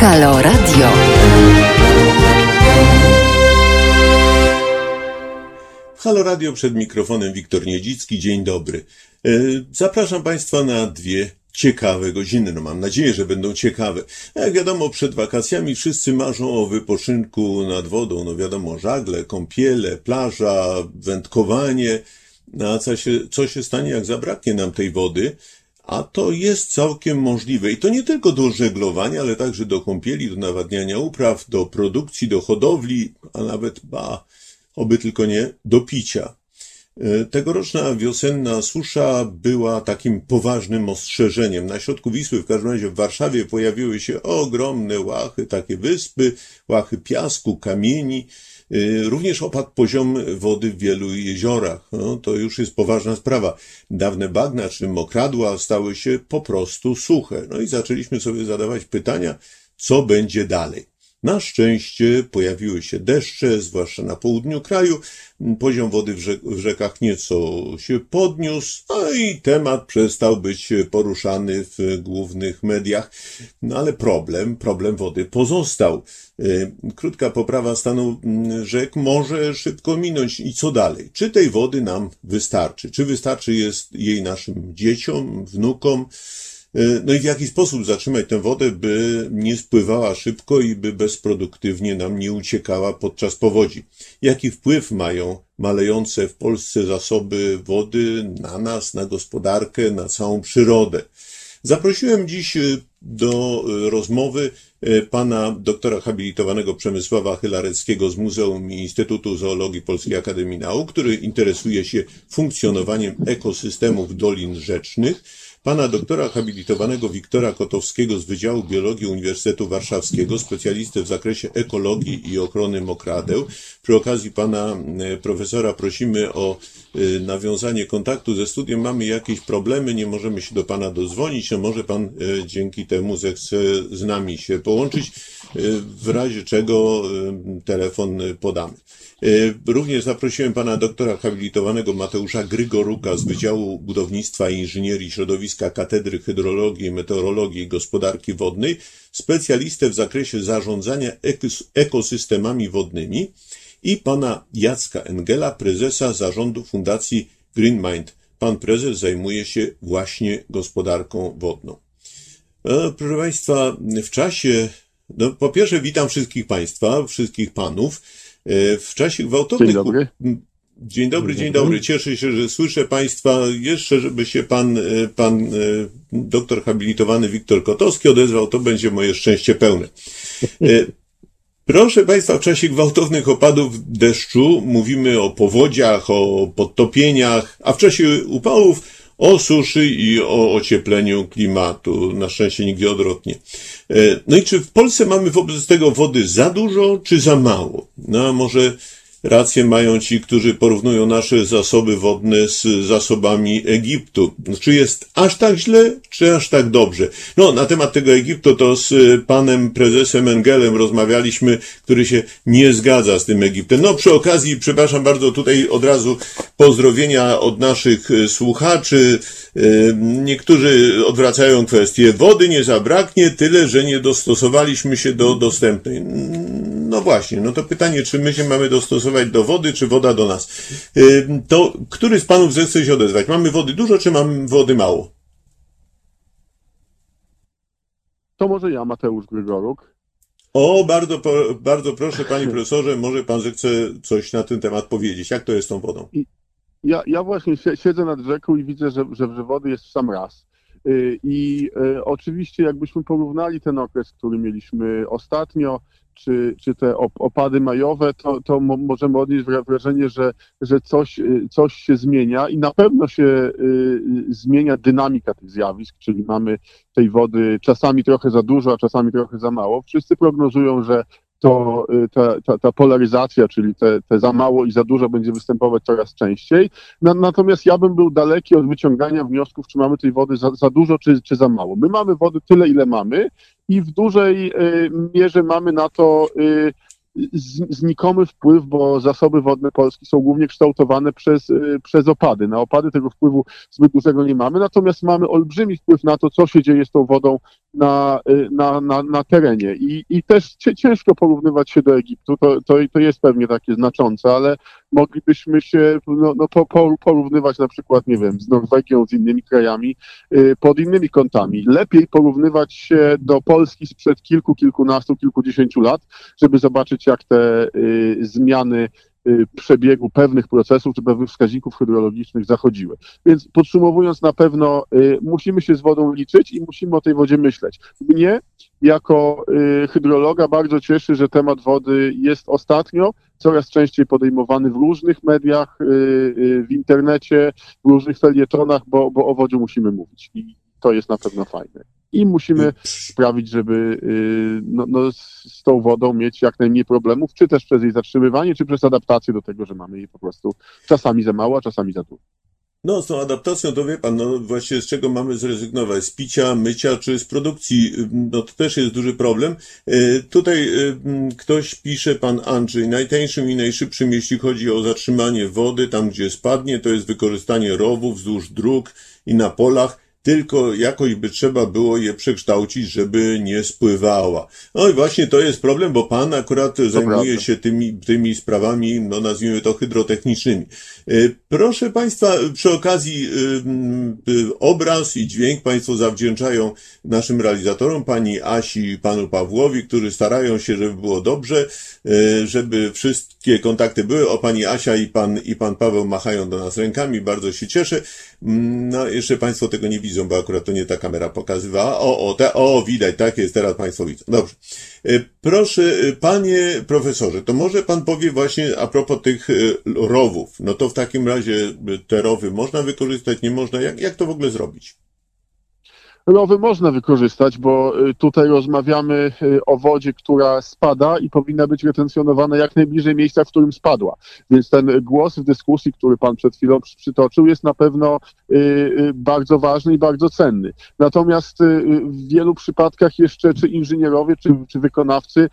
Halo Radio. Halo Radio przed mikrofonem Wiktor Niedzicki. Dzień dobry. E, zapraszam Państwa na dwie ciekawe godziny. No mam nadzieję, że będą ciekawe. Jak wiadomo, przed wakacjami wszyscy marzą o wypoczynku nad wodą. No wiadomo, żagle, kąpiele, plaża, wędkowanie. No a co się, co się stanie, jak zabraknie nam tej wody? A to jest całkiem możliwe. I to nie tylko do żeglowania, ale także do kąpieli, do nawadniania upraw, do produkcji, do hodowli, a nawet, ba, oby tylko nie, do picia. E, tegoroczna wiosenna susza była takim poważnym ostrzeżeniem. Na środku Wisły, w każdym razie w Warszawie, pojawiły się ogromne łachy, takie wyspy, łachy piasku, kamieni. E, również opadł poziom wody w wielu jeziorach. No, to już jest poważna sprawa. Dawne bagna czy mokradła stały się po prostu suche. No i zaczęliśmy sobie zadawać pytania, co będzie dalej. Na szczęście pojawiły się deszcze, zwłaszcza na południu kraju. Poziom wody w, rzek w rzekach nieco się podniósł, no i temat przestał być poruszany w głównych mediach. No ale problem, problem wody pozostał. Y, krótka poprawa stanu mm, rzek może szybko minąć. I co dalej? Czy tej wody nam wystarczy? Czy wystarczy jest jej naszym dzieciom, wnukom? E, no i w jaki sposób zatrzymać tę wodę, by nie spływała szybko i by bezproduktywnie nam nie uciekała podczas powodzi? Jaki wpływ mają malejące w Polsce zasoby wody na nas, na gospodarkę, na całą przyrodę? Zaprosiłem dziś e, do e, rozmowy pana doktora habilitowanego Przemysława Chylareckiego z Muzeum i Instytutu Zoologii Polskiej Akademii Nauk, który interesuje się funkcjonowaniem ekosystemów dolin rzecznych pana doktora habilitowanego Wiktora Kotowskiego z Wydziału Biologii Uniwersytetu Warszawskiego, specjalistę w zakresie ekologii i ochrony mokradeł. Przy okazji pana e, profesora prosimy o e, nawiązanie kontaktu ze studiem. Mamy jakieś problemy, nie możemy się do pana dozwonić, no może pan e, dzięki temu zechce z nami się połączyć, w razie czego telefon podamy. Również zaprosiłem pana doktora habilitowanego Mateusza Grygoruka z Wydziału Budownictwa i Inżynierii Środowiska Katedry Hydrologii, Meteorologii i Gospodarki Wodnej, specjalistę w zakresie zarządzania ekosystemami wodnymi i pana Jacka Engela, prezesa zarządu Fundacji Green Mind. Pan prezes zajmuje się właśnie gospodarką wodną. E, proszę Państwa, w czasie, no po pierwsze witam wszystkich Państwa, wszystkich Panów. E, w czasie gwałtownych Dzień dobry, dzień dobry. Cieszę się, że słyszę Państwa. Jeszcze, żeby się pan, e, pan e, doktor habilitowany Wiktor Kotowski odezwał, to będzie moje szczęście pełne. Proszę Państwa, w czasie gwałtownych opadów deszczu mówimy o powodziach, o podtopieniach, a w czasie upałów o suszy i o ociepleniu klimatu. Na szczęście nigdy odwrotnie. No i czy w Polsce mamy wobec tego wody za dużo, czy za mało? No, może Rację mają ci, którzy porównują nasze zasoby wodne z zasobami Egiptu. Czy jest aż tak źle, czy aż tak dobrze? No, na temat tego Egiptu to z panem prezesem Engelem rozmawialiśmy, który się nie zgadza z tym Egiptem. No, przy okazji, przepraszam bardzo, tutaj od razu pozdrowienia od naszych słuchaczy. Niektórzy odwracają kwestię. Wody nie zabraknie, tyle, że nie dostosowaliśmy się do dostępnej. No właśnie, no to pytanie, czy my się mamy dostosować do wody, czy woda do nas? To który z panów zechce się odezwać? Mamy wody dużo, czy mamy wody mało? To może ja, Mateusz Grygoruk. O, bardzo, bardzo proszę, panie profesorze, może pan zechce coś na ten temat powiedzieć. Jak to jest z tą wodą? Ja, ja właśnie siedzę nad rzeką i widzę, że, że, wody jest w sam raz. Y, I y, oczywiście, jakbyśmy porównali ten okres, który mieliśmy ostatnio, czy, czy te opady majowe, to, to możemy odnieść wrażenie, że, że coś, y, coś się zmienia i na pewno się zmienia dynamika tych zjawisk, czyli mamy tej wody czasami trochę za dużo, a czasami trochę za mało. Wszyscy prognozują, że to y, ta, ta, ta polaryzacja, czyli te, te, za mało i za dużo będzie występować coraz częściej. natomiast ja bym był daleki od wyciągania wniosków, czy mamy tej wody za, za dużo, czy, czy za mało. My mamy wody tyle, ile mamy i w dużej y, mierze mamy na to y, znikomy wpływ, bo zasoby wodne Polski są głównie kształtowane przez, przez opady. Na opady tego wpływu zbyt dużego nie mamy, natomiast mamy olbrzymi wpływ na to, co się dzieje z tą wodą na, y, na, na, na terenie. I, i też ciężko porównywać się do Egiptu, to, to, to jest pewnie takie znaczące, ale moglibyśmy się no, no, po, porównywać na przykład, nie wiem, z Norwegią, z innymi krajami y, pod innymi kątami. Lepiej porównywać się do Polski sprzed kilku, kilkunastu, kilkudziesięciu lat, żeby zobaczyć, jak te y, zmiany przebiegu pewnych procesów czy pewnych wskaźników hydrologicznych zachodziły. Więc podsumowując, na pewno y, musimy się z wodą liczyć i musimy o tej wodzie myśleć. Mnie jako y, hydrologa bardzo cieszy, że temat wody jest ostatnio coraz częściej podejmowany w różnych mediach, w internecie, w różnych felietonach, bo, bo o wodzie musimy mówić i to jest na pewno fajne i musimy sprawić, żeby y, no, no, z tą wodą mieć jak najmniej problemów, czy też przez jej zatrzymywanie, czy przez adaptację do tego, że mamy jej po prostu czasami za mało, a czasami za dużo. No, z tą adaptacją to wie pan, no właśnie z czego mamy zrezygnować? Z picia, mycia czy z produkcji? No to też jest duży problem. E, tutaj e, ktoś pisze, pan Andrzej, najtańszym i najszybszym, jeśli chodzi o zatrzymanie wody, tam gdzie spadnie, to jest wykorzystanie rowów wzdłuż dróg i na polach tylko jakoś by trzeba było je przekształcić, żeby nie spływała. No i właśnie to jest problem, bo pan akurat to zajmuje prawda. się tymi, tymi sprawami, no nazwijmy to hydrotechnicznymi. E, proszę Państwa, przy okazji y, y, obraz i dźwięk Państwo zawdzięczają naszym realizatorom, pani Asi i panu Pawłowi, którzy starają się, żeby było dobrze, e, żeby wszystkie kontakty były. O pani Asia i pan, i pan Paweł machają do nas rękami, bardzo się cieszę. Mm, no, jeszcze Państwo tego nie widzą, bo akurat to nie ta kamera pokazywała. O, o, te, o, widać, tak jest, teraz Państwo widzą. Dobrze. E, proszę, e, Panie Profesorze, to może Pan powie właśnie a propos tych e, rowów. No to w takim razie te rowy można wykorzystać, nie można? Jak, jak to w ogóle zrobić? Rowy można wykorzystać, bo y, tutaj rozmawiamy y, o wodzie, która spada i powinna być retencjonowana jak najbliżej miejsca, w którym spadła. Więc ten głos w dyskusji, który Pan przed chwilą przytoczył, jest na pewno y, bardzo ważny i bardzo cenny. Natomiast w wielu przypadkach jeszcze czy inżynierowie, czy, czy wykonawcy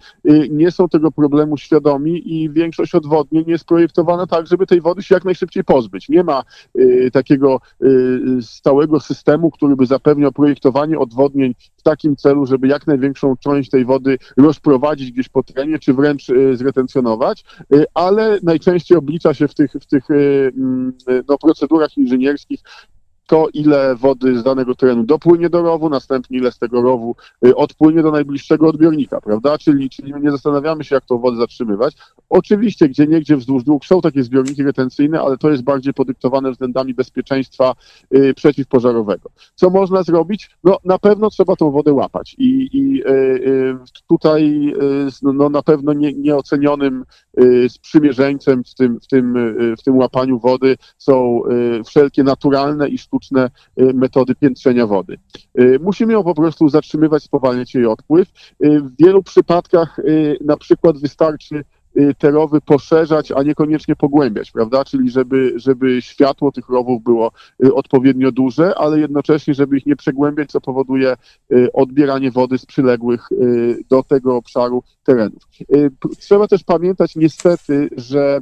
nie są tego problemu świadomi i większość odwodnień jest projektowana tak, żeby tej wody się jak najszybciej pozbyć. Nie ma takiego stałego systemu, który by zapewniał projekt projektowanie odwodnień w takim celu, żeby jak największą część tej wody rozprowadzić gdzieś po terenie, czy wręcz e, zretencjonować, e, ale najczęściej oblicza się w tych, w tych e, mm, no, procedurach inżynierskich to, ile wody z danego terenu dopłynie do rowu, następnie ile z tego rowu y, odpłynie do najbliższego odbiornika, prawda? Czyli, czyli nie zastanawiamy się, jak tą wodę zatrzymywać. Oczywiście, gdzie niegdzie wzdłuż dróg są takie zbiorniki retencyjne, ale to jest bardziej podyktowane względami bezpieczeństwa y, przeciwpożarowego. Co można zrobić? No, na pewno trzeba tą wodę łapać i, i y, tutaj no, na pewno nie, nieocenionym sprzymierzeńcem w tym, w, tym, w tym łapaniu wody są wszelkie naturalne i sztuczne sztuczne y, metody piętrzenia wody. Y, musimy ją po prostu zatrzymywać, spowalniać jej odpływ. Y, w wielu przypadkach na przykład wystarczy te rowy poszerzać, a niekoniecznie pogłębiać, prawda? Czyli żeby, żeby światło tych rowów było odpowiednio duże, ale jednocześnie, żeby ich nie przegłębiać, co powoduje odbieranie wody z przyległych do tego obszaru terenów. Trzeba też pamiętać niestety, że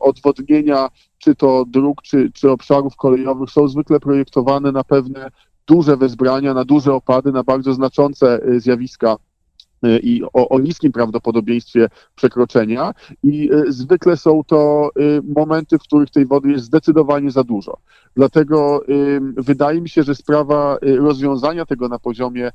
odwodnienia czy to dróg, czy, czy obszarów kolejowych są zwykle projektowane na pewne duże wezbrania, na duże opady, na bardzo znaczące y, zjawiska y, i o, o, niskim prawdopodobieństwie przekroczenia i y, zwykle są to momenty, w których tej wody jest zdecydowanie za dużo. Dlatego wydaje mi się, że sprawa rozwiązania tego na poziomie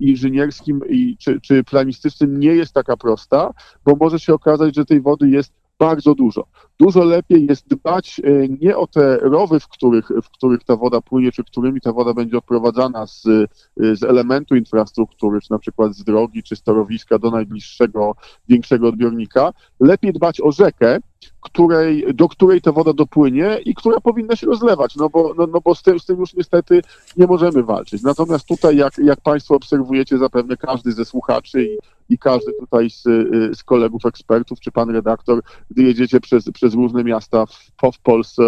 inżynierskim i, czy, czy planistycznym nie jest taka prosta, bo może się okazać, że tej wody jest bardzo dużo. Dużo lepiej jest dbać e, nie o te rowy, w których, w których ta woda płynie, czy którymi ta woda będzie odprowadzana z, e, z elementu infrastruktury, czy na przykład z drogi, czy z torowiska do najbliższego, większego odbiornika. Lepiej dbać o rzekę, której, do której ta woda dopłynie i która powinna się rozlewać, no bo, no, no bo z, tym, z tym już niestety nie możemy walczyć. Natomiast tutaj, jak, jak Państwo obserwujecie, zapewne każdy ze słuchaczy i, i każdy tutaj z, z kolegów ekspertów, czy pan redaktor, gdy jedziecie przez, przez różne miasta w, w Polsce,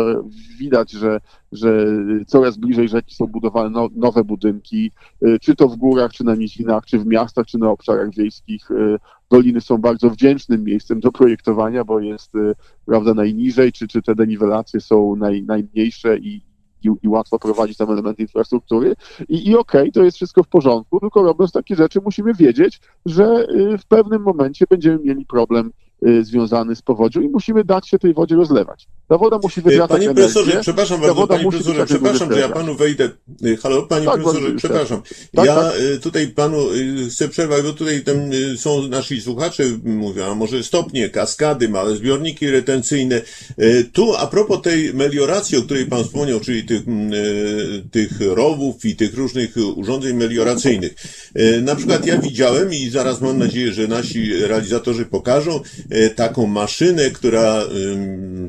widać, że, że coraz bliżej rzeki są budowane no, nowe budynki, czy to w górach, czy na nizinach, czy w miastach, czy na obszarach wiejskich. Doliny są bardzo wdzięcznym miejscem do projektowania, bo jest prawda, najniżej, czy, czy te deniwelacje są naj, najmniejsze i i, i łatwo prowadzić tam elementy infrastruktury. I, i okej, to jest wszystko w porządku, tylko robiąc takie rzeczy musimy wiedzieć, że y, w pewnym momencie będziemy mieli problem związany z powodzią i musimy dać się tej wodzie rozlewać. Ta woda musi wywracać Panie energię. profesorze, przepraszam bardzo, panie profesorze, przepraszam, że ja panu wejdę. E, Halo, panie Tak, profesorze, przepraszam. Tak, ja tak. tutaj panu chcę przerwać, bo tutaj tam są nasi słuchacze, mówią, a może stopnie, kaskady, małe zbiorniki retencyjne. Tu a propos tej melioracji, o której pan wspomniał, czyli tych, m, e, tych rowów i tych różnych urządzeń melioracyjnych. Na przykład ja widziałem i zaraz mam nadzieję, że nasi realizatorzy pokażą taką maszynę, która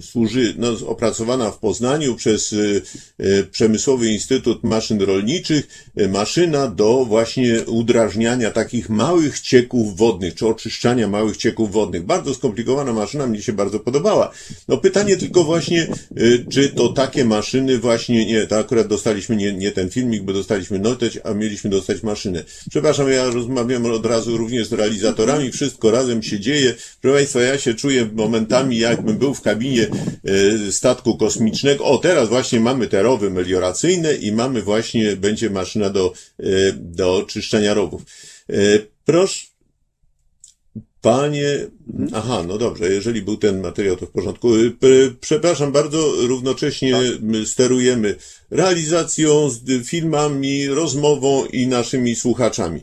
służy, no, opracowana w Poznaniu przez e, e, Przemysłowy Instytut Maszyn Rolniczych, e, maszyna do właśnie udrażniania takich małych cieków wodnych, czy oczyszczania małych cieków wodnych. Bardzo skomplikowana maszyna, mnie się bardzo podobała. No pytanie tylko właśnie, e, czy to takie maszyny właśnie, nie, to akurat dostaliśmy nie, nie ten filmik, bo dostaliśmy noteć, a mieliśmy dostać maszynę. Przepraszam, ja rozmawiam od razu również z realizatorami, wszystko razem się dzieje. Proszę Państwa, ja się czuję momentami, jakbym był w kabinie e, statku kosmicznego. O, teraz właśnie mamy te rowy melioracyjne i mamy właśnie, będzie maszyna do, e, do czyszczenia rowów. E, Proszę, Panie, aha, no dobrze, jeżeli był ten materiał, to w porządku. Przepraszam bardzo, równocześnie my sterujemy realizacją, z filmami, rozmową i naszymi słuchaczami.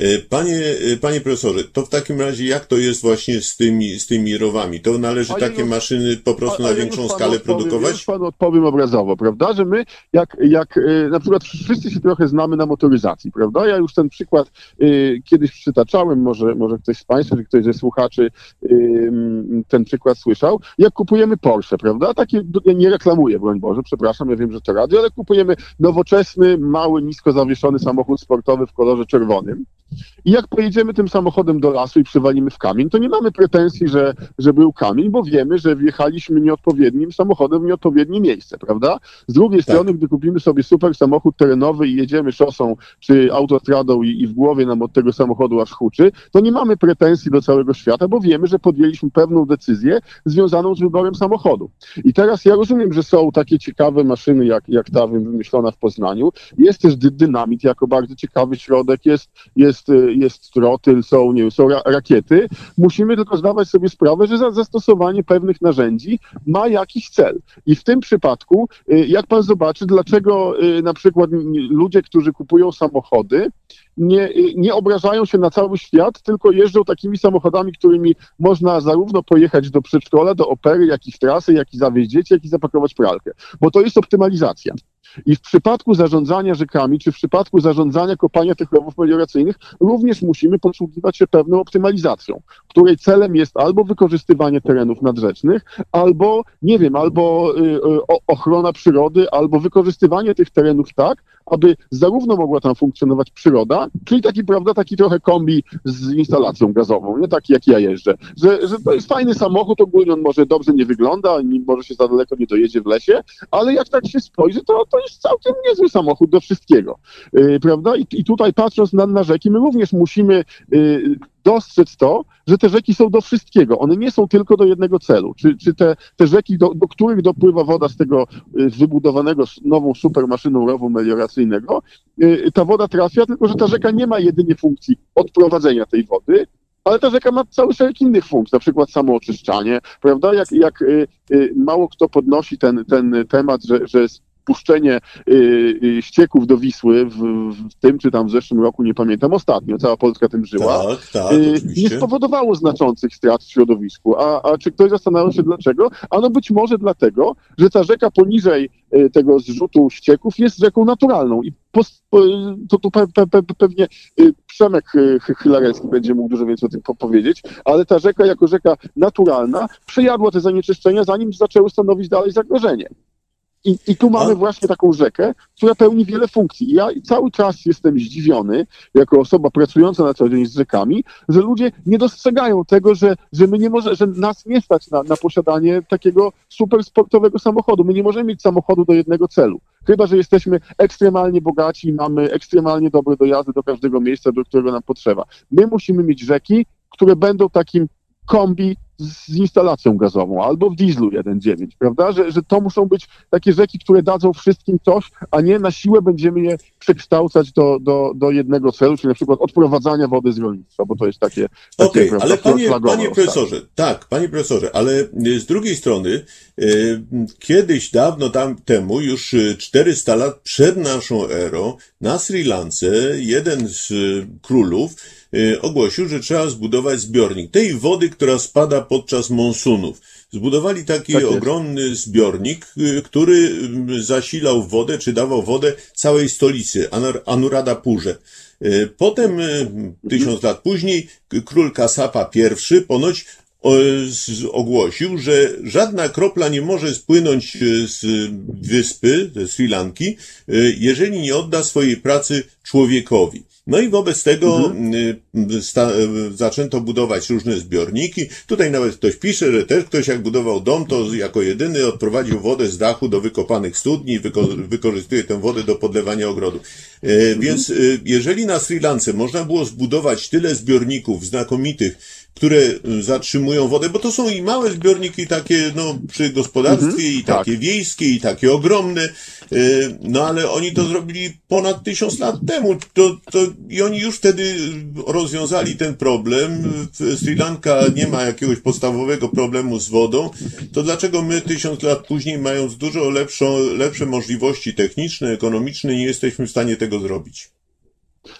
Y, Panie, y, panie profesorze, to w takim razie jak to jest właśnie z tymi, z tymi rowami? To należy takie już- maszyny po prostu na większą skalę odpowiem- produkować? już panu odpowiem obrazowo, prawda, że my, jak, jak y, na przykład wszyscy się trochę znamy na motoryzacji, prawda, ja już ten przykład y, kiedyś przytaczałem, może, może ktoś z Państwa, czy ktoś ze słuchaczy y, ten przykład słyszał, jak kupujemy Porsche, prawda, takie, ja nie reklamuję, broń Boże, przepraszam, ja wiem, że to radio, ale kupujemy nowoczesny, mały, nisko zawieszony samochód sportowy w kolorze czerwonym, i jak pojedziemy tym samochodem do lasu i przywalimy w kamień, to nie mamy pretensji, że, że był kamień, bo wiemy, że wjechaliśmy nieodpowiednim samochodem w nieodpowiednie miejsce, prawda? Z drugiej Tak. strony, gdy kupimy sobie super samochód terenowy i jedziemy szosą czy autostradą i, i w głowie nam od tego samochodu aż huczy, to nie mamy pretensji do całego świata, bo wiemy, że podjęliśmy pewną decyzję związaną z wyborem samochodu. I teraz ja rozumiem, że są takie ciekawe maszyny, jak, jak ta wymyślona w Poznaniu. Jest też dy- dynamit jako bardzo ciekawy środek, jest, jest, y, jest trotyl, są, nie wiem, są ra rakiety. Musimy tylko zdawać sobie sprawę, że za zastosowanie pewnych narzędzi ma jakiś cel. I w tym przypadku, y, jak pan zobaczy, dlaczego y, na przykład ludzie, którzy kupują samochody, nie, nie obrażają się na cały świat, tylko jeżdżą takimi samochodami, którymi można zarówno pojechać do przedszkola, do opery, jak i w trasę, jak i zawieźć dzieci, jak i zapakować pralkę. Bo to jest optymalizacja. I w przypadku zarządzania rzekami, czy w przypadku zarządzania kopania tych rowów melioracyjnych, również musimy posługiwać się pewną optymalizacją, której celem jest albo wykorzystywanie terenów nadrzecznych, albo, nie wiem, albo y, y, ochrona przyrody, albo wykorzystywanie tych terenów tak, aby zarówno mogła tam funkcjonować przyroda, czyli taki, prawda, taki trochę kombi z instalacją gazową, nie taki jak ja jeżdżę, że, że to jest fajny samochód, ogólnie on może dobrze nie wygląda, może się za daleko nie dojedzie w lesie, ale jak tak się spojrzy, to, to jest całkiem niezły samochód do wszystkiego, yy, prawda? I, I tutaj patrząc na, na rzeki, my również musimy yy, dostrzec to, że te rzeki są do wszystkiego. One nie są tylko do jednego celu. Czy, czy te, te rzeki, do, do których dopływa woda z tego y, wybudowanego nową supermaszyną rowu melioracyjnego, y, ta woda trafia, tylko że ta rzeka nie ma jedynie funkcji odprowadzenia tej wody, ale ta rzeka ma cały szereg innych funkcji, na przykład samooczyszczanie, prawda? Jak, jak y, mało kto podnosi ten, ten temat, że, że y, y, ścieków do Wisły w, w tym czy tam w zeszłym roku, nie pamiętam, ostatnio, cała Polska tym żyła, Tak, tak, y, nie spowodowało znaczących strat w środowisku. A, a czy ktoś zastanawiał się dlaczego? Ano być może dlatego, że ta rzeka poniżej tego zrzutu ścieków jest rzeką naturalną i pos, po, to tu pe, pe, pe, pewnie Przemek Chy- Chylarewski będzie mógł dużo więcej o tym po- powiedzieć, ale ta rzeka jako rzeka naturalna przejadła te zanieczyszczenia, zanim zaczęły stanowić dalej zagrożenie. I, I tu mamy właśnie taką rzekę, która pełni wiele funkcji. I ja cały czas jestem zdziwiony, jako osoba pracująca na co dzień z rzekami, że ludzie nie dostrzegają tego, że, że my nie może, że nas nie stać na, na posiadanie takiego super sportowego samochodu. My nie możemy mieć samochodu do jednego celu. Chyba, że jesteśmy ekstremalnie bogaci i mamy ekstremalnie dobre dojazdy do każdego miejsca, do którego nam potrzeba. My musimy mieć rzeki, które będą takim kombi z instalacją gazową albo w dieslu 1.9, prawda? Że, że to muszą być takie rzeki, które dadzą wszystkim coś, a nie na siłę będziemy je przekształcać do, do, do jednego celu, czyli na przykład odprowadzania wody z rolnictwa, bo to jest takie. takie Okej, prawda, ale panie, panie profesorze, tak, panie profesorze, ale y, z drugiej strony, y, kiedyś, dawno tam temu, już y, 400 lat przed naszą erą, na Sri Lance jeden z y, królów y, ogłosił, że trzeba zbudować zbiornik tej wody, która spada podczas monsunów. Zbudowali taki Tak ogromny zbiornik, y, który y, zasilał wodę, czy dawał wodę całej stolicy, Anur- Anuradhapurze. Y, Potem, y, tysiąc lat później, król Kasapa I ponoć z, ogłosił, że żadna kropla nie może spłynąć z wyspy, ze Sri Lanki, jeżeli nie odda swojej pracy człowiekowi. No i wobec tego y, sta, y, zaczęto budować różne zbiorniki. Tutaj nawet ktoś pisze, że też ktoś jak budował dom, to jako jedyny odprowadził wodę z dachu do wykopanych studni i wyko, wykorzystuje tę wodę do podlewania ogrodu. E, Więc y, jeżeli na Sri Lance można było zbudować tyle zbiorników znakomitych, które zatrzymują wodę, bo to są i małe zbiorniki takie, no, przy gospodarstwie, i tak. takie wiejskie, i takie ogromne, no ale oni to zrobili ponad tysiąc lat temu, to, to, i oni już wtedy rozwiązali ten problem. Sri Lanka nie ma jakiegoś podstawowego problemu z wodą, to dlaczego my tysiąc lat później, mając dużo lepszą, lepsze możliwości techniczne, ekonomiczne, nie jesteśmy w stanie tego zrobić?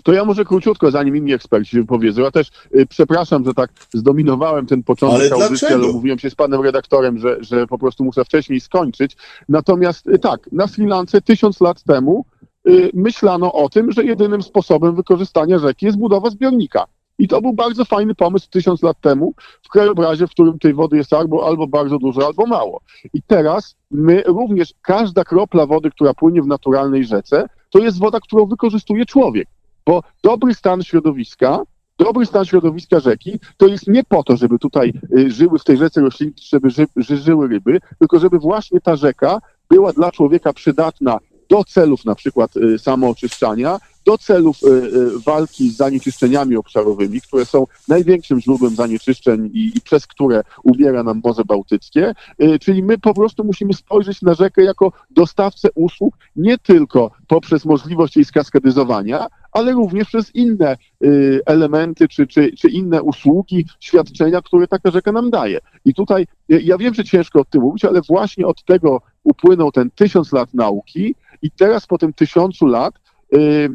To ja może króciutko, zanim inni eksperci się wypowiedzą. Ja też y, przepraszam, że tak zdominowałem ten początek Ale audycji, dlaczego? ale mówiłem się z panem redaktorem, że, że po prostu muszę wcześniej skończyć. Natomiast y, tak, na Sri Lance tysiąc lat temu y, myślano o tym, że jedynym sposobem wykorzystania rzeki jest budowa zbiornika. I to był bardzo fajny pomysł tysiąc lat temu w krajobrazie, w którym tej wody jest albo, albo bardzo dużo, albo mało. I teraz my również, każda kropla wody, która płynie w naturalnej rzece, to jest woda, którą wykorzystuje człowiek. Bo dobry stan środowiska, dobry stan środowiska rzeki, to jest nie po to, żeby tutaj y, żyły w tej rzece rośliny, żeby ży, ży, żyły ryby, tylko żeby właśnie ta rzeka była dla człowieka przydatna do celów na przykład y, samooczyszczania, do celów y, walki z zanieczyszczeniami obszarowymi, które są największym źródłem zanieczyszczeń i, i przez które ubiera nam Morze Bałtyckie. Czyli my po prostu musimy spojrzeć na rzekę jako dostawcę usług nie tylko poprzez możliwość jej skaskadyzowania, ale również przez inne y, elementy czy, czy, czy inne usługi, świadczenia, które taka rzeka nam daje. I tutaj y, ja wiem, że ciężko o tym mówić, ale właśnie od tego upłynął ten tysiąc lat nauki i teraz po tym tysiącu lat y,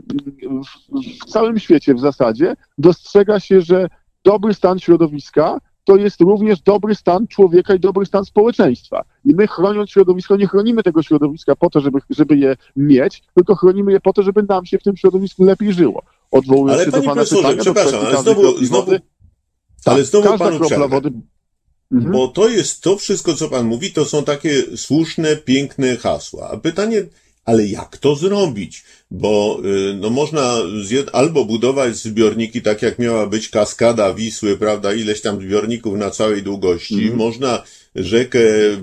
w, w całym świecie w zasadzie dostrzega się, że dobry stan środowiska to jest również dobry stan człowieka i dobry stan społeczeństwa. I my chroniąc środowisko, nie chronimy tego środowiska po to, żeby, żeby je mieć, tylko chronimy je po to, żeby nam się w tym środowisku lepiej żyło. Odwołując Ale się do pana pytania, przepraszam, ale znowu, znowu, wody. ale Tak, znowu każda panu kropla wody. Mhm. Bo to jest to wszystko, co pan mówi, to są takie słuszne, piękne hasła. A pytanie, ale jak to zrobić? Bo y, no można zjed- albo budować zbiorniki tak, jak miała być kaskada Wisły, prawda, ileś tam zbiorników na całej długości. Mhm. Można rzekę, y,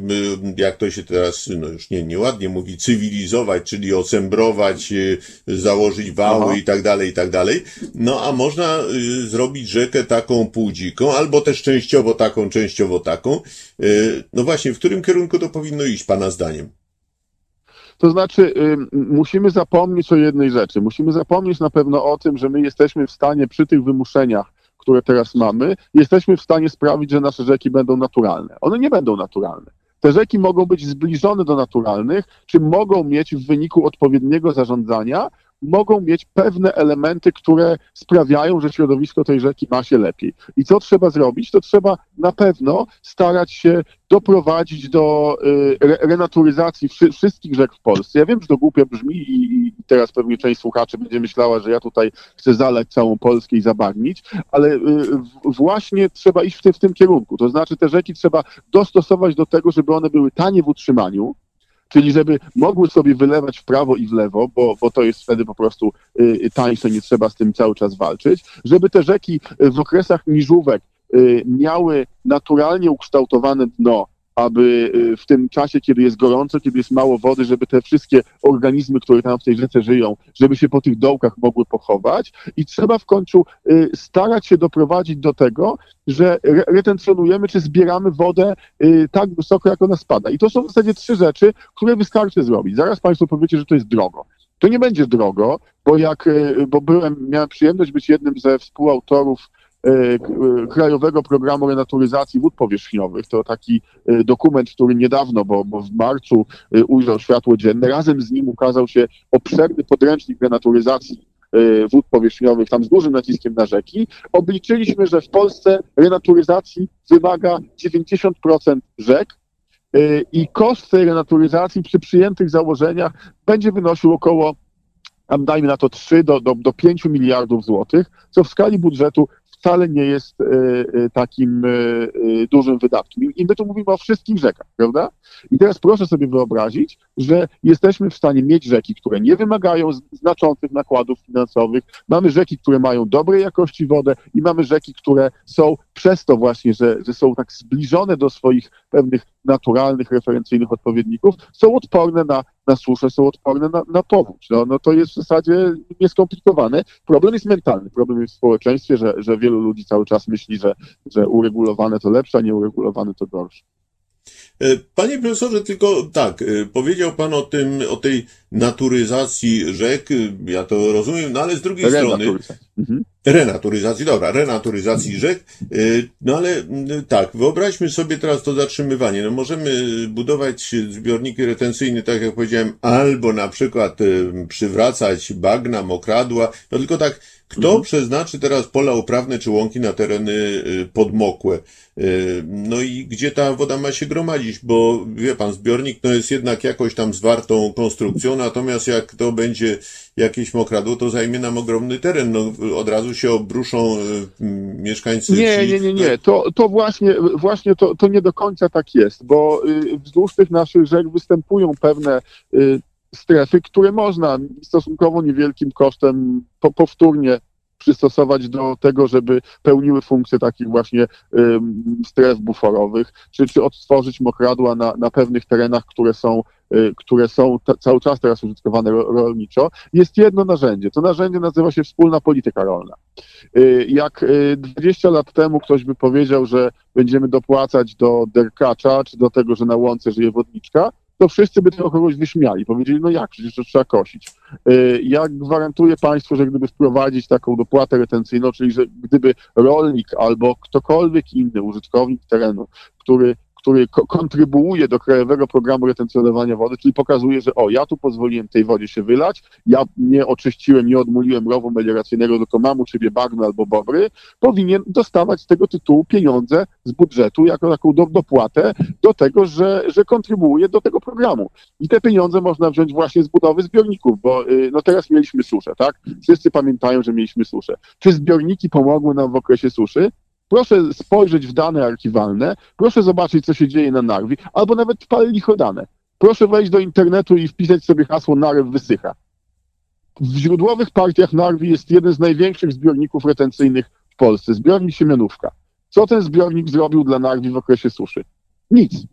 jak to się teraz, no już nie, nieładnie mówi, cywilizować, czyli ocembrować, y, założyć wały Aha. i tak dalej, i tak dalej. No a można zrobić rzekę taką półdziką, albo też częściowo taką, częściowo taką. No właśnie, w którym kierunku to powinno iść, pana zdaniem? To znaczy, musimy zapomnieć o jednej rzeczy. Musimy zapomnieć na pewno o tym, że my jesteśmy w stanie przy tych wymuszeniach, które teraz mamy, jesteśmy w stanie sprawić, że nasze rzeki będą naturalne. One nie będą naturalne. Te rzeki mogą być zbliżone do naturalnych, czy mogą mieć w wyniku odpowiedniego zarządzania, mogą mieć pewne elementy, które sprawiają, że środowisko tej rzeki ma się lepiej. I co trzeba zrobić? To trzeba na pewno starać się doprowadzić do y, re, renaturyzacji wszy, wszystkich rzek w Polsce. Ja wiem, że to głupio brzmi i, i teraz pewnie część słuchaczy będzie myślała, że ja tutaj chcę zalać całą Polskę i zabarnić, ale y, właśnie trzeba iść w, tym w tym kierunku. To znaczy te rzeki trzeba dostosować do tego, żeby one były tanie w utrzymaniu, czyli żeby mogły sobie wylewać w prawo i w lewo, bo, bo to jest wtedy po prostu y, tańsze, nie trzeba z tym cały czas walczyć, żeby te rzeki y, w okresach niżówek y, miały naturalnie ukształtowane dno, aby y, w tym czasie, kiedy jest gorąco, kiedy jest mało wody, żeby te wszystkie organizmy, które tam w tej rzece żyją, żeby się po tych dołkach mogły pochować i trzeba w końcu y, starać się doprowadzić do tego, że re retencjonujemy czy zbieramy wodę y, tak wysoko, jak ona spada. I to są w zasadzie trzy rzeczy, które wystarczy zrobić. Zaraz Państwo powiecie, że to jest drogo. To nie będzie drogo, bo jak, bo byłem, miałem przyjemność być jednym ze współautorów Krajowego Programu Renaturyzacji Wód Powierzchniowych. To taki dokument, który niedawno, bo, bo w marcu ujrzał światło dzienne. Razem z nim ukazał się obszerny podręcznik renaturyzacji wód powierzchniowych, tam z dużym naciskiem na rzeki. Obliczyliśmy, że w Polsce renaturyzacji wymaga 90% rzek i koszt tej renaturyzacji przy przyjętych założeniach będzie wynosił około dajmy na to 3 do, do, do 5 miliardów złotych, co w skali budżetu wcale nie jest e, e, takim e, dużym wydatkiem. I my tu mówimy o wszystkich rzekach, prawda? I teraz proszę sobie wyobrazić, że jesteśmy w stanie mieć rzeki, które nie wymagają znaczących nakładów finansowych, mamy rzeki, które mają dobrej jakości wodę i mamy rzeki, które są przez to właśnie, że, że są tak zbliżone do swoich pewnych naturalnych, referencyjnych odpowiedników, są odporne na, na suszę, są odporne na, na powódź. No, no to jest w zasadzie nieskomplikowane. Problem jest mentalny, problem jest w społeczeństwie, że, że wielu ludzi cały czas myśli, że, że uregulowane to lepsze, a nieuregulowane to gorsze. E, panie profesorze, tylko tak, e, powiedział pan o tym, o tej naturyzacji rzek, ja to rozumiem, no ale z drugiej strony... Mhm. Renaturyzacji, dobra, renaturyzacji rzek, e, no ale tak, wyobraźmy sobie teraz to zatrzymywanie. No możemy budować zbiorniki retencyjne, tak jak powiedziałem, albo na przykład przywracać bagna, mokradła, no tylko tak, kto mhm. przeznaczy teraz pola uprawne czy łąki na tereny podmokłe? No i gdzie ta woda ma się gromadzić, bo wie pan, zbiornik no jest jednak jakoś tam zwartą konstrukcją, natomiast jak to będzie jakieś mokradło, to zajmie nam ogromny teren, no od razu się obruszą y, mieszkańcy. Nie, nie, nie, nie, to, to właśnie, właśnie to, to nie do końca tak jest, bo y, wzdłuż tych naszych rzek występują pewne y, strefy, które można stosunkowo niewielkim kosztem po, powtórnie przystosować do tego, żeby pełniły funkcję takich właśnie stref buforowych, czy, czy odtworzyć mokradła na, na pewnych terenach, które są, y, które są cały czas teraz użytkowane rolniczo. Jest jedno narzędzie. To narzędzie nazywa się wspólna polityka rolna. Y, jak 20 y, lat temu ktoś by powiedział, że będziemy dopłacać do derkacza, czy do tego, że na łące żyje wodniczka, to wszyscy by tego kogoś wyśmiali. Powiedzieli, no jak, przecież to trzeba kosić. Y, ja gwarantuję Państwu, że gdyby wprowadzić taką dopłatę retencyjną, czyli że gdyby rolnik albo ktokolwiek inny użytkownik terenu, który który ko kontrybuuje do Krajowego Programu Retencjonowania Wody, czyli pokazuje, że o, ja tu pozwoliłem tej wodzie się wylać, ja nie oczyściłem, nie odmuliłem rowu melioracyjnego, tylko mam u siebie bagno albo bobry, powinien dostawać z tego tytułu pieniądze z budżetu jako taką do, dopłatę do tego, że, że kontrybuuje do tego programu. I te pieniądze można wziąć właśnie z budowy zbiorników, bo y, no teraz mieliśmy suszę, tak? Wszyscy pamiętają, że mieliśmy suszę. Czy zbiorniki pomogły nam w okresie suszy? Proszę spojrzeć w dane archiwalne, proszę zobaczyć, co się dzieje na Narwi, albo nawet pale lichodane. Proszę wejść do internetu i wpisać sobie hasło Narew wysycha. W źródłowych partiach Narwi jest jeden z największych zbiorników retencyjnych w Polsce, zbiornik Siemianówka. Co ten zbiornik zrobił dla Narwi w okresie suszy? Nic.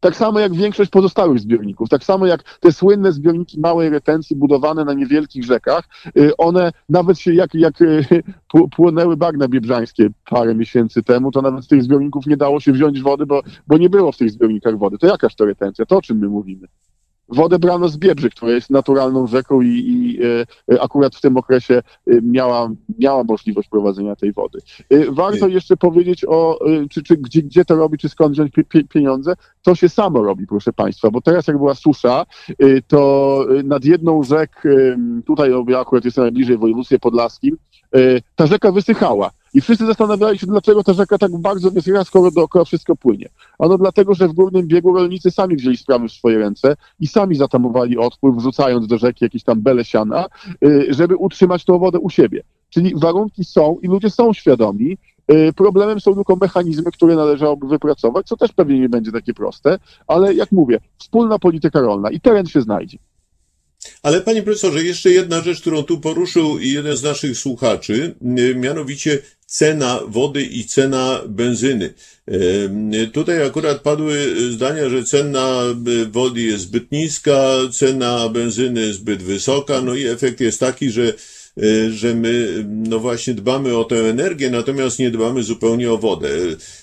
Tak samo jak większość pozostałych zbiorników, tak samo jak te słynne zbiorniki małej retencji budowane na niewielkich rzekach, y, one nawet się jak, jak y, płynęły bagna biebrzańskie parę miesięcy temu, to nawet z tych zbiorników nie dało się wziąć wody, bo, bo nie było w tych zbiornikach wody. To jakaż to retencja? To o czym my mówimy? Wodę brano z Biebrzy, która jest naturalną rzeką i, i e, akurat w tym okresie e, miała, miała możliwość prowadzenia tej wody. E, warto jeszcze powiedzieć o, czy, czy gdzie, gdzie to robi, czy skąd wziąć pieniądze. To się samo robi, proszę Państwa, bo teraz jak była susza, to nad jedną rzek, tutaj ja akurat jestem najbliżej w województwie podlaskim, ta rzeka wysychała. I wszyscy zastanawiali się, dlaczego ta rzeka tak bardzo wysycha, skoro dookoła wszystko płynie. Ano dlatego, że w górnym biegu rolnicy sami wzięli sprawy w swoje ręce i sami zatamowali odpływ, wrzucając do rzeki jakieś tam bele siana, y, żeby utrzymać tą wodę u siebie. Czyli warunki są i ludzie są świadomi. Y, problemem są tylko mechanizmy, które należałoby wypracować, co też pewnie nie będzie takie proste, ale jak mówię, wspólna polityka rolna i teren się znajdzie. Ale panie profesorze, jeszcze jedna rzecz, którą tu poruszył jeden z naszych słuchaczy, y, mianowicie cena wody i cena benzyny. Y, Tutaj akurat padły zdania, że cena y, wody jest zbyt niska, cena benzyny zbyt wysoka, no i efekt jest taki, że że my, no właśnie, dbamy o tę energię, natomiast nie dbamy zupełnie o wodę.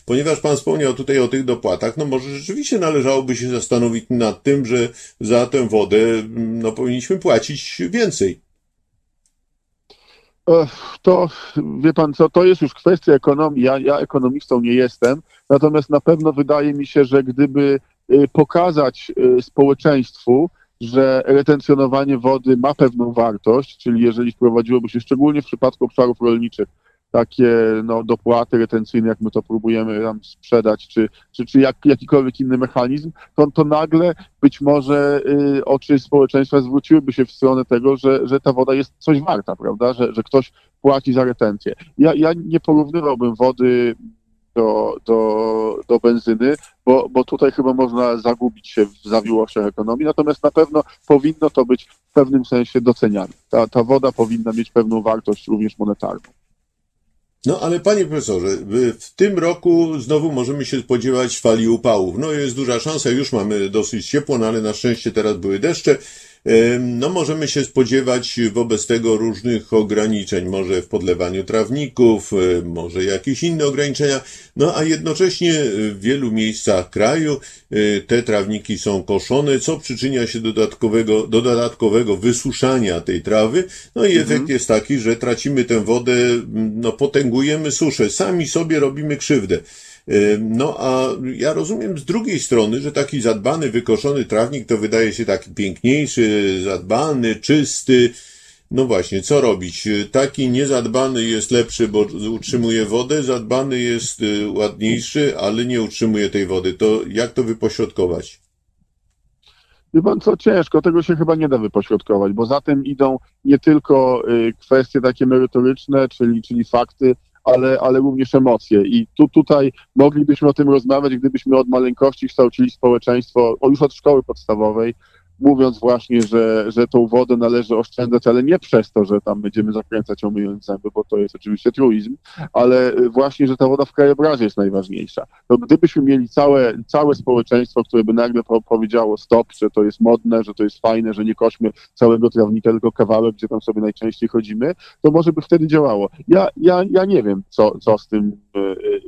Ponieważ Pan wspomniał tutaj o tych dopłatach, no może rzeczywiście należałoby się zastanowić nad tym, że za tę wodę, no powinniśmy płacić więcej. To wie pan co, to jest już kwestia ekonomii. Ja, ja ekonomistą nie jestem, natomiast na pewno wydaje mi się, że gdyby y, pokazać y, społeczeństwu, że retencjonowanie wody ma pewną wartość, czyli jeżeli wprowadziłoby się szczególnie w przypadku obszarów rolniczych takie no, dopłaty retencyjne, jak my to próbujemy tam sprzedać, czy, czy, czy jak, jakikolwiek inny mechanizm, to, to nagle być może y, oczy społeczeństwa zwróciłyby się w stronę tego, że, że ta woda jest coś warta, prawda, że, że ktoś płaci za retencję. Ja, ja nie porównywałbym wody do, do, do benzyny, bo, bo tutaj chyba można zagubić się w zawiłościach ekonomii, natomiast na pewno powinno to być w pewnym sensie doceniane. Ta, ta woda powinna mieć pewną wartość również monetarną. No ale panie profesorze, w tym roku znowu możemy się spodziewać fali upałów. No jest duża szansa, już mamy dosyć ciepło, no ale na szczęście teraz były deszcze. No możemy się spodziewać wobec tego różnych ograniczeń, może w podlewaniu trawników, e, może jakieś inne ograniczenia, no a jednocześnie w wielu miejscach kraju e, te trawniki są koszone, co przyczynia się do dodatkowego, do dodatkowego wysuszania tej trawy, no i efekt jest taki, że tracimy tę wodę, no potęgujemy suszę, sami sobie robimy krzywdę. No a ja rozumiem z drugiej strony, że taki zadbany, wykoszony trawnik to wydaje się taki piękniejszy, zadbany, czysty. No właśnie, co robić? Taki niezadbany jest lepszy, bo utrzymuje wodę, zadbany jest y, ładniejszy, ale nie utrzymuje tej wody. To jak to wypośrodkować? Wie pan co, ciężko, tego się chyba nie da wypośrodkować, bo za tym idą nie tylko y, kwestie takie merytoryczne, czyli, czyli fakty, ale, ale również emocje. I tu, tutaj moglibyśmy o tym rozmawiać, gdybyśmy od maleńkości kształcili społeczeństwo, już od szkoły podstawowej, mówiąc właśnie, że, że tą wodę należy oszczędzać, ale nie przez to, że tam będziemy zakręcać umyjąc zęby, bo to jest oczywiście truizm, ale y, właśnie, że ta woda w krajobrazie jest najważniejsza. To gdybyśmy mieli całe, całe społeczeństwo, które by nagle po, powiedziało stop, że to jest modne, że to jest fajne, że nie kośmy całego trawnika, tylko kawałek, gdzie tam sobie najczęściej chodzimy, to może by wtedy działało. Ja, ja, ja nie wiem, co, co, z tym, y,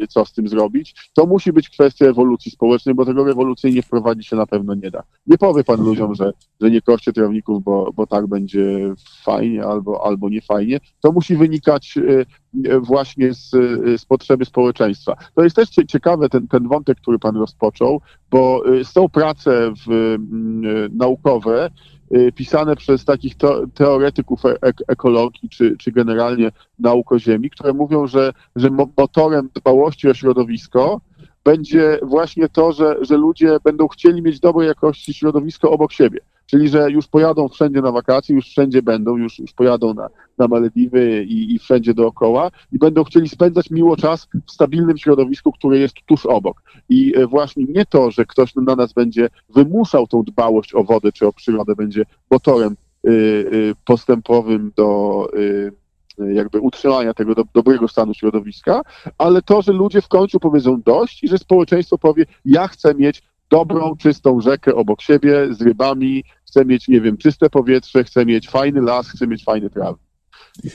y, co z tym zrobić. To musi być kwestia ewolucji społecznej, bo tego rewolucyjnie wprowadzić się na pewno nie da. Nie powie pan ludziom, że, że nie koszcie trawników, bo, bo tak będzie fajnie albo, albo nie fajnie. To musi wynikać y, y, właśnie z, y, z potrzeby społeczeństwa. To jest też cie- ciekawe, ten, ten wątek, który pan rozpoczął, bo są prace w, mm, naukowe, pisane przez takich teoretyków e- ek- ekologii, czy, czy generalnie nauk o Ziemi, które mówią, że, że mo- motorem dbałości o środowisko będzie właśnie to, że, że ludzie będą chcieli mieć dobrej jakości środowisko obok siebie. Czyli, że już pojadą wszędzie na wakacje, już wszędzie będą, już, już pojadą na, na Malediwy i, i wszędzie dookoła i będą chcieli spędzać miło czas w stabilnym środowisku, które jest tuż obok. I e, właśnie nie to, że ktoś na nas będzie wymuszał tą dbałość o wodę czy o przyrodę, będzie motorem y, y, postępowym do y, jakby utrzymania tego do, dobrego stanu środowiska, ale to, że ludzie w końcu powiedzą dość i że społeczeństwo powie, ja chcę mieć dobrą, czystą rzekę obok siebie z rybami, chcę mieć, nie wiem, czyste powietrze, chcę mieć fajny las, chcę mieć fajne trawy.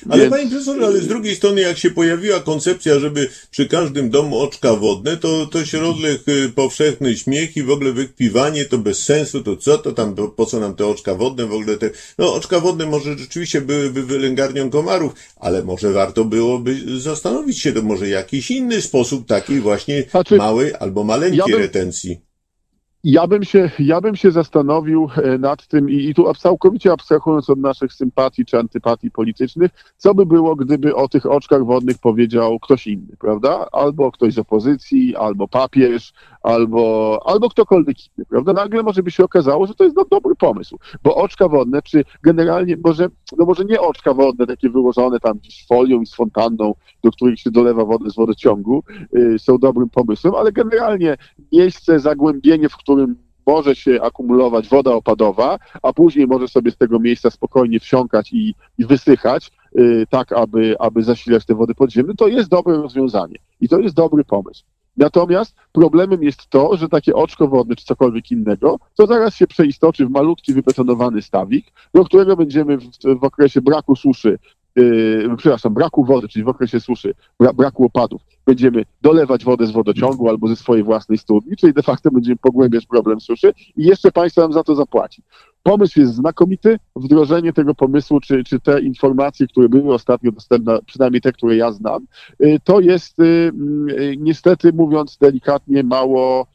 Ale Więc- panie profesorze, ale z drugiej strony, jak się pojawiła koncepcja, żeby przy każdym domu oczka wodne, to, to się rozległ y, powszechny śmiech i w ogóle wykpiwanie to bez sensu, to co to tam, po, po co nam te oczka wodne, w ogóle te, no oczka wodne może rzeczywiście byłyby wylęgarnią komarów, ale może warto byłoby zastanowić się, to może jakiś inny sposób takiej właśnie Znaczy, małej albo maleńkiej ja bym- retencji. Ja bym się, ja bym się zastanowił e, nad tym i, i tu całkowicie abstrahując od naszych sympatii czy antypatii politycznych, co by było, gdyby o tych oczkach wodnych powiedział ktoś inny, prawda? Albo ktoś z opozycji, albo papież, albo, albo ktokolwiek inny, prawda? Nagle może by się okazało, że to jest no, dobry pomysł, bo oczka wodne, czy generalnie, może, no może nie oczka wodne, takie wyłożone tam gdzieś folią i z fontanną, do których się dolewa wodę z wodociągu, y, są dobrym pomysłem, ale generalnie miejsce, zagłębienie, w którym może się akumulować woda opadowa, a później może sobie z tego miejsca spokojnie wsiąkać i, i wysychać, y, tak aby, aby zasilać te wody podziemne, to jest dobre rozwiązanie i to jest dobry pomysł. Natomiast problemem jest to, że takie oczko wodne czy cokolwiek innego, to zaraz się przeistoczy w malutki wybetonowany stawik, do którego będziemy w, w okresie braku suszy, yy, przepraszam, braku wody, czyli w okresie suszy, bra, braku opadów, będziemy dolewać wodę z wodociągu albo ze swojej własnej studni, czyli de facto będziemy pogłębiać problem suszy i jeszcze państwo nam za to zapłaci. Pomysł jest znakomity, wdrożenie tego pomysłu, czy, czy te informacje, które były ostatnio dostępne, przynajmniej te, które ja znam, y, to jest y, y, niestety, mówiąc delikatnie, mało,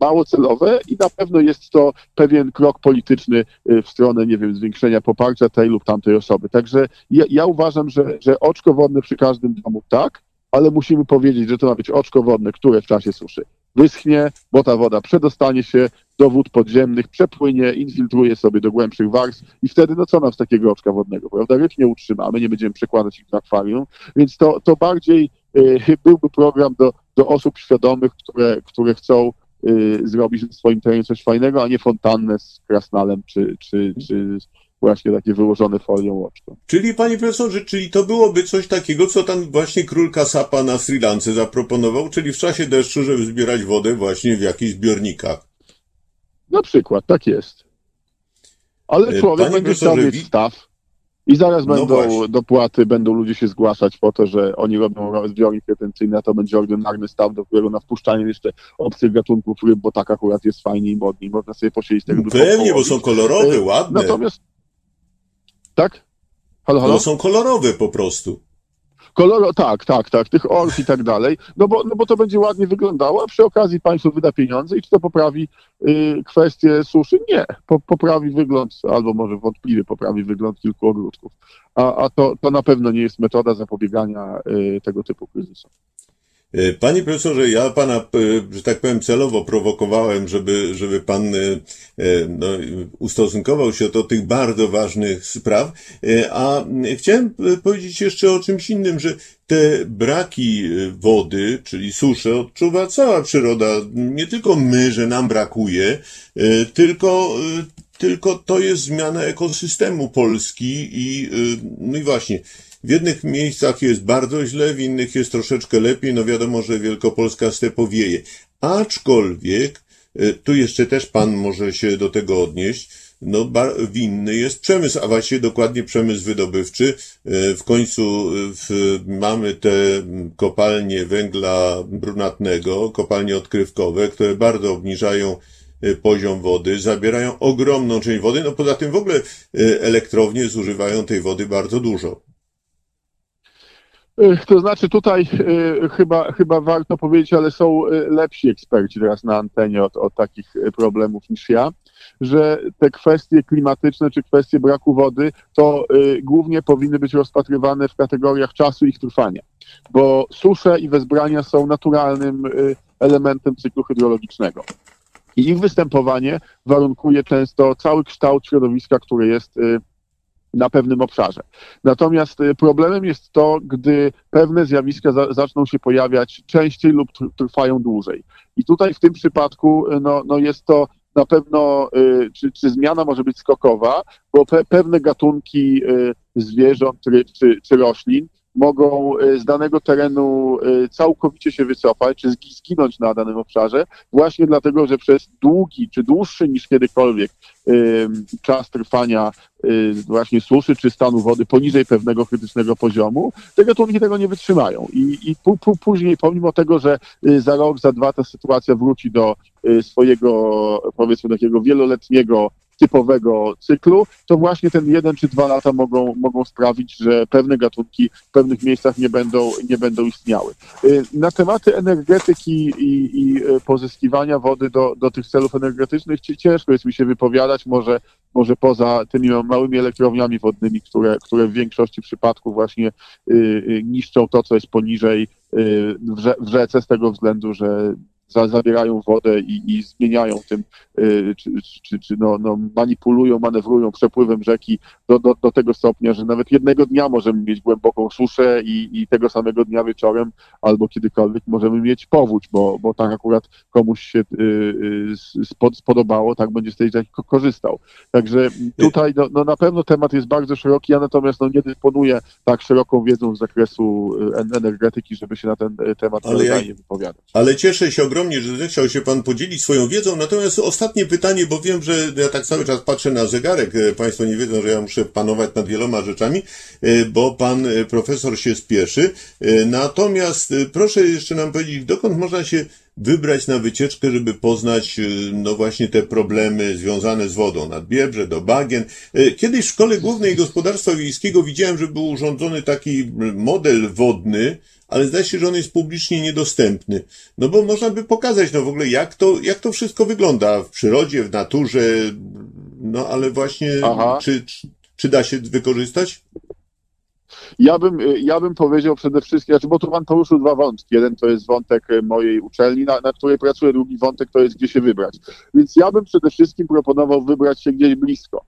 mało celowe i na pewno jest to pewien krok polityczny w stronę, nie wiem, zwiększenia poparcia tej lub tamtej osoby. Także ja, ja uważam, że, że oczko wodne przy każdym domu tak, ale musimy powiedzieć, że to ma być oczko wodne, które w czasie suszy wyschnie, bo ta woda przedostanie się do wód podziemnych, przepłynie, infiltruje sobie do głębszych warstw i wtedy, no co nam z takiego oczka wodnego, prawda? Ryb nie utrzymamy, nie będziemy przekładać ich do akwarium, więc to, to bardziej y, byłby program do, do osób świadomych, które, które chcą y, zrobić w swoim terenie coś fajnego, a nie fontannę z krasnalem czy, czy, czy właśnie takie wyłożone folią łoczką. Czyli panie profesorze, czyli to byłoby coś takiego, co tam właśnie król Kasapa na Sri Lance zaproponował, czyli w czasie deszczu, żeby zbierać wodę właśnie w jakichś zbiornikach. Na przykład, tak jest. Ale e, człowiek panie będzie chciał mieć staw i zaraz no będą właśnie. dopłaty, będą ludzie się zgłaszać po to, że oni robią zbiornik retencyjny, a to będzie ordynarny staw, do którego na wpuszczanie jeszcze obcych gatunków ryb, bo tak akurat jest fajnie i modnie, można sobie posiedzieć tego Pewnie, bo są kolorowe, e, ładne. Natomiast tak? Halo, halo? No są kolorowe po prostu. Koloro, tak, tak, tak, tych orf i tak dalej, no bo, no bo to będzie ładnie wyglądało, a przy okazji państwo wyda pieniądze i czy to poprawi y, kwestię suszy? Nie, po, poprawi wygląd, albo może wątpliwie poprawi wygląd kilku ogródków, a, a to, to na pewno nie jest metoda zapobiegania y, tego typu kryzysom. E, panie profesorze, ja pana, e, że tak powiem, celowo prowokowałem, żeby, żeby pan e, no, ustosunkował się do tych bardzo ważnych spraw, a chciałem powiedzieć jeszcze o czymś innym, że te braki wody, czyli susze, odczuwa cała przyroda. Nie tylko my, że nam brakuje, tylko tylko to jest zmiana ekosystemu Polski i, no i właśnie, w jednych miejscach jest bardzo źle, w innych jest troszeczkę lepiej. No wiadomo, że Wielkopolska stepowieje. Aczkolwiek, e, tu jeszcze też pan może się do tego odnieść, no winny jest przemysł, a właściwie dokładnie przemysł wydobywczy. E, w końcu e, w, mamy te kopalnie węgla brunatnego, kopalnie odkrywkowe, które bardzo obniżają poziom wody, zabierają ogromną część wody, no poza tym w ogóle elektrownie zużywają tej wody bardzo dużo. Y, to znaczy tutaj y, chyba, chyba warto powiedzieć, ale są y, lepsi eksperci teraz na antenie od, od takich problemów niż ja, że te kwestie klimatyczne czy kwestie braku wody to głównie powinny być rozpatrywane w kategoriach czasu ich trwania, bo susze i wezbrania są naturalnym elementem cyklu hydrologicznego. I ich występowanie warunkuje często cały kształt środowiska, które jest na pewnym obszarze. Natomiast y, problemem jest to, gdy pewne zjawiska za, zaczną się pojawiać częściej lub trwają dłużej. I tutaj w tym przypadku y, no, no jest to na pewno, y, czy, czy zmiana może być skokowa, bo pe, pewne gatunki zwierząt czy, czy, czy roślin mogą e, z danego terenu e, całkowicie się wycofać, czy zginąć na danym obszarze, właśnie dlatego, że przez długi, czy dłuższy niż kiedykolwiek e, czas trwania właśnie suszy, czy stanu wody poniżej pewnego krytycznego poziomu, te gatunki tego nie wytrzymają. I, i później, pomimo tego, że za rok, za dwa ta sytuacja wróci do swojego, powiedzmy, takiego wieloletniego typowego cyklu, to właśnie ten jeden czy dwa lata mogą, mogą sprawić, że pewne gatunki w pewnych miejscach nie będą, nie będą istniały. Y, na tematy energetyki i, i y, pozyskiwania wody do, do tych celów energetycznych ciężko jest mi się wypowiadać, może, może poza tymi małymi elektrowniami wodnymi, które, które w większości przypadków właśnie y, niszczą to, co jest poniżej w, rzece z tego względu, że za, zabierają wodę i, i zmieniają tym, y, czy, czy, czy no, no manipulują, manewrują przepływem rzeki do, do, do tego stopnia, że nawet jednego dnia możemy mieć głęboką suszę i, i tego samego dnia wieczorem albo kiedykolwiek możemy mieć powódź, bo, bo tak akurat komuś się y, y, spod, spodobało, tak będzie z tej rzeki ko- korzystał. Także tutaj no, no na pewno temat jest bardzo szeroki, ja natomiast no, nie dysponuję tak szeroką wiedzą z zakresu en- energetyki, żeby się na ten temat Ale ja- wypowiadać. Ale cieszę się ogromnie, że zechciał się Pan podzielić swoją wiedzą. Natomiast ostatnie pytanie, bo wiem, że ja tak cały czas patrzę na zegarek. E, Państwo nie wiedzą, że ja muszę panować nad wieloma rzeczami, e, bo Pan e, profesor się spieszy. Natomiast proszę jeszcze nam powiedzieć, dokąd można się wybrać na wycieczkę, żeby poznać, e, no właśnie te problemy związane z wodą, nad Biebrze, do bagien. E, Kiedyś w Szkole Głównej Gospodarstwa Wiejskiego widziałem, że był urządzony taki model wodny, ale zdaje się, że on jest publicznie niedostępny. No bo można by pokazać, no w ogóle jak to, jak to wszystko wygląda w przyrodzie, w naturze, no ale właśnie, czy, czy da się wykorzystać? Ja bym, y, ja bym powiedział przede wszystkim, znaczy, bo tu pan poruszył dwa wątki. Jeden to jest wątek y, mojej uczelni, na, na której pracuję, drugi wątek to jest gdzie się wybrać. Więc ja bym przede wszystkim proponował wybrać się gdzieś blisko.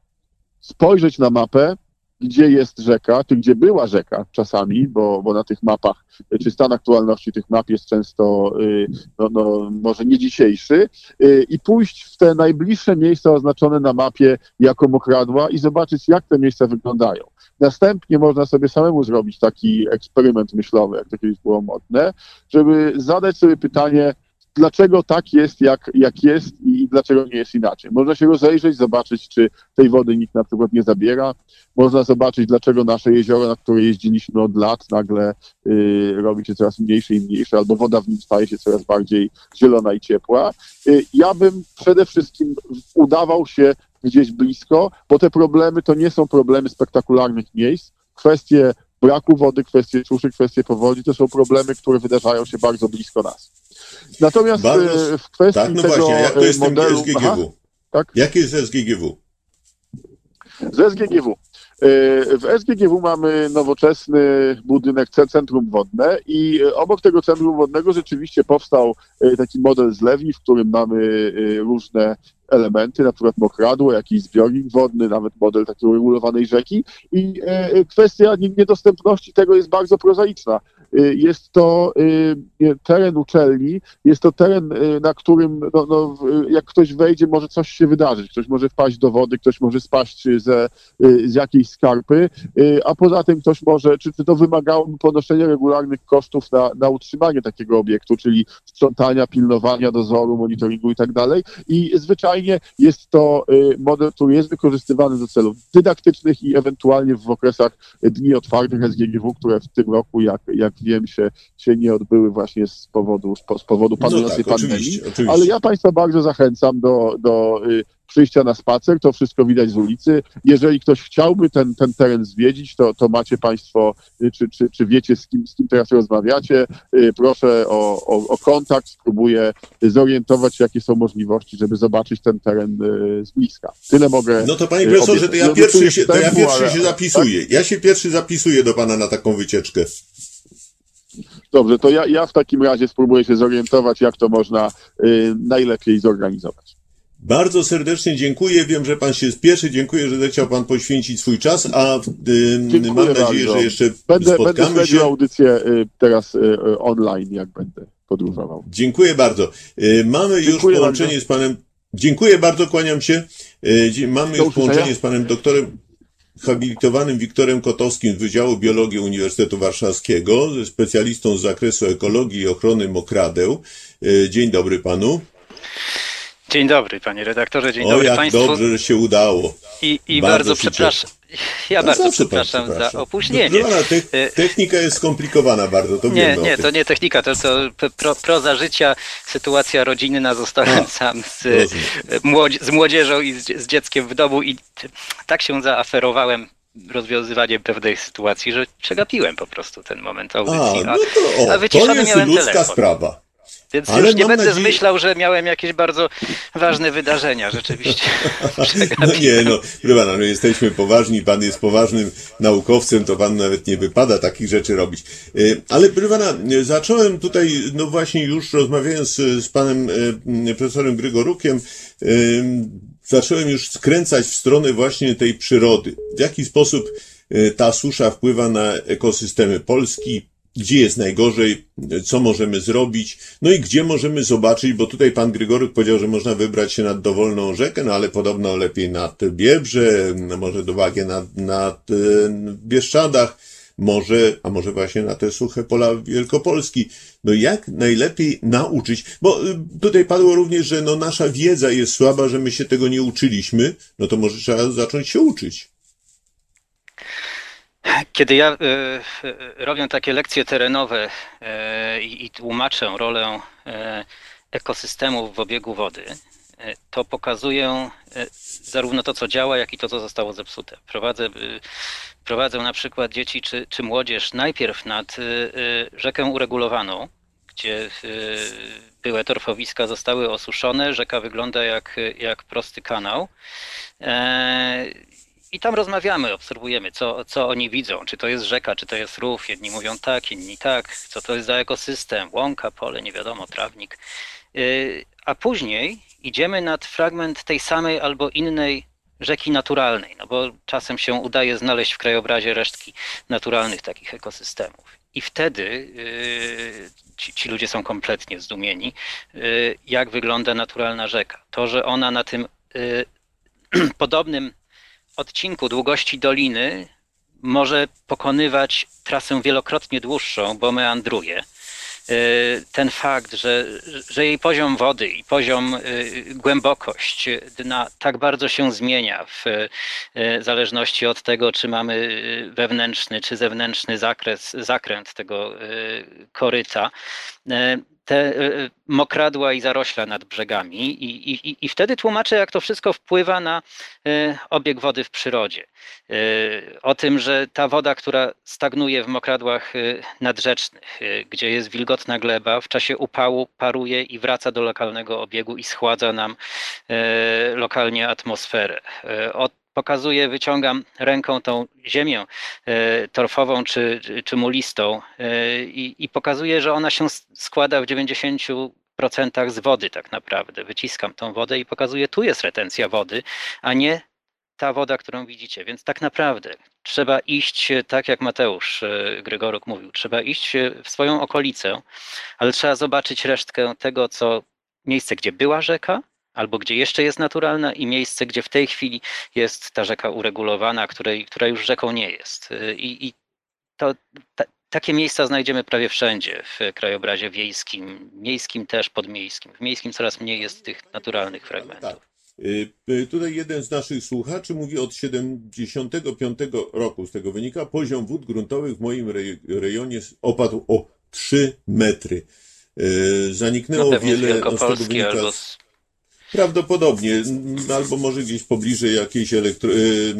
Spojrzeć na mapę, gdzie jest rzeka, czy gdzie była rzeka czasami, bo, bo na tych mapach, y, czy stan aktualności tych map jest często, no, no, może nie dzisiejszy, i pójść w te najbliższe miejsca oznaczone na mapie jako mokradła i zobaczyć, jak te miejsca wyglądają. Następnie można sobie samemu zrobić taki eksperyment myślowy, jak to kiedyś było modne, żeby zadać sobie pytanie, dlaczego tak jest, jak, jak jest i dlaczego nie jest inaczej. Można się rozejrzeć, zobaczyć, czy tej wody nikt na przykład nie zabiera. Można zobaczyć, dlaczego nasze jezioro, na które jeździliśmy od lat, nagle y, robi się coraz mniejsze i mniejsze, albo woda w nim staje się coraz bardziej zielona i ciepła. Y, ja bym przede wszystkim udawał się gdzieś blisko, bo te problemy to nie są problemy spektakularnych miejsc. Kwestie braku wody, kwestie suszy, kwestie powodzi to są problemy, które wydarzają się bardzo blisko nas. Natomiast Bardzo- e, w kwestii Tak, no tego właśnie, jak to e, jest modelu... SGGW? Aha, tak? Jakie jest SGGW? Z SGGW. E, W SGGW mamy nowoczesny budynek, ce- centrum wodne i e, obok tego centrum wodnego rzeczywiście powstał e, taki model zlewni, w którym mamy e, różne elementy, na przykład mokradło, jakiś zbiornik wodny, nawet model takiej uregulowanej rzeki i e, kwestia nie- niedostępności tego jest bardzo prozaiczna. E, Jest to e, teren uczelni, jest to teren, e, na którym no, no, jak ktoś wejdzie, może coś się wydarzyć. Ktoś może wpaść do wody, ktoś może spaść ze, y, z jakiejś skarpy, y, a poza tym ktoś może, czy, czy to wymagałoby ponoszenia regularnych kosztów na, na utrzymanie takiego obiektu, czyli sprzątania, pilnowania, dozoru, monitoringu i tak dalej. I zwyczajnie jest to y, model, który jest wykorzystywany do celów dydaktycznych i ewentualnie w okresach dni otwartych SGGW, które w tym roku, jak, jak wiem, się, się nie odbyły właśnie z powodu, z powodu No panującej tak, pandemii. oczywiście, oczywiście. Ale ja Państwa bardzo zachęcam do, do y, przyjścia na spacer, to wszystko widać z ulicy. Jeżeli ktoś chciałby ten, ten teren zwiedzić, to, to macie Państwo, y, czy, czy, czy wiecie, z kim, z kim teraz rozmawiacie, y, proszę o, o, o kontakt, spróbuję zorientować się, jakie są możliwości, żeby zobaczyć ten teren z bliska. Tyle mogę. No to panie profesorze, to ja pierwszy się, to ja pierwszy się zapisuję. Ja się pierwszy zapisuję do pana na taką wycieczkę. Dobrze, to ja, ja w takim razie spróbuję się zorientować, jak to można y, najlepiej zorganizować. Bardzo serdecznie dziękuję. Wiem, że pan się spieszy. Dziękuję, że zechciał pan poświęcić swój czas, a Dziękuję mam nadzieję, bardzo. że jeszcze Będę, będę spotkamy śledził się. audycję y, teraz y, y, online, jak będę podróżował. Dziękuję bardzo. Y, Mamy już Dziękuję połączenie bardzo. z panem. Dziękuję bardzo, kłaniam się. Y, Mamy Do już połączenie z panem doktorem habilitowanym Wiktorem Kotowskim z Wydziału Biologii Uniwersytetu Warszawskiego, specjalistą z zakresu ekologii i ochrony mokradeł. Y, Dzień dobry panu. Dzień dobry, panie redaktorze, dzień o, dobry jak państwu. dobrze, że się udało. I, i Bardzo bardzo, przepraszam. Ja No bardzo przepraszam za opóźnienie. No, ale te, E, technika jest skomplikowana bardzo, to Nie, nie, to nie technika, to, to pro, proza życia, sytuacja rodzinna, zostałem A, sam z, rozumiem. młodzi, z młodzieżą i z, z dzieckiem w domu i tak się zaaferowałem rozwiązywaniem pewnej sytuacji, że przegapiłem po prostu ten moment A, audycji. no to, o, a to jest miałem ludzka telefon. sprawa. Więc Ale już nie będę nadzieję- zmyślał, że miałem jakieś bardzo ważne wydarzenia, rzeczywiście. No nie, no, pana, no jesteśmy poważni, pan jest poważnym naukowcem, to pan nawet nie wypada takich rzeczy robić. Y, Ale y, zacząłem tutaj, no właśnie już rozmawiając z panem y, profesorem Grygorukiem, y, zacząłem już skręcać w stronę właśnie tej przyrody. W jaki sposób ta susza wpływa na ekosystemy Polski, gdzie jest najgorzej, co możemy zrobić, no i gdzie możemy zobaczyć, bo tutaj pan Grygoruk powiedział, że można wybrać się nad dowolną rzekę, no ale podobno lepiej nad Biebrze, może do wagi nad, nad e, Bieszczadach, może, a może właśnie na te suche pola Wielkopolski. No jak najlepiej nauczyć, bo y, tutaj padło również, że no nasza wiedza jest słaba, że my się tego nie uczyliśmy, no to może trzeba zacząć się uczyć. Kiedy ja y, y, robię takie lekcje terenowe y, i, tłumaczę rolę y, ekosystemów w obiegu wody, y, to pokazuję y, zarówno to, co działa, jak i to, co zostało zepsute. Prowadzę, y, prowadzę na przykład dzieci czy, czy młodzież najpierw nad y, y, rzekę uregulowaną, gdzie y, były torfowiska zostały osuszone, rzeka wygląda jak, jak prosty kanał. I tam rozmawiamy, obserwujemy, co, co oni widzą. Czy to jest rzeka, czy to jest rów. Jedni mówią tak, inni tak. Co to jest za ekosystem? Łąka, pole, nie wiadomo, trawnik. Y, A później idziemy nad fragment tej samej albo innej rzeki naturalnej, no bo czasem się udaje znaleźć w krajobrazie resztki naturalnych takich ekosystemów. I wtedy y, ci, ci ludzie są kompletnie zdumieni, y, jak wygląda naturalna rzeka. To, że ona na tym podobnym odcinku długości doliny może pokonywać trasę wielokrotnie dłuższą, bo meandruje. Y, Ten fakt, że, że jej poziom wody i poziom y, głębokość dna tak bardzo się zmienia w y, zależności od tego, czy mamy wewnętrzny czy zewnętrzny zakres, zakręt tego koryta. Te y, mokradła i zarośla nad brzegami, i, i, i wtedy tłumaczę, jak to wszystko wpływa na y, obieg wody w przyrodzie. O tym, że ta woda, która stagnuje w mokradłach nadrzecznych, gdzie jest wilgotna gleba, w czasie upału paruje i wraca do lokalnego obiegu i schładza nam lokalnie atmosferę. O pokazuję, wyciągam ręką tą ziemię e, torfową czy, czy- mulistą e, i, i pokazuję, że ona się składa w 90% z wody tak naprawdę. Wyciskam tą wodę i pokazuję, tu jest retencja wody, a nie ta woda, którą widzicie. Więc tak naprawdę trzeba iść, e, tak jak Mateusz Grygoruk mówił, trzeba iść w swoją okolicę, ale trzeba zobaczyć resztkę tego, co miejsce, gdzie była rzeka, albo gdzie jeszcze jest naturalna i miejsce, gdzie w tej chwili jest ta rzeka uregulowana, której, która już rzeką nie jest. I, i to, ta, takie miejsca znajdziemy prawie wszędzie w krajobrazie wiejskim, miejskim też, podmiejskim. W miejskim coraz mniej jest tych naturalnych fragmentów. Tak. Y, y, Tutaj jeden z naszych słuchaczy mówi od 75 roku, z tego wynika, poziom wód gruntowych w moim rej- rejonie opadł o 3 metry. Y, Zaniknęło No wiele, z tego wynika albo z Prawdopodobnie, albo może gdzieś pobliżej jakiejś elektro, y, y,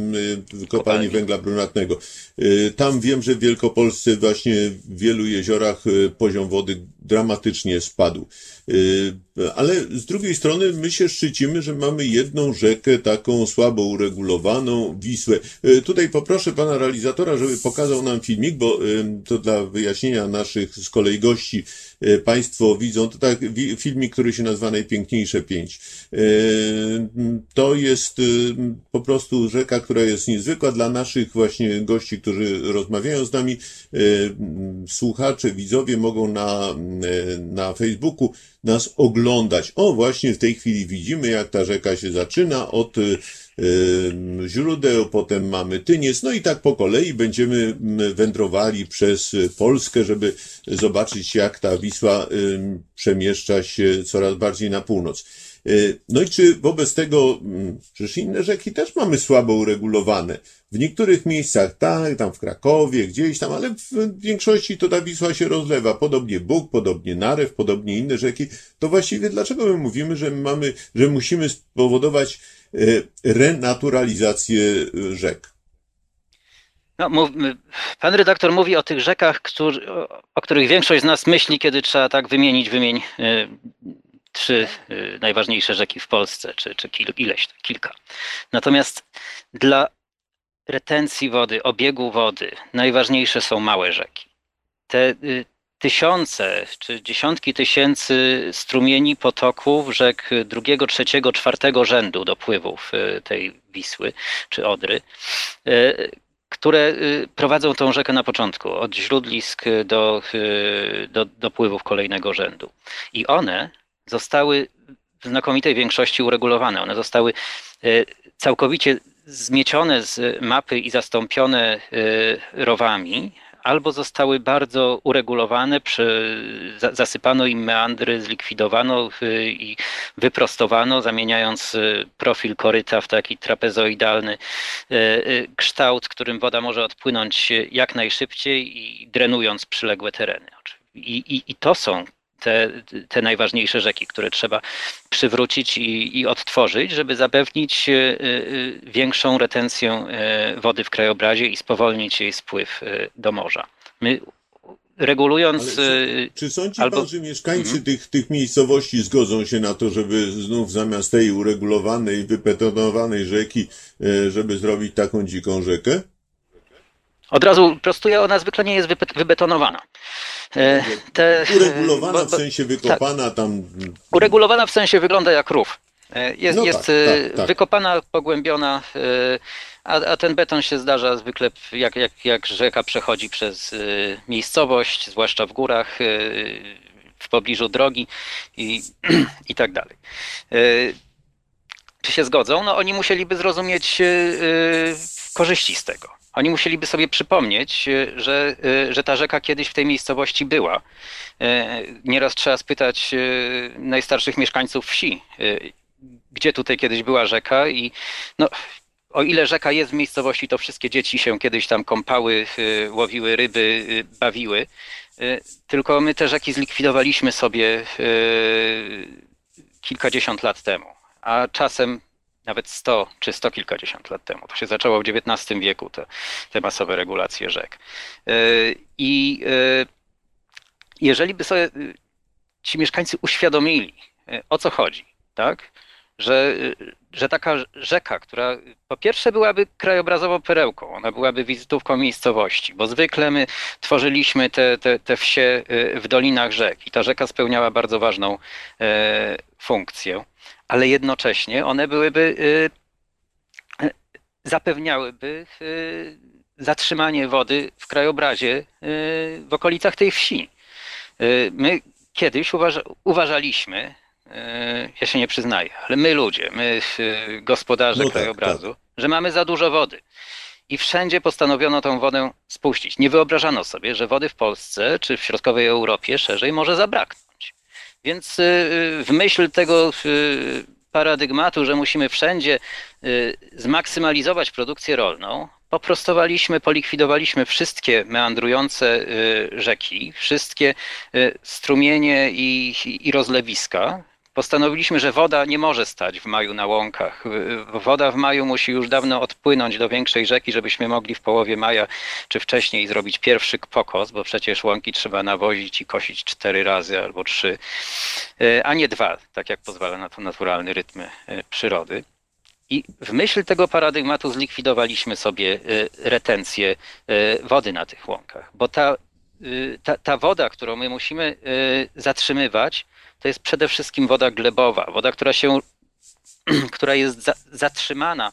kopalni Kopalni. węgla brunatnego. Y, Tam wiem, że w Wielkopolsce właśnie w wielu jeziorach poziom wody dramatycznie spadł. Y, Ale z drugiej strony my się szczycimy, że mamy jedną rzekę taką słabo uregulowaną, Wisłę. Y, Tutaj poproszę pana realizatora, żeby pokazał nam filmik, bo to dla wyjaśnienia naszych z kolei gości y, państwo widzą, to tak filmik, który się nazywa Najpiękniejsze Pięć. To jest po prostu rzeka, która jest niezwykła dla naszych właśnie gości, którzy rozmawiają z nami. Słuchacze, widzowie mogą na, na Facebooku nas oglądać. O, właśnie w tej chwili widzimy, jak ta rzeka się zaczyna od y, y, źródeł, potem mamy Tyniec, no i tak po kolei będziemy mm, wędrowali przez Polskę, żeby zobaczyć, jak ta Wisła przemieszcza się coraz bardziej na północ. Y, No i czy wobec tego, mm, przecież inne rzeki też mamy słabo uregulowane. W niektórych miejscach tak, tam w Krakowie, gdzieś tam, ale w większości to ta Wisła się rozlewa. Podobnie Bóg, podobnie Narew, podobnie inne rzeki. To właściwie dlaczego my mówimy, że mamy, że musimy spowodować e, renaturalizację e, rzek? No, mów, pan redaktor mówi o tych rzekach, który, o, o, których większość z nas myśli, kiedy trzeba tak wymienić, wymień trzy y, najważniejsze rzeki w Polsce, czy, czy kil, ileś, kilka. Natomiast dla retencji wody, obiegu wody, najważniejsze są małe rzeki. Te y, tysiące czy dziesiątki tysięcy strumieni, potoków, rzek drugiego, trzeciego, czwartego rzędu dopływów y, tej Wisły czy Odry, które prowadzą tą rzekę na początku, od źródlisk do, do dopływów kolejnego rzędu. I one zostały w znakomitej większości uregulowane. One zostały całkowicie zmiecione z mapy i zastąpione rowami, albo zostały bardzo uregulowane, przy, zasypano im meandry, zlikwidowano y, i wyprostowano, zamieniając profil koryta w taki trapezoidalny kształt, którym woda może odpłynąć jak najszybciej i drenując przyległe tereny. I, i, i to są te, te najważniejsze rzeki, które trzeba przywrócić i, i odtworzyć, żeby zapewnić e, e, większą retencję e, wody w krajobrazie i spowolnić jej spływ do morza. My regulując. Czy, czy, sądzi albo... pan, że mieszkańcy mhm. tych, tych miejscowości zgodzą się na to, żeby znów zamiast tej uregulowanej, wypetonowanej rzeki, żeby zrobić taką dziką rzekę? Od razu prostuję, ona zwykle nie jest wybetonowana. E, te, uregulowana bo, w sensie wykopana tak, tam. Uregulowana w sensie wygląda jak rów. E, jest, no jest tak, tak, tak, wykopana, pogłębiona, a, a, ten beton się zdarza zwykle jak, jak, jak rzeka przechodzi przez miejscowość, zwłaszcza w górach, w pobliżu drogi i, i tak dalej. Czy się zgodzą? No oni musieliby zrozumieć korzyści z tego. Oni musieliby sobie przypomnieć, e, że, e, że ta rzeka kiedyś w tej miejscowości była. E, nieraz trzeba spytać najstarszych mieszkańców wsi, gdzie tutaj kiedyś była rzeka i no, o ile rzeka jest w miejscowości, to wszystkie dzieci się kiedyś tam kąpały, łowiły ryby, bawiły. Tylko my te rzeki zlikwidowaliśmy sobie kilkadziesiąt lat temu, a czasem nawet 100 czy sto kilkadziesiąt lat temu. To się zaczęło w XIX wieku, te, te masowe regulacje rzek. E, I e, jeżeli by sobie e, ci mieszkańcy uświadomili, o co chodzi, tak? Że, że taka rzeka, która po pierwsze byłaby krajobrazową perełką, ona byłaby wizytówką miejscowości, bo zwykle my tworzyliśmy te, te, te wsie w dolinach rzek i ta rzeka spełniała bardzo ważną funkcję ale jednocześnie one byłyby, y, y, zapewniałyby y, zatrzymanie wody w krajobrazie w okolicach tej wsi. My kiedyś uważa, uważaliśmy, ja się nie przyznaję, ale my ludzie, my gospodarze no tak, krajobrazu, tak. że mamy za dużo wody. I wszędzie postanowiono tą wodę spuścić. Nie wyobrażano sobie, że wody w Polsce czy w środkowej Europie szerzej może zabraknąć. Więc y, y, w myśl tego y, paradygmatu, że musimy wszędzie zmaksymalizować produkcję rolną, poprostowaliśmy, polikwidowaliśmy wszystkie meandrujące rzeki, wszystkie strumienie i, i rozlewiska, Postanowiliśmy, że woda nie może stać w maju na łąkach. Woda w maju musi już dawno odpłynąć do większej rzeki, żebyśmy mogli w połowie maja czy wcześniej zrobić pierwszy pokos, bo przecież łąki trzeba nawozić i kosić cztery razy albo trzy, e, a nie dwa, tak jak pozwala na to naturalny rytm e, przyrody. I w myśl tego paradygmatu zlikwidowaliśmy sobie e, retencję wody na tych łąkach, bo ta, ta, ta woda, którą my musimy zatrzymywać, to jest przede wszystkim woda glebowa, woda, która się, która jest za, zatrzymana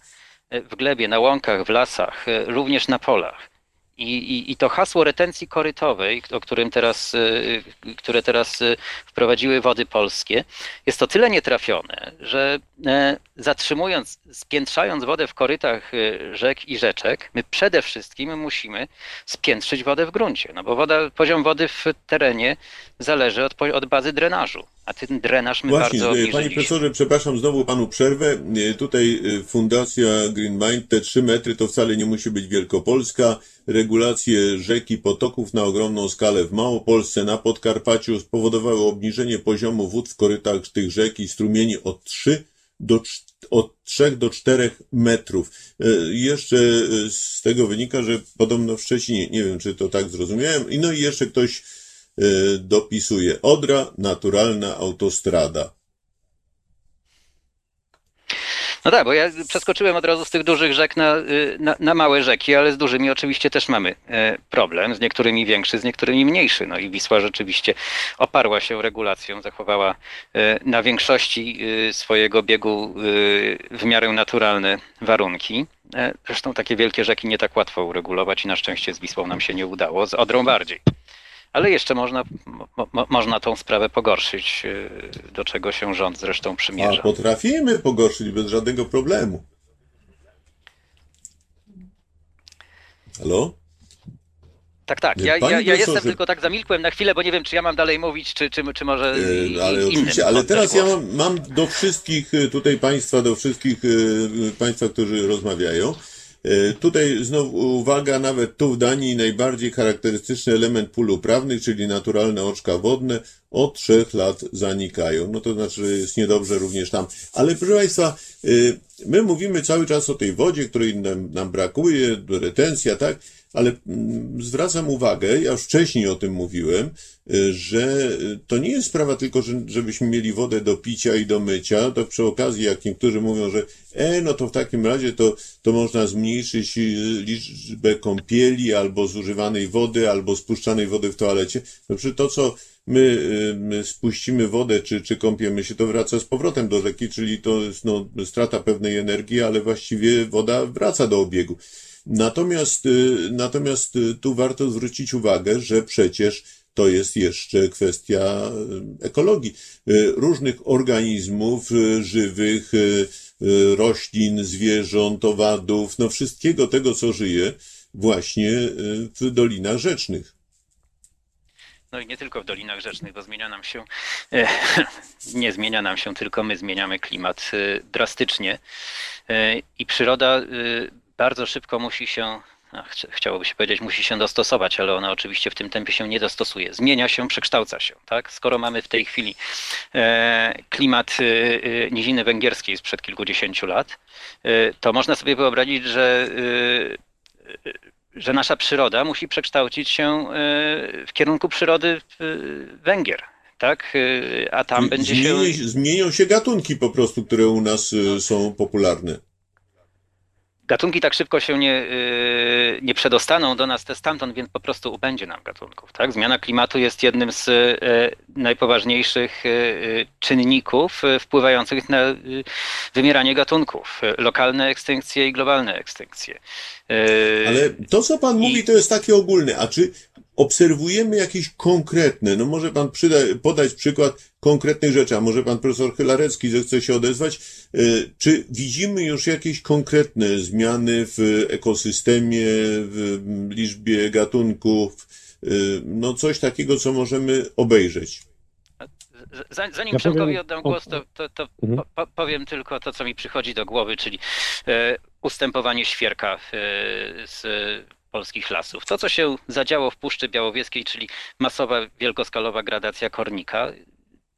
w glebie, na łąkach, w lasach, również na polach. I, i, I, to hasło retencji korytowej, o którym teraz, y, które teraz y, wprowadziły wody polskie, jest to tyle nietrafione, że e, zatrzymując, spiętrzając wodę w korytach y, rzek i rzeczek, my przede wszystkim musimy spiętrzyć wodę w gruncie, no bo woda, poziom wody w terenie zależy od, od bazy drenażu a ten drenaż my Właśnie, bardzo obniżyliśmy. Panie profesorze, przepraszam znowu panu przerwę. E, tutaj e, Fundacja Green Mind, te trzy metry to wcale nie musi być Wielkopolska. Regulacje rzek i potoków na ogromną skalę w Małopolsce, na Podkarpaciu spowodowały obniżenie poziomu wód w korytach tych rzek i strumieni od 3 do od 3 do 4 metrów. Jeszcze z tego wynika, że podobno w Szczecinie, nie wiem czy to tak zrozumiałem, i no i jeszcze ktoś dopisuje Odra, naturalna autostrada. No tak, bo ja przeskoczyłem od razu z tych dużych rzek na, y, na, na, małe rzeki, ale z dużymi oczywiście też mamy e, problem, z niektórymi większy, z niektórymi mniejszy. No i Wisła rzeczywiście oparła się regulacją, zachowała na większości y, swojego biegu y, w miarę naturalne warunki. E, zresztą takie wielkie rzeki nie tak łatwo uregulować i na szczęście z Wisłą nam się nie udało, z Odrą bardziej ale jeszcze można, mo, można tą sprawę pogorszyć, y, do czego się rząd zresztą przymierza. A potrafimy pogorszyć bez żadnego problemu. Halo? Tak, tak. Ja, ja, ja jestem tylko tak zamilkłem na chwilę, bo nie wiem, czy ja mam dalej mówić, czy, czy, czy może. Yy, ale oczywiście, ale teraz ja mam, mam do wszystkich y, tutaj państwa, do wszystkich yy, państwa, którzy rozmawiają. E, tutaj znowu uwaga, nawet tu w Danii najbardziej charakterystyczny element pól uprawnych, czyli naturalne oczka wodne, od trzech lat zanikają. No to znaczy, że jest niedobrze również tam. Ale proszę Państwa, e, my mówimy cały czas o tej wodzie, której nam, nam brakuje, retencja, tak? Ale mm, zwracam uwagę, ja już wcześniej o tym mówiłem, y, że to nie jest sprawa tylko, że, żebyśmy mieli wodę do picia i do mycia, to przy okazji, jak niektórzy mówią, że e, no to w takim razie to, to można zmniejszyć y, liczbę kąpieli, albo zużywanej wody, albo spuszczanej wody w toalecie, przy to, co my, y, my spuścimy wodę, czy, czy kąpiemy się, to wraca z powrotem do rzeki, czyli to jest no, strata pewnej energii, ale właściwie woda wraca do obiegu. Natomiast, y, natomiast y, tu warto zwrócić uwagę, że przecież to jest jeszcze kwestia y, ekologii. Różnych organizmów żywych, roślin, zwierząt, owadów, no wszystkiego tego, co żyje właśnie w dolinach rzecznych. No i nie tylko w Dolinach Rzecznych, bo zmienia nam się, e, nie zmienia nam się, tylko my zmieniamy klimat drastycznie. E, I przyroda bardzo szybko musi się, chciałoby się powiedzieć, musi się dostosować, ale ona oczywiście w tym tempie się nie dostosuje. Zmienia się, przekształca się. Tak? Skoro mamy w tej chwili e, klimat e, e, niziny węgierskiej sprzed kilkudziesięciu lat, to można sobie wyobrazić, że że nasza przyroda musi przekształcić się w kierunku przyrody Węgier. Tak? A tam będzie się. Zmienią się gatunki po prostu, które u nas są popularne gatunki tak szybko się nie, y, nie przedostaną do nas te stamtąd, więc po prostu ubędzie nam gatunków. Tak? Zmiana klimatu jest jednym z y, najpoważniejszych y, czynników wpływających na wymieranie gatunków. Lokalne ekstynkcje i globalne ekstynkcje. Ale to, co pan I... mówi, to jest takie ogólne. A czy obserwujemy jakieś konkretne, no może pan przyda, podać przykład konkretnych rzeczy, a może pan profesor Chylarecki zechce się odezwać, y, czy widzimy już jakieś konkretne zmiany w ekosystemie, w liczbie gatunków, y, no coś takiego, co możemy obejrzeć? Zanim Przemkowi oddam głos, to, to, to mhm. po, powiem tylko to, co mi przychodzi do głowy, czyli e, ustępowanie świerka z polskich lasów. To, co się zadziało w Puszczy Białowieskiej, czyli masowa, wielkoskalowa gradacja kornika,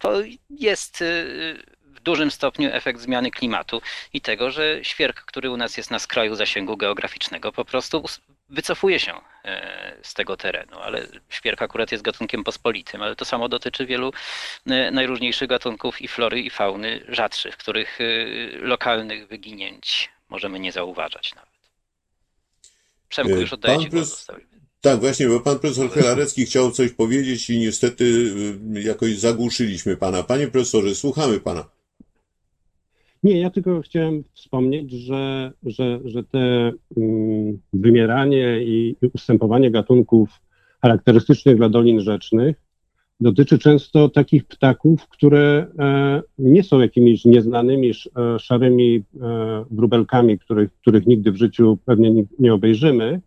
to jest y, w dużym stopniu efekt zmiany klimatu i tego, że świerk, który u nas jest na skraju zasięgu geograficznego, po prostu wycofuje się e, z tego terenu, ale świerk akurat jest gatunkiem pospolitym, ale to samo dotyczy wielu e, najróżniejszych gatunków i flory i fauny rzadszych, których e, lokalnych wyginięć możemy nie zauważać nawet. Przemku, już oddaję Pan Ci głos. Tak, właśnie, bo pan profesor Helarecki chciał coś powiedzieć i niestety y, jakoś zagłuszyliśmy pana. Panie profesorze, słuchamy pana. Nie, ja tylko chciałem wspomnieć, że, że, że te um, wymieranie i ustępowanie gatunków charakterystycznych dla dolin rzecznych dotyczy często takich ptaków, które e, nie są jakimiś nieznanymi e, szarymi e, wróbelkami, których, których nigdy w życiu pewnie nie, nie obejrzymy,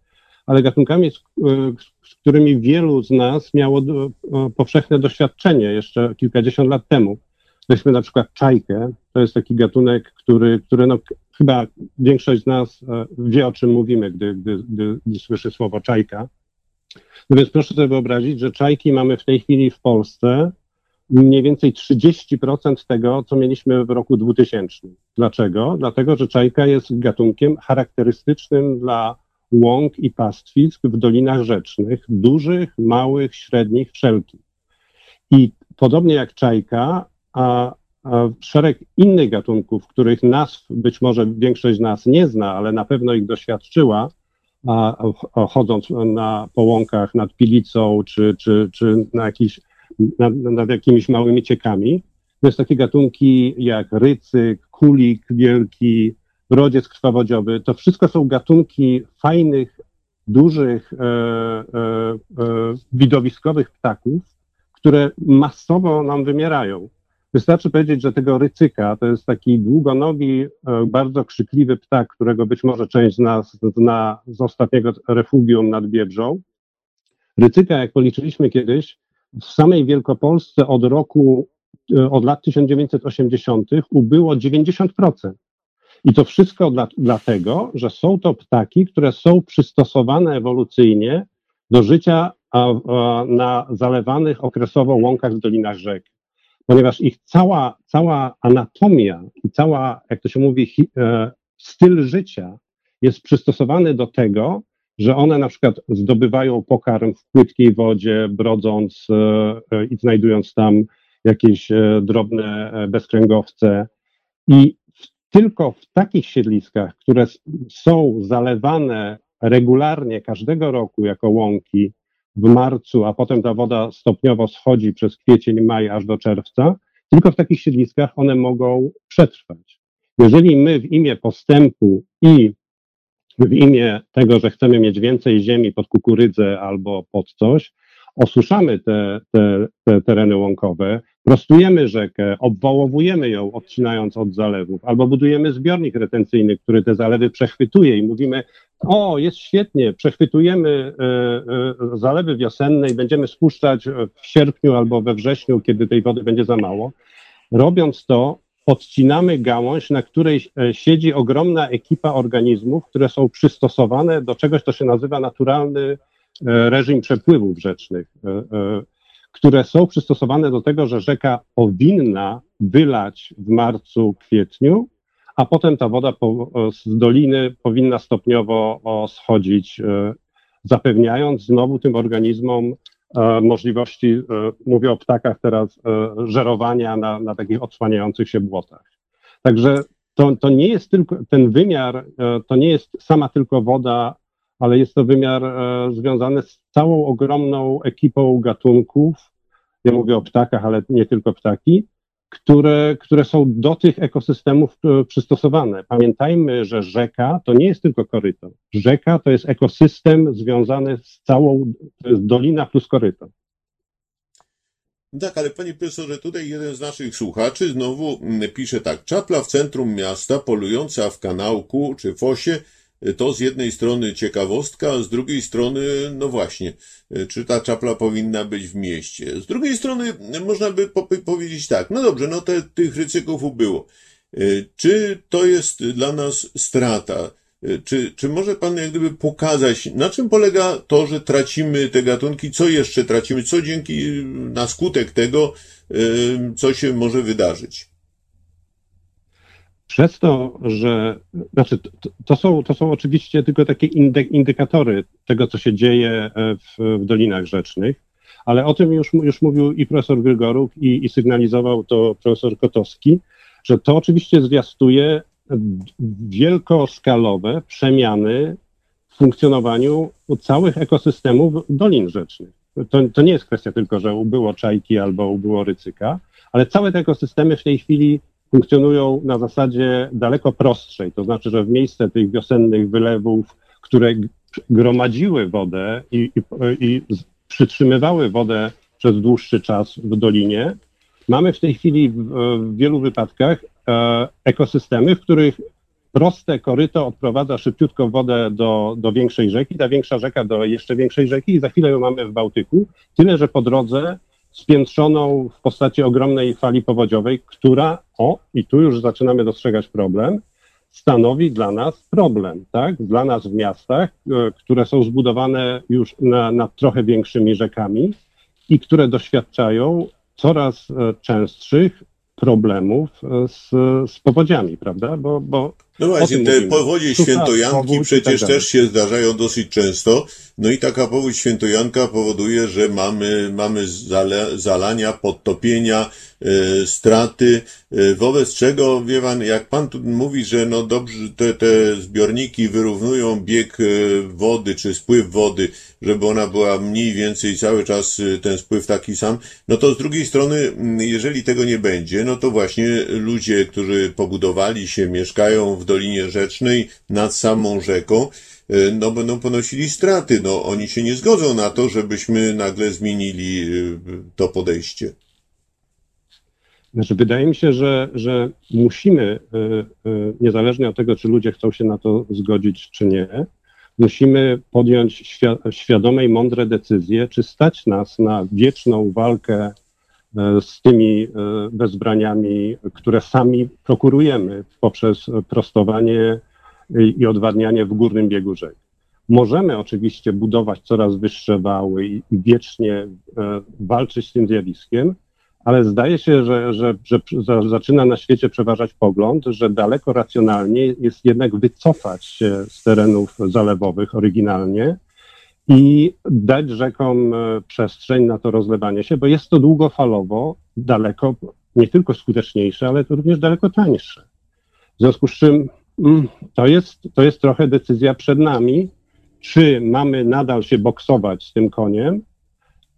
ale gatunkami, z, z którymi wielu z nas miało do, powszechne doświadczenie jeszcze kilkadziesiąt lat temu. Weźmy na przykład czajkę, to jest taki gatunek, który, który no, chyba większość z nas wie, o czym mówimy, gdy, gdy, gdy, gdy słyszy słowo czajka. No więc proszę sobie wyobrazić, że czajki mamy w tej chwili w Polsce mniej więcej 30% tego, co mieliśmy w roku 2000. Dlaczego? Dlatego, że czajka jest gatunkiem charakterystycznym dla łąk i pastwisk w dolinach rzecznych, dużych, małych, średnich, wszelkich. I podobnie jak czajka, a, a szereg innych gatunków, których nazw być może większość z nas nie zna, ale na pewno ich doświadczyła, a, a chodząc na połąkach nad Pilicą czy, czy, czy na jakiś, nad, nad jakimiś małymi ciekami, to jest takie gatunki jak rycyk, kulik wielki, rodziec krwawodziowy. To wszystko są gatunki fajnych, dużych, e, e, e, widowiskowych ptaków, które masowo nam wymierają. Wystarczy powiedzieć, że tego rycyka to jest taki długonogi, e, bardzo krzykliwy ptak, którego być może część z nas zna z ostatniego refugium nad Biebrzą. Rycyka, jak policzyliśmy kiedyś, w samej Wielkopolsce od roku, e, od lat 1980 ubyło 90%. I to wszystko dla, dlatego, że są to ptaki, które są przystosowane ewolucyjnie do życia a, a, na zalewanych okresowo łąkach w dolinach rzek. Ponieważ ich cała, cała anatomia i cała, jak to się mówi, hi, e, styl życia jest przystosowany do tego, że one na przykład zdobywają pokarm w płytkiej wodzie, brodząc e, e, i znajdując tam jakieś e, drobne e, bezkręgowce. I tylko w takich siedliskach, które są zalewane regularnie każdego roku jako łąki w marcu, a potem ta woda stopniowo schodzi przez kwiecień, maj aż do czerwca, tylko w takich siedliskach one mogą przetrwać. Jeżeli my w imię postępu i w imię tego, że chcemy mieć więcej ziemi pod kukurydzę albo pod coś, osuszamy te, te, te tereny łąkowe, prostujemy rzekę, obwałowujemy ją, odcinając od zalewów, albo budujemy zbiornik retencyjny, który te zalewy przechwytuje i mówimy, o, jest świetnie, przechwytujemy e, e, zalewy wiosenne i będziemy spuszczać w sierpniu albo we wrześniu, kiedy tej wody będzie za mało. Robiąc to, odcinamy gałąź, na której e, siedzi ogromna ekipa organizmów, które są przystosowane do czegoś, co się nazywa naturalny reżim przepływów rzecznych które są przystosowane do tego, że rzeka powinna wylać w marcu, kwietniu, a potem ta woda z doliny powinna stopniowo schodzić, e, zapewniając znowu tym organizmom e, możliwości, e, mówię o ptakach teraz, żerowania na, na takich odsłaniających się błotach. Także to, to nie jest tylko ten wymiar, to nie jest sama tylko woda ale jest to wymiar e, związany z całą ogromną ekipą gatunków. Ja mówię o ptakach, ale nie tylko ptaki, które, które są do tych ekosystemów e, przystosowane. Pamiętajmy, że rzeka to nie jest tylko koryto. Rzeka to jest ekosystem związany z całą, to jest dolina plus koryto. Tak, ale panie profesorze, tutaj jeden z naszych słuchaczy znowu mm, pisze tak. Czapla w centrum miasta, polująca w kanałku czy fosie, to z jednej strony ciekawostka, a z drugiej strony, no właśnie, czy ta czapla powinna być w mieście. Z drugiej strony można by po powiedzieć tak, no dobrze, no te, tych rycyków ubyło. Czy to jest dla nas strata? Czy, czy może Pan jak gdyby pokazać, na czym polega to, że tracimy te gatunki, co jeszcze tracimy, co dzięki, na skutek tego, co się może wydarzyć? Przez to, że, znaczy, to, są, to są oczywiście tylko takie indykatory tego, co się dzieje e, w, w dolinach rzecznych, ale o tym już, już mówił i profesor Grygoruk, i, i sygnalizował to profesor Kotowski, że to oczywiście zwiastuje wielkoskalowe przemiany w funkcjonowaniu całych ekosystemów dolin rzecznych. To, to nie jest kwestia tylko, że ubyło czajki albo ubyło rycyka, ale całe te ekosystemy w tej chwili funkcjonują na zasadzie daleko prostszej, to znaczy, że w miejsce tych wiosennych wylewów, które gromadziły wodę i, i, i przytrzymywały wodę przez dłuższy czas w dolinie, mamy w tej chwili w, w wielu wypadkach e, ekosystemy, w których proste koryto odprowadza szybciutko wodę do, do większej rzeki, ta większa rzeka do jeszcze większej rzeki i za chwilę ją mamy w Bałtyku, tyle że po drodze spiętrzoną w postaci ogromnej fali powodziowej, która, o, i tu już zaczynamy dostrzegać problem, stanowi dla nas problem, tak? Dla nas w miastach, e, które są zbudowane już na, nad trochę większymi rzekami i które doświadczają coraz częstszych problemów z, z powodziami, prawda? Bo, bo no właśnie, te mówimy. powodzie świętojanki przecież tak też się zdarzają dosyć często. No i taka powódź świętojanka powoduje, że mamy, mamy zale, zalania, podtopienia, e, straty, e, wobec czego, wie pan, jak pan tu mówi, że no dobrze, te, te zbiorniki wyrównują bieg e, wody, czy spływ wody, żeby ona była mniej więcej cały czas e, ten spływ taki sam, no to z drugiej strony, jeżeli tego nie będzie, no to właśnie ludzie, którzy pobudowali się, mieszkają w Dolinie Rzecznej nad samą rzeką, e, no będą ponosili straty. No oni się nie zgodzą na to, żebyśmy nagle zmienili e, to podejście. Znaczy, wydaje mi się, że, że musimy, niezależnie od tego, czy ludzie chcą się na to zgodzić, czy nie, musimy podjąć świadome i mądre decyzje, czy stać nas na wieczną walkę e, z tymi e, bezbraniami, które sami prokurujemy poprzez prostowanie i odwadnianie w górnym biegu rzek. Możemy oczywiście budować coraz wyższe wały i wiecznie e, walczyć z tym zjawiskiem, ale zdaje się, że, że, że zaczyna na świecie przeważać pogląd, że daleko racjonalniej jest jednak wycofać się z terenów zalewowych oryginalnie i dać rzekom e, przestrzeń na to rozlewanie się, bo jest to długofalowo daleko nie tylko skuteczniejsze, ale to również daleko tańsze. W związku z czym mm, to jest, to jest trochę decyzja przed nami, czy mamy nadal się boksować z tym koniem,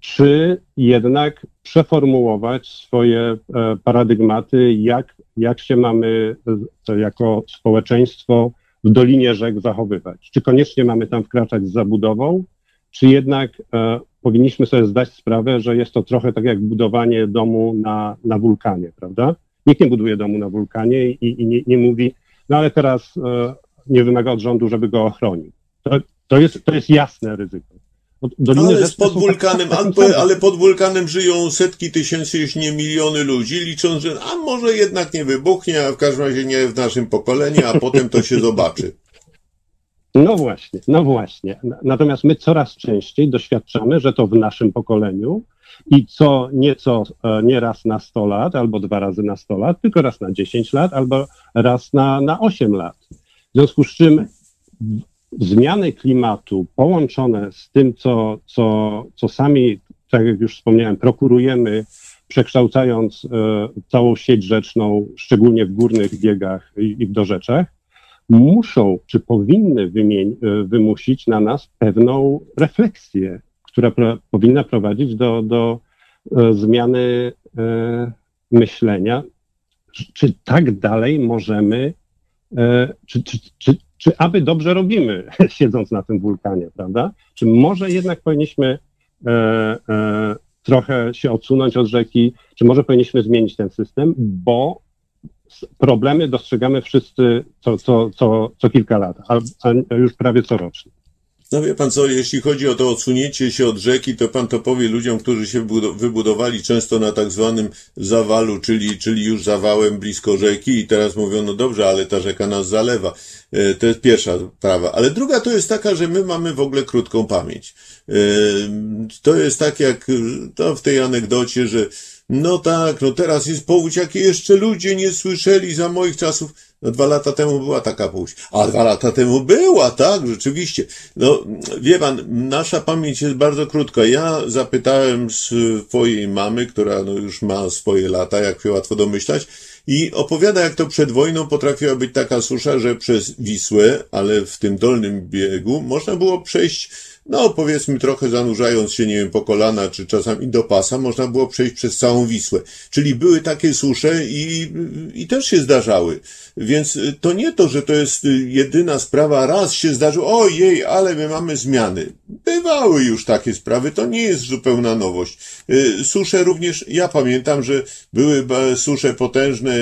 czy jednak przeformułować swoje e, paradygmaty, jak, jak się mamy e, jako społeczeństwo w Dolinie Rzek zachowywać. Czy koniecznie mamy tam wkraczać z zabudową, czy jednak e, powinniśmy sobie zdać sprawę, że jest to trochę tak jak budowanie domu na, na wulkanie, prawda? Nikt nie buduje domu na wulkanie i, i nie, nie, mówi, no ale teraz e, nie wymaga od rządu, żeby go ochronił. To, to, jest, to jest jasne ryzyko. Doliny ale pod wulkanem, ale, ale pod wulkanem żyją setki tysięcy, jeśli nie miliony ludzi, licząc, że a może jednak nie wybuchnie, a w każdym razie nie w naszym pokoleniu, a potem to się zobaczy. No właśnie, no właśnie. Natomiast my coraz częściej doświadczamy, że to w naszym pokoleniu i co nieco, e, nie raz na 100 lat, albo dwa razy na 100 lat, tylko raz na 10 lat, albo raz na, na 8 lat. W związku z czym zmiany klimatu połączone z tym, co, co, co sami, tak jak już wspomniałem, prokurujemy, przekształcając e, całą sieć rzeczną, szczególnie w górnych biegach i, i w dorzeczach, muszą czy powinny e, wymusić na nas pewną refleksję, która powinna prowadzić do, do e, zmiany e, myślenia, czy tak dalej możemy, e, czy, czy, czy, czy aby dobrze robimy, siedząc na tym wulkanie, prawda? Czy może jednak powinniśmy e, e, trochę się odsunąć od rzeki, czy może powinniśmy zmienić ten system, bo problemy dostrzegamy wszyscy co, co, co, co kilka lat, a, a już prawie corocznie. No wie pan co, jeśli chodzi o to odsunięcie się od rzeki, to pan to powie ludziom, którzy się wybudowali często na tak zwanym zawalu, czyli, czyli już zawałem blisko rzeki i teraz mówią, no dobrze, ale ta rzeka nas zalewa. E, to jest pierwsza sprawa. Ale druga to jest taka, że my mamy w ogóle krótką pamięć. E, to jest tak jak to w tej anegdocie, że no tak, no teraz jest powódź, jakie jeszcze ludzie nie słyszeli za moich czasów. No dwa lata temu była taka powódź. A dwa lata temu była, tak, rzeczywiście. No, wie pan, nasza pamięć jest bardzo krótka. Ja zapytałem swojej mamy, która no już ma swoje lata, jak się łatwo domyślać, i opowiada, jak to przed wojną potrafiła być taka susza, że przez Wisłę, ale w tym dolnym biegu, można było przejść no powiedzmy trochę zanurzając się, nie wiem, po kolana, czy czasami do pasa, można było przejść przez całą Wisłę. Czyli były takie susze i, i też się zdarzały. Więc to nie to, że to jest jedyna sprawa, raz się zdarzył, ojej, ale my mamy zmiany. Bywały już takie sprawy, to nie jest zupełna nowość. Y, susze również, ja pamiętam, że były susze potężne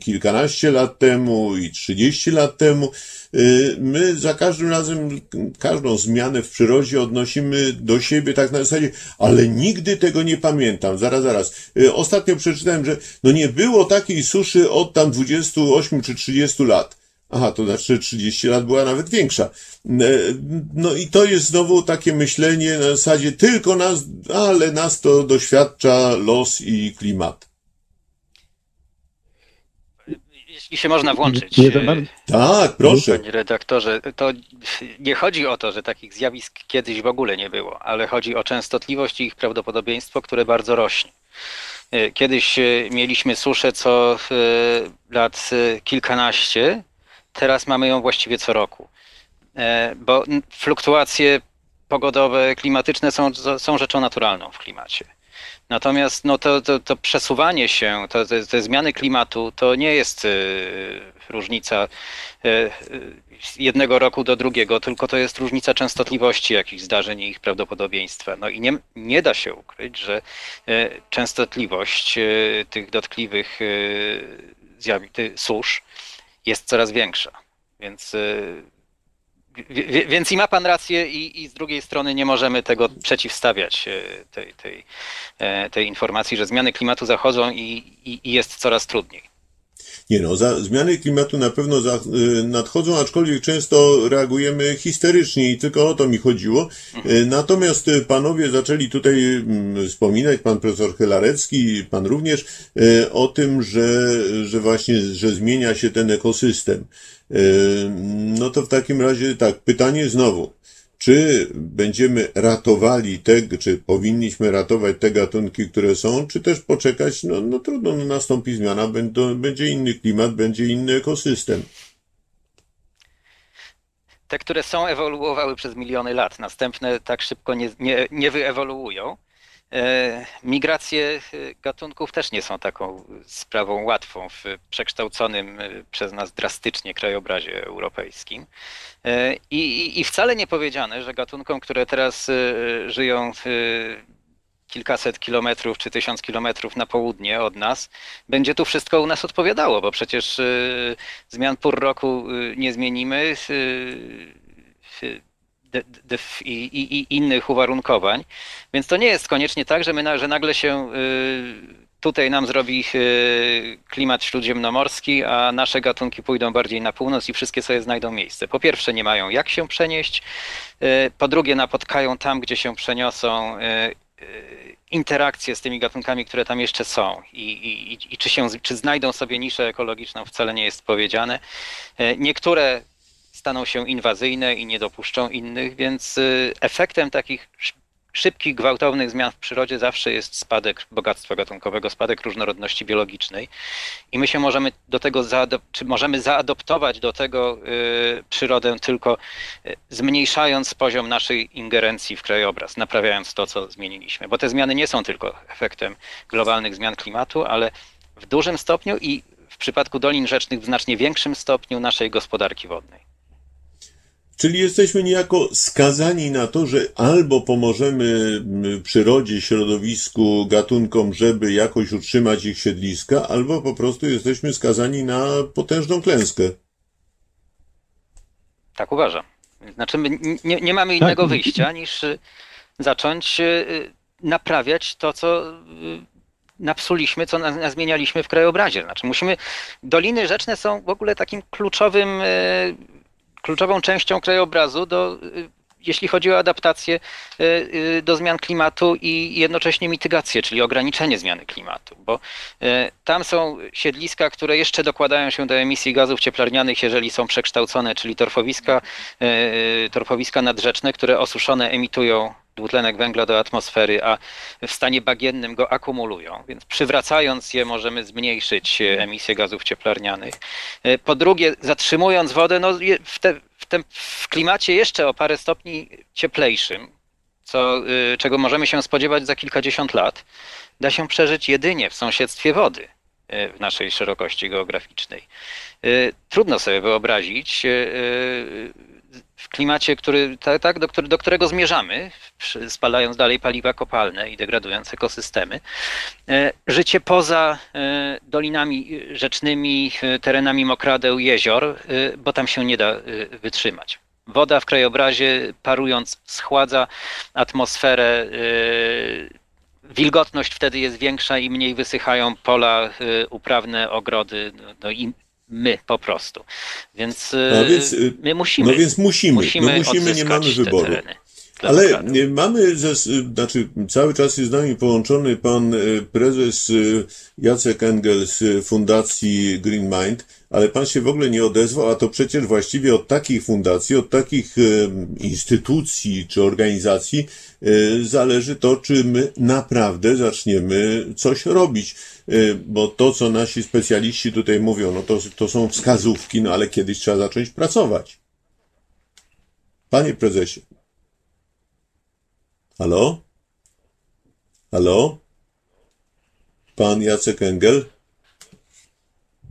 kilkanaście lat temu i trzydzieści lat temu. Y, my za każdym razem, każdą zmianę w przyrodzie odnosimy do siebie tak na zasadzie, ale nigdy tego nie pamiętam. Zaraz, zaraz. Y, ostatnio przeczytałem, że no nie było takiej suszy od tam 28 czy 30 lat. Aha, to znaczy 30 lat była nawet większa. E, no i to jest znowu takie myślenie na zasadzie tylko nas, ale nas to doświadcza los i klimat. Jeśli się można włączyć. Bardzo. Tak, proszę. Panie redaktorze, to nie chodzi o to, że takich zjawisk kiedyś w ogóle nie było, ale chodzi o częstotliwość i ich prawdopodobieństwo, które bardzo rośnie. E, Kiedyś e, mieliśmy suszę co lat kilkanaście, teraz mamy ją właściwie co roku. Bo fluktuacje pogodowe, klimatyczne są, są rzeczą naturalną w klimacie. Natomiast no to, to, to przesuwanie się, to, te, zmiany klimatu to nie jest e, różnica e, z jednego roku do drugiego, tylko to jest różnica częstotliwości jakichś zdarzeń i ich prawdopodobieństwa. No i nie, nie da się ukryć, że częstotliwość tych dotkliwych zjawisk, susz jest coraz większa. Więc, więc i ma pan rację, i, i z drugiej strony nie możemy tego przeciwstawiać e, tej, tej, e, tej informacji, że zmiany klimatu zachodzą i, i, i jest coraz trudniej. Nie no, za, zmiany klimatu na pewno za, y, nadchodzą, aczkolwiek często reagujemy histerycznie i tylko o to mi chodziło. Y, Natomiast panowie zaczęli tutaj mm, wspominać, pan profesor Helarecki, pan również, o tym, że, że właśnie, że zmienia się ten ekosystem. No to w takim razie tak, pytanie znowu. Czy będziemy ratowali te, czy powinniśmy ratować te gatunki, które są, czy też poczekać, no, no trudno, no nastąpi zmiana, będzie inny klimat, będzie inny ekosystem. Te, które są, ewoluowały przez miliony lat. Następne tak szybko nie, nie, nie wyewoluują. E, Migracje e, gatunków też nie są taką sprawą łatwą w przekształconym e, przez nas drastycznie krajobrazie europejskim. I, i, I wcale nie powiedziane, że gatunkom, które teraz żyją w kilkaset kilometrów czy tysiąc kilometrów na południe od nas, będzie tu wszystko u nas odpowiadało, bo przecież zmian pór roku nie zmienimy i, i, i innych uwarunkowań, więc to nie jest koniecznie tak, że, my, na- że nagle się y, tutaj nam zrobi y, klimat śródziemnomorski, a nasze gatunki pójdą bardziej na północ i wszystkie sobie znajdą miejsce. Po pierwsze nie mają jak się przenieść, y, po drugie napotkają tam, gdzie się przeniosą interakcje z tymi gatunkami, które tam jeszcze są i, i, i- czy, się, czy znajdą sobie niszę ekologiczną wcale nie jest powiedziane. Niektóre staną się inwazyjne i nie dopuszczą innych, więc y, efektem takich sz- szybkich, gwałtownych zmian w przyrodzie zawsze jest spadek bogactwa gatunkowego, spadek różnorodności biologicznej i my się możemy do tego czy możemy zaadoptować do tego y, przyrodę tylko y, zmniejszając poziom naszej ingerencji w krajobraz, naprawiając to, co zmieniliśmy. Bo te zmiany nie są tylko efektem globalnych zmian klimatu, ale w dużym stopniu i w przypadku dolin rzecznych w znacznie większym stopniu naszej gospodarki wodnej. Czyli jesteśmy niejako skazani na to, że albo pomożemy przyrodzie, środowisku, gatunkom, żeby jakoś utrzymać ich siedliska, albo po prostu jesteśmy skazani na potężną klęskę. Tak uważam. Znaczy, my nie, nie mamy innego Tak. wyjścia niż y, zacząć y, naprawiać to, co y, napsuliśmy, co zmienialiśmy w krajobrazie. Znaczy, musimy. Doliny rzeczne są w ogóle takim kluczowym, kluczową częścią krajobrazu do. y, Jeśli chodzi o adaptację y, y, do zmian klimatu i jednocześnie mitygację, czyli ograniczenie zmiany klimatu, bo Tam są siedliska, które jeszcze dokładają się do emisji gazów cieplarnianych, jeżeli są przekształcone, czyli torfowiska, torfowiska nadrzeczne, które osuszone emitują dwutlenek węgla do atmosfery, a w stanie bagiennym go akumulują. Więc przywracając je możemy zmniejszyć e, emisję gazów cieplarnianych. E, Po drugie, zatrzymując wodę no, w, te, w, w klimacie jeszcze o parę stopni cieplejszym, co, y, czego możemy się spodziewać za kilkadziesiąt lat, da się przeżyć jedynie w sąsiedztwie wody w naszej szerokości geograficznej. Trudno sobie wyobrazić w klimacie, który, tak, do, do którego zmierzamy, spalając dalej paliwa kopalne i degradując ekosystemy, y, życie poza y, dolinami rzecznymi, y, terenami mokradeł, jezior, bo tam się nie da wytrzymać. Woda w krajobrazie parując schładza atmosferę. Wilgotność wtedy jest większa i mniej wysychają pola uprawne, ogrody, no, no i my po prostu. Więc, No więc, y, my musimy. No więc musimy, musimy, no musimy, nie mamy te wyboru. tereny Ale nie, mamy, ze, znaczy cały czas jest z nami połączony pan e, prezes e, Jacek Engel z Fundacji Green Mind, ale pan się w ogóle nie odezwał, a to przecież właściwie od takich fundacji, od takich e, instytucji czy organizacji e, zależy to, czy my naprawdę zaczniemy coś robić. E, Bo to, co nasi specjaliści tutaj mówią, no to, to są wskazówki, no ale kiedyś trzeba zacząć pracować. Panie prezesie. Halo? Halo? Pan Jacek Engel?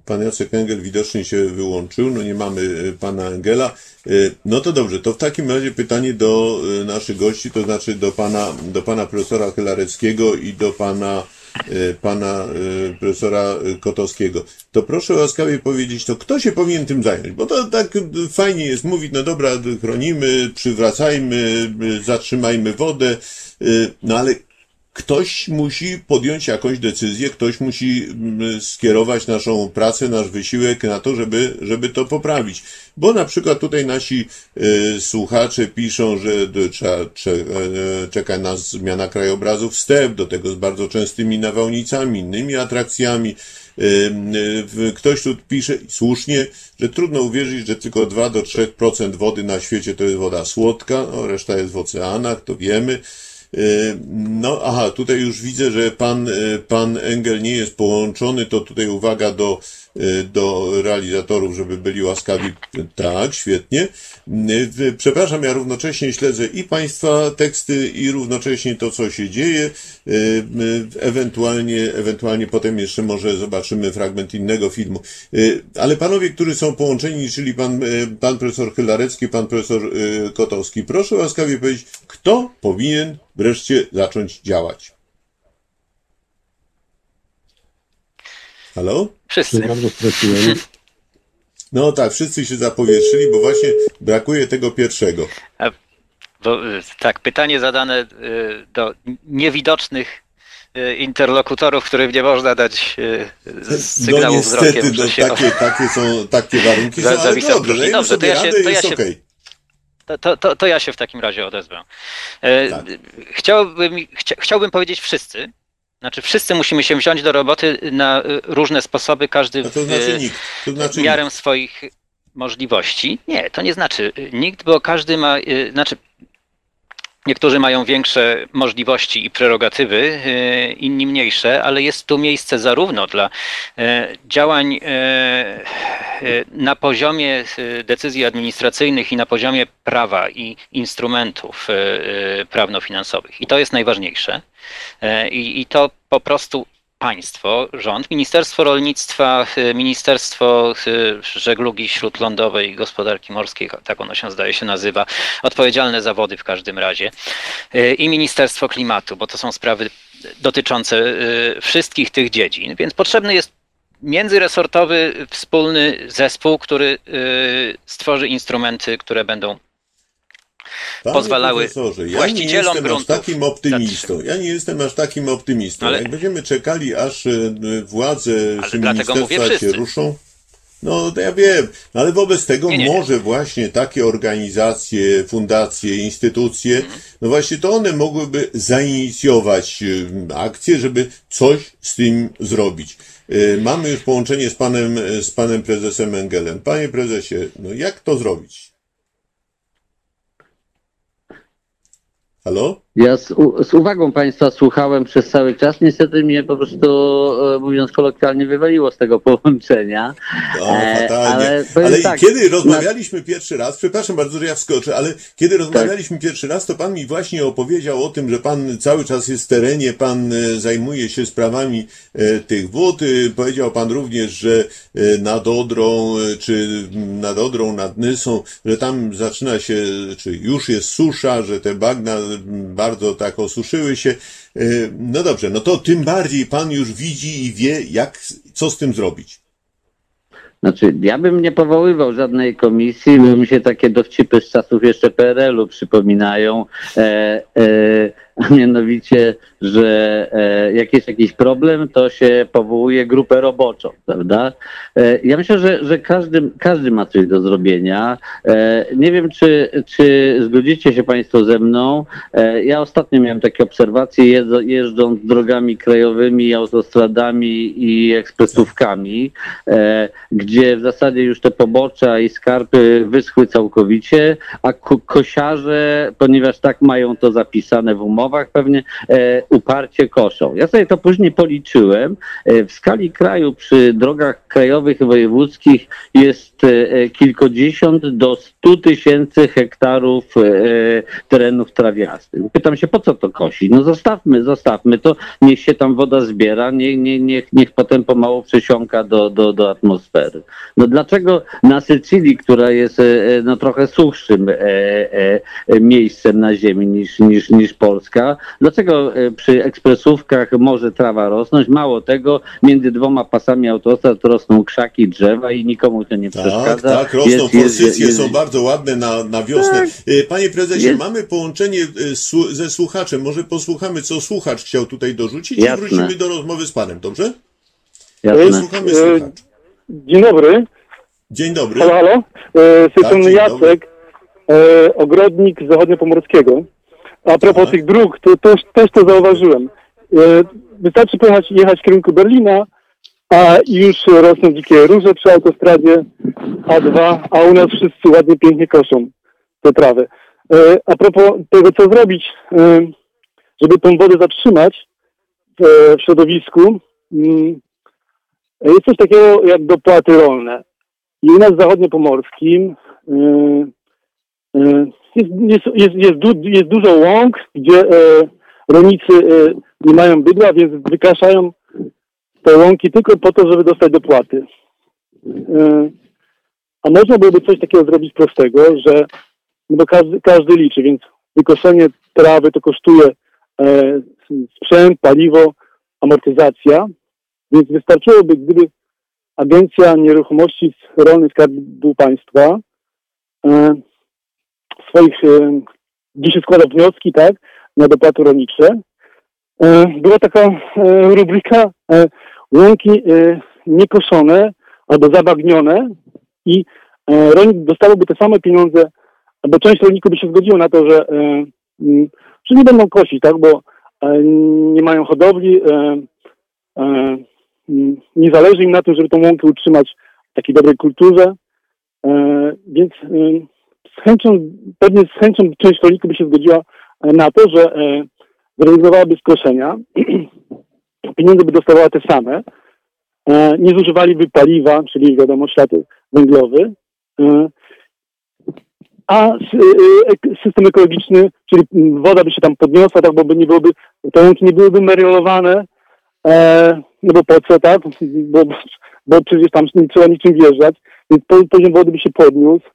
Pan Jacek Engel widocznie się wyłączył, no nie mamy e, pana Engela. E, No to dobrze, to w takim razie pytanie do e, naszych gości, to znaczy do pana, do pana profesora Chylareckiego i do pana, pana e, profesora Kotowskiego. To proszę łaskawie powiedzieć, to kto się powinien tym zająć? Bo to tak fajnie jest mówić, no dobra, chronimy, przywracajmy, e, zatrzymajmy wodę, no ale ktoś musi podjąć jakąś decyzję, ktoś musi mm, skierować naszą pracę, nasz wysiłek na to, żeby, żeby to poprawić. Bo na przykład tutaj nasi e, słuchacze piszą, że trzeba, cze, e, czeka nas zmiana krajobrazu w step, do tego z bardzo częstymi nawałnicami, innymi atrakcjami. E, w- Ktoś tu pisze słusznie, że trudno uwierzyć, że tylko 2 do 3% wody na świecie to jest woda słodka, no, reszta jest w oceanach, to wiemy. Y, No, aha, tutaj już widzę, że pan, y, pan Engel nie jest połączony, to tutaj uwaga do, do realizatorów, żeby byli łaskawi. Tak, świetnie. Y, Przepraszam, ja równocześnie śledzę i państwa teksty, i równocześnie to, co się dzieje. Y, y, Ewentualnie, ewentualnie potem jeszcze może zobaczymy fragment innego filmu. Y, Ale panowie, którzy są połączeni, czyli pan, y, pan profesor Chylarecki, pan profesor y, Kotowski, proszę łaskawie powiedzieć, kto powinien wreszcie zacząć działać? Halo? Wszyscy. No tak, wszyscy się zapowietrzyli, bo właśnie brakuje tego pierwszego. Bo, y, tak, pytanie zadane y, do niewidocznych y, interlokutorów, którym nie można dać y, sygnału no wzrokiem, niestety, no, że się takie, takie są, takie warunki Za- są, ale dobrze, Dobrze, to ja się- to ja się- okej. To, to, to, ja się w takim razie odezwę. Tak. Chciałbym, chcia, chciałbym powiedzieć wszyscy. Znaczy, wszyscy musimy się wziąć do roboty na y, różne sposoby, każdy A to w znaczy nikt, to znaczy miarę swoich możliwości. Nie, to nie znaczy y, nikt, bo każdy ma, znaczy niektórzy mają większe możliwości i prerogatywy, inni mniejsze, ale jest tu miejsce zarówno dla działań na poziomie decyzji administracyjnych i na poziomie prawa i instrumentów prawno-finansowych. I to jest najważniejsze. Y, I, i to po prostu państwo, rząd, Ministerstwo Rolnictwa, y, Ministerstwo y, Żeglugi Śródlądowej i Gospodarki Morskiej, tak ono się zdaje się nazywa, odpowiedzialne zawody w każdym razie, i Ministerstwo Klimatu, bo to są sprawy dotyczące wszystkich tych dziedzin, więc potrzebny jest międzyresortowy, wspólny zespół, który stworzy instrumenty, które będą Panie pozwalały ja nie właścicielom jestem aż gruntów takim optymistą. Ja nie jestem aż takim optymistą. Ale- Jak będziemy czekali, aż e, władze Ale czy ministerstwa się ruszą, no to ja wiem, no, ale wobec tego Nie, nie, nie. może właśnie takie organizacje, fundacje, instytucje, Mhm. no właśnie to one mogłyby zainicjować e, akcję, żeby coś z tym zrobić. E, Mamy już połączenie z panem, z panem prezesem Engelem. Panie prezesie, no jak to zrobić? Halo? Ja z, u, z uwagą Państwa słuchałem przez cały czas. Niestety mnie po prostu, e, mówiąc kolokwialnie, wywaliło z tego połączenia. O, E, ale Ale, tak, kiedy rozmawialiśmy pierwszy raz, przepraszam bardzo, że ja wskoczę, ale kiedy rozmawialiśmy pierwszy raz, to pan mi właśnie opowiedział o tym, że pan cały czas jest w terenie, pan e, zajmuje się sprawami e, tych wód. Powiedział pan również, że nad Odrą, czy nad Odrą, nad Nysą, że tam zaczyna się, czy już jest susza, że te bagna bardzo tak osuszyły się. E, No dobrze, no to tym bardziej pan już widzi i wie, jak, co z tym zrobić. Znaczy, ja bym nie powoływał żadnej komisji, bo mi się takie dowcipy z czasów jeszcze PRL-u przypominają. E, e, a mianowicie, że e, jak jest jakiś problem, to się powołuje grupę roboczą, prawda? E, ja myślę, że, że każdy, każdy ma coś do zrobienia. E, nie wiem, czy, czy zgodzicie się Państwo ze mną. Ja ostatnio miałem takie obserwacje, jeżdżą, jeżdżąc drogami krajowymi, autostradami i ekspresówkami, gdzie w zasadzie już te pobocza i skarpy wyschły całkowicie, a ko- kosiarze, ponieważ tak mają to zapisane w umowach, pewnie e, uparcie koszą. Ja sobie to później policzyłem. E, w skali kraju przy drogach krajowych i wojewódzkich jest e, kilkadziesiąt do stu tysięcy hektarów terenów trawiastych. Pytam się, po co to kosić? No zostawmy, zostawmy to, niech się tam woda zbiera, nie, nie, niech, niech potem pomału przesiąka do, do, do atmosfery. No dlaczego na Sycylii, która jest no, trochę suchszym miejscem na ziemi niż, niż, niż Polska, dlaczego e, przy ekspresówkach może trawa rosnąć? Mało tego, między dwoma pasami autostrad rosną krzaki, drzewa i nikomu to nie Tak, przeszkadza. tak, rosną Jest- jest- forsycje, jest- są bardzo ładne na, na wiosnę. E, Panie prezesie, Jest- mamy połączenie e, ze słuchaczem. Może posłuchamy, co słuchacz chciał tutaj dorzucić Jasne. i wrócimy do rozmowy z panem, dobrze? Jasne. Słuchamy słuchacz. Dzień dobry. Dzień dobry. Halo, halo. Z tej Tak, Jacek, e, ogrodnik zachodniopomorskiego. A propos Tak. tych dróg, to też, też to zauważyłem. E, Wystarczy pojechać, jechać w kierunku Berlina, a już rosną dzikie róże przy autostradzie A2, a u nas wszyscy ładnie, pięknie koszą te trawy. E, A propos tego, co zrobić, e, żeby tą wodę zatrzymać w, środowisku, mm, jest coś takiego jak dopłaty rolne. I u nas w zachodniopomorskim jest, jest, jest, jest, du, jest dużo łąk, gdzie e, rolnicy e, nie mają bydła, więc wykaszają te łąki tylko po to, żeby dostać dopłaty. E, a można byłoby coś takiego zrobić prostego, że no bo każdy, każdy liczy, więc wykoszenie trawy to kosztuje e, sprzęt, paliwo, amortyzacja, więc wystarczyłoby, gdyby Agencja Nieruchomości Rolnych Skarbu Państwa e, swoich, e, gdzie się składa wnioski, tak, na dopłaty rolnicze. E, była taka e, rubryka łąki niekoszone albo zabagnione i rolnik dostałby te same pieniądze, albo część rolników by się zgodziło na to, że, że nie będą kosić, tak, bo nie mają hodowli, nie zależy im na tym, żeby tą łąkę utrzymać w takiej dobrej kulturze, więc z chęcią, pewnie z chęcią część rolników by się zgodziła e, na to, że e, zrezygnowałaby z koszenia, pieniądze by dostawała te same, e, nie zużywaliby paliwa, czyli wiadomo ślad węglowy, a system ekologiczny, czyli woda by się tam podniosła, tak, bo by nie byłoby, te łąki nie byłyby meriolowane, no bo po co, tak? Bo, bo przecież tam nie trzeba niczym wjeżdżać, więc po- poziom wody by się podniósł,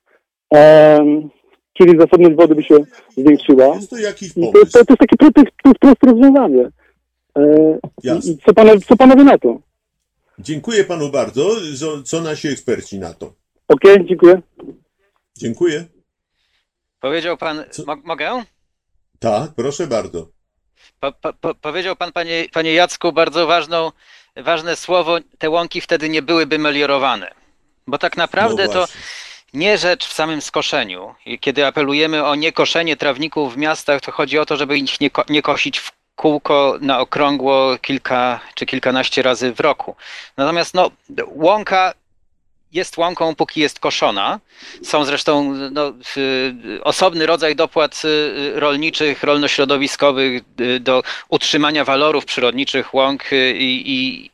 czyli zasobność wody by się zwiększyła. Jest to jakiś to, to, to jest takie proste, to jest proste rozwiązanie. E, Jasne. co, panowie, co panowie na to? Dziękuję panu bardzo. Co- Co nasi eksperci na to? Okej, dziękuję. Dziękuję. Powiedział pan, Co- mo, mogę? Tak, proszę bardzo. Po, po, po, powiedział pan, panie, panie Jacku, bardzo ważną, ważne słowo, te łąki wtedy nie byłyby meliorowane. Bo tak naprawdę no to właśnie. Nie rzecz w samym skoszeniu. Kiedy apelujemy o niekoszenie trawników w miastach, to chodzi o to, żeby ich nie, ko- nie kosić w kółko na okrągło kilka czy kilkanaście razy w roku. Natomiast no, łąka jest łąką, póki jest koszona. Są zresztą no, osobny rodzaj dopłat y, rolniczych, rolnośrodowiskowych y, do utrzymania walorów przyrodniczych łąk y, i, i,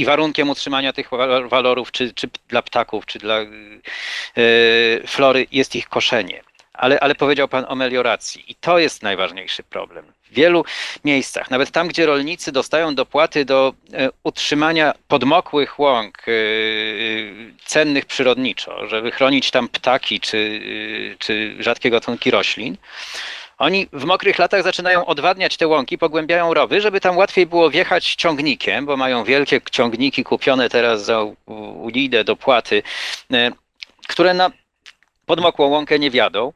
i, warunkiem utrzymania tych wa- walorów, czy, czy dla ptaków, czy dla y, y, flory, jest ich koszenie. Ale, ale powiedział Pan o melioracji i to jest najważniejszy problem. W wielu miejscach, nawet tam, gdzie rolnicy dostają dopłaty do e, utrzymania podmokłych łąk, cennych przyrodniczo, żeby chronić tam ptaki czy, czy rzadkie gatunki roślin, oni w mokrych latach zaczynają odwadniać te łąki, pogłębiają rowy, żeby tam łatwiej było wjechać ciągnikiem, bo mają wielkie ciągniki kupione teraz za unijne dopłaty, e, które na podmokłą łąkę nie wiadą.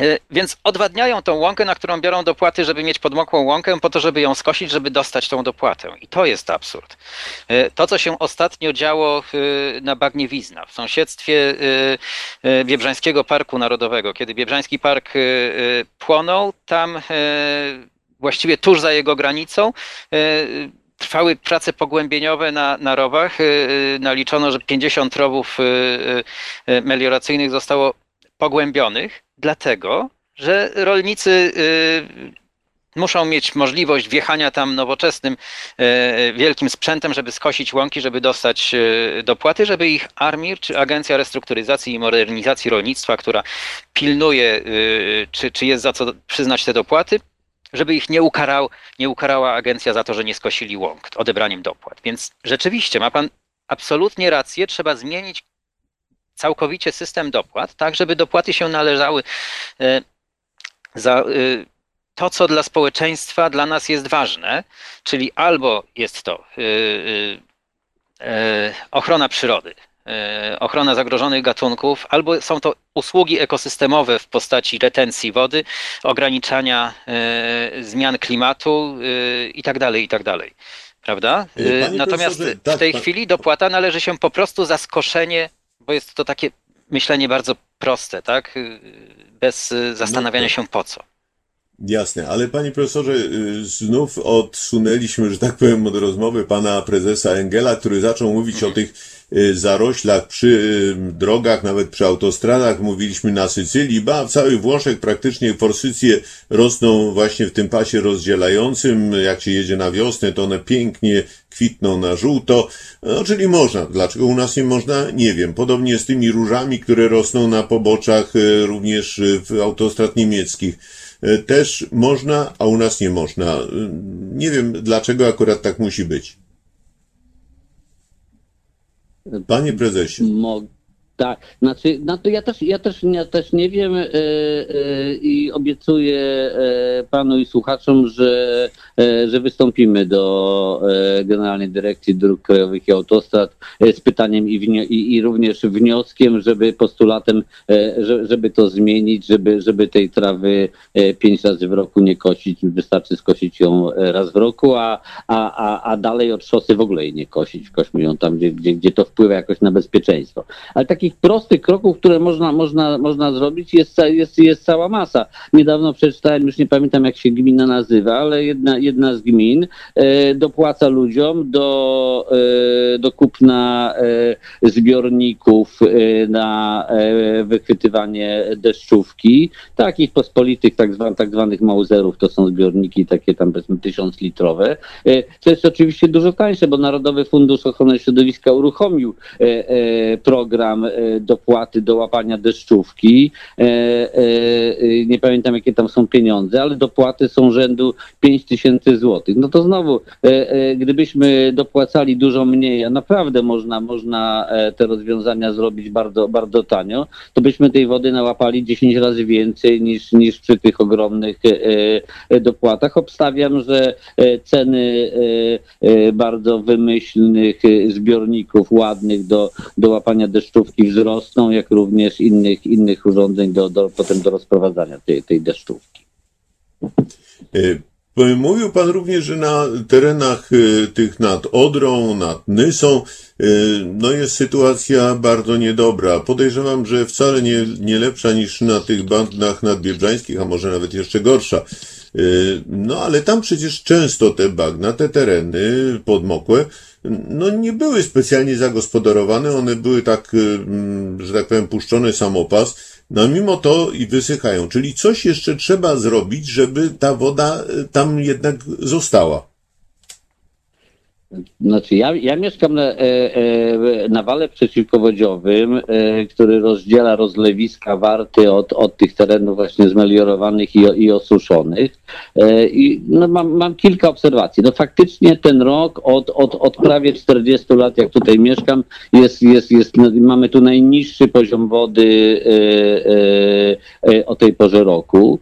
E, więc odwadniają tą łąkę, na którą biorą dopłaty, żeby mieć podmokłą łąkę, po to, żeby ją skosić, żeby dostać tą dopłatę. I to jest absurd. E, to, co się ostatnio działo na Bagniewizna, w sąsiedztwie Biebrzańskiego Parku Narodowego, kiedy Biebrzański Park płonął, tam właściwie tuż za jego granicą trwały prace pogłębieniowe na, na rowach. Naliczono, że 50 rowów melioracyjnych zostało pogłębionych, dlatego że rolnicy y, muszą mieć możliwość wjechania tam nowoczesnym, y, wielkim sprzętem, żeby skosić łąki, żeby dostać y, dopłaty, żeby ich ARMIR, czy Agencja Restrukturyzacji i Modernizacji Rolnictwa, która pilnuje, czy, czy jest za co przyznać te dopłaty, żeby ich nie, ukarał, nie ukarała agencja za to, że nie skosili łąk odebraniem dopłat. Więc rzeczywiście ma pan absolutnie rację, trzeba zmienić całkowicie system dopłat, tak żeby dopłaty się należały e, za e, to, co dla społeczeństwa, dla nas jest ważne, czyli albo jest to e, ochrona przyrody, ochrona zagrożonych gatunków, albo są to usługi ekosystemowe w postaci retencji wody, ograniczania zmian klimatu itd., tak itd. Tak prawda? Panie Natomiast tak, w tej pan... chwili dopłata należy się po prostu za skoszenie bo jest to takie myślenie bardzo proste, tak? Bez y, zastanawiania no się po co. Jasne, ale panie profesorze, y, znów odsunęliśmy, że tak powiem, od rozmowy pana prezesa Engela, który zaczął mówić mhm. o tych zaroślach przy drogach, nawet przy autostradach. Mówiliśmy na Sycylii, ba, w całych Włoszech praktycznie forsycje rosną właśnie w tym pasie rozdzielającym. Jak się jedzie na wiosnę, to one pięknie kwitną na żółto, no, czyli można. Dlaczego u nas nie można? Nie wiem. Podobnie z tymi różami, które rosną na poboczach e, również w autostrad niemieckich. Też można, a u nas nie można. Nie wiem, dlaczego akurat tak musi być. Panie prezesie. Mo tak, znaczy, no to ja też, ja też, ja też nie wiem yy, yy, i obiecuję yy, panu i słuchaczom, że, że wystąpimy do Generalnej Dyrekcji Dróg Krajowych i Autostrad z pytaniem i, i, i również wnioskiem, żeby postulatem, żeby to zmienić, żeby, żeby tej trawy pięć razy w roku nie kosić, wystarczy skosić ją raz w roku, a, a, a, a dalej od szosy w ogóle jej nie kosić, kośmy ją tam, gdzie, gdzie, gdzie to wpływa jakoś na bezpieczeństwo. Ale takich takich prostych kroków, które można, można, można zrobić, jest, jest, jest cała masa. Niedawno przeczytałem, już nie pamiętam jak się gmina nazywa, ale jedna, jedna z gmin e, dopłaca ludziom do, e, do kupna e, zbiorników e, na e, wychwytywanie deszczówki, takich pospolitych, tak, zwan, tak zwanych mauzerów, to są zbiorniki takie tam powiedzmy tysiąc litrowe. E, to jest oczywiście dużo tańsze, bo Narodowy Fundusz Ochrony Środowiska uruchomił program E, dopłaty do łapania deszczówki. E, e, nie pamiętam, jakie tam są pieniądze, ale dopłaty są rzędu 5 tysięcy złotych. No to znowu, gdybyśmy dopłacali dużo mniej, a naprawdę można, można te rozwiązania zrobić bardzo, bardzo tanio, to byśmy tej wody nałapali 10 razy więcej niż, niż przy tych ogromnych dopłatach. Obstawiam, że ceny bardzo wymyślnych zbiorników ładnych do, do łapania deszczówki wzrosną, jak również innych, innych urządzeń do, do, potem do rozprowadzania tej, tej deszczówki. E, mówił Pan również, że na terenach e, tych nad Odrą, nad Nysą, e, no jest sytuacja bardzo niedobra. Podejrzewam, że wcale nie, nie lepsza niż na tych bandach nadbiebrzańskich, a może nawet jeszcze gorsza. No ale tam przecież często te bagna, te tereny podmokłe, no nie były specjalnie zagospodarowane, one były tak, y, że tak powiem, puszczone samopas, no mimo to i wysychają. Czyli coś jeszcze trzeba zrobić, żeby ta woda y, tam jednak została. Znaczy, ja, ja mieszkam na, e, e, na wale przeciwpowodziowym, e, który rozdziela rozlewiska warty od, od tych terenów właśnie zmeliorowanych i, i osuszonych. I no, mam, mam kilka obserwacji. No faktycznie ten rok od, od, od prawie 40 lat, jak tutaj mieszkam, jest, jest, jest, no, mamy tu najniższy poziom wody o tej porze roku.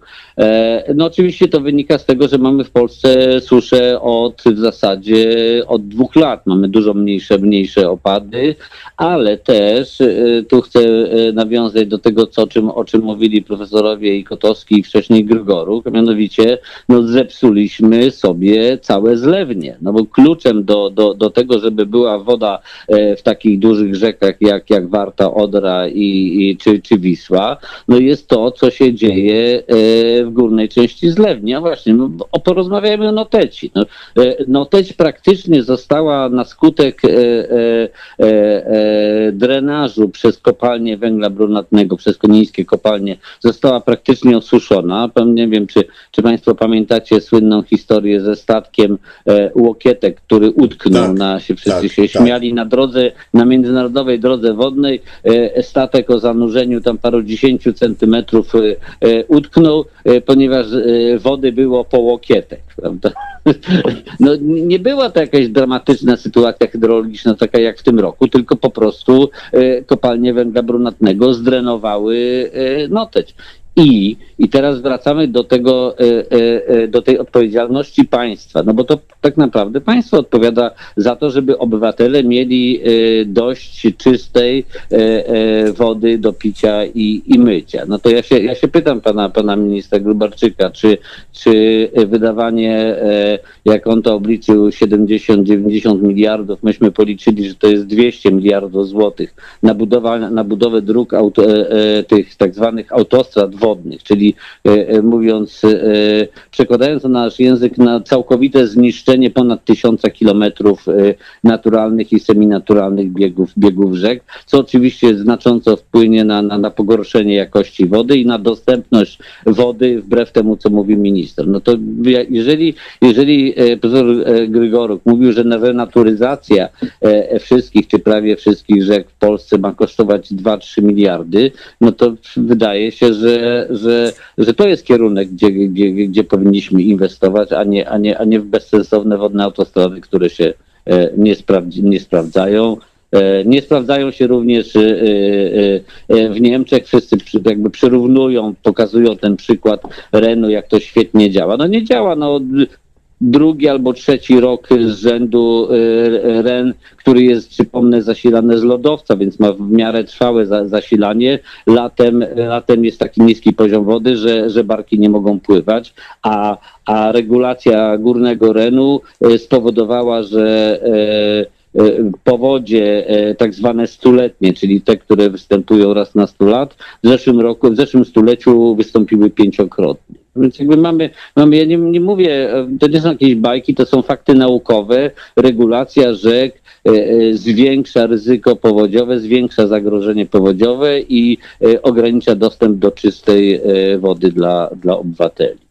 No oczywiście to wynika z tego, że mamy w Polsce suszę od w zasadzie od dwóch lat. Mamy dużo mniejsze, mniejsze opady, ale też y, tu chcę y, nawiązać do tego, co, o, czym, o czym mówili profesorowie i Kotowski i wcześniej Grygoruk, a mianowicie no, zepsuliśmy sobie całe zlewnie, no bo kluczem do, do, do tego, żeby była woda e, w takich dużych rzekach jak, jak Warta, Odra i, i, czy, czy Wisła, no jest to, co się dzieje e, w górnej części zlewni. A właśnie, no, o, porozmawiajmy o Noteci. No, e, Noteć praktycznie została na skutek e, e, e, drenażu przez kopalnię węgla brunatnego, przez konińskie kopalnie, została praktycznie osuszona. Nie wiem, czy, czy Państwo pamiętacie słynną historię ze statkiem e, Łokietek, który utknął Tak, na, się wszyscy tak, się tak. śmiali, na drodze, na międzynarodowej drodze wodnej, e, statek o zanurzeniu tam parudziesięciu centymetrów e, e, utknął, e, ponieważ e, wody było po łokietek, prawda? No, nie była to jakaś dramatyczna sytuacja hydrologiczna, taka jak w tym roku, tylko po prostu e, kopalnie węgla brunatnego zdrenowały e, Noteć. I, I teraz wracamy do tego, e, e, e, do tej odpowiedzialności państwa, no bo to tak naprawdę państwo odpowiada za to, żeby obywatele mieli dość czystej wody do picia i, i mycia. No to ja się, ja się pytam pana, pana ministra Grubarczyka, czy, czy wydawanie, jak on to obliczył, 70-90 miliardów, myśmy policzyli, że to jest 200 miliardów złotych na, budowa, na budowę dróg auto, tych tak zwanych autostrad wodnych, czyli e, e, mówiąc, e, przekładając na nasz język, na całkowite zniszczenie ponad tysiąca kilometrów naturalnych i seminaturalnych biegów, biegów rzek, co oczywiście znacząco wpłynie na, na, na pogorszenie jakości wody i na dostępność wody wbrew temu, co mówi minister. No to jeżeli, jeżeli profesor Grygoruk mówił, że renaturyzacja wszystkich, czy prawie wszystkich rzek w Polsce ma kosztować 2-3 miliardy, no to wydaje się, że, że, że to jest kierunek, gdzie, gdzie, gdzie powinniśmy inwestować, a nie, a, nie, a nie w bezsensowne wodne autostrady, które się e, nie, sprawdzi, nie sprawdzają. E, Nie sprawdzają się również e, w Niemczech. Wszyscy jakby przyrównują, pokazują ten przykład Renu, jak to świetnie działa. No nie działa. No, drugi albo trzeci rok z rzędu e, Ren, który jest, przypomnę, zasilany z lodowca, więc ma w miarę trwałe za, zasilanie. Latem, latem jest taki niski poziom wody, że, że barki nie mogą pływać, a, a regulacja górnego Renu e, spowodowała, że e, powodzie tak zwane stuletnie, czyli te, które występują raz na 100 lat, w zeszłym roku, w zeszłym stuleciu wystąpiły pięciokrotnie. Więc jakby mamy, mamy ja nie, nie mówię, e, to nie są jakieś bajki, to są fakty naukowe. Regulacja rzek e, e, zwiększa ryzyko powodziowe, zwiększa zagrożenie powodziowe i ogranicza dostęp do czystej wody dla, dla obywateli.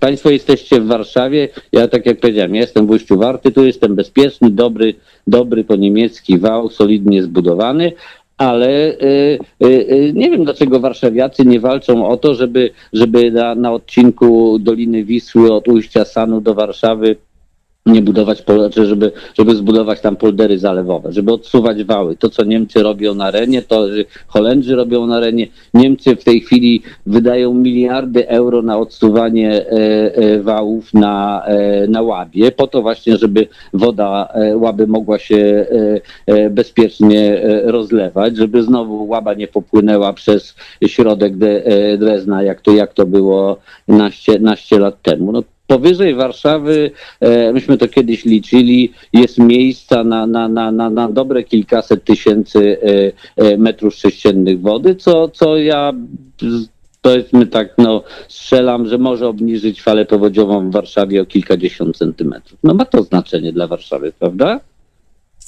Państwo jesteście w Warszawie, ja tak jak powiedziałem, ja jestem w Ujściu Warty, tu jestem bezpieczny, dobry, dobry po niemiecki wał, solidnie zbudowany, ale y, y, y, nie wiem dlaczego warszawiacy nie walczą o to, żeby, żeby na, na odcinku Doliny Wisły od ujścia Sanu do Warszawy nie budować, żeby, żeby zbudować tam poldery zalewowe, żeby odsuwać wały. To, co Niemcy robią na Renie, to Holendrzy robią na Renie. Niemcy w tej chwili wydają miliardy euro na odsuwanie e, e, wałów na, e, na Łabie, po to właśnie, żeby woda Łaby mogła się bezpiecznie rozlewać, żeby znowu Łaba nie popłynęła przez środek de, Drezna, jak to, jak to było naście, naście lat temu. No, Powyżej Warszawy, e, myśmy to kiedyś liczyli, jest miejsca na, na, na, na, na dobre kilkaset tysięcy e, e, metrów sześciennych wody, co, co ja powiedzmy tak, no strzelam, że może obniżyć falę powodziową w Warszawie o kilkadziesiąt centymetrów. No ma to znaczenie dla Warszawy, prawda?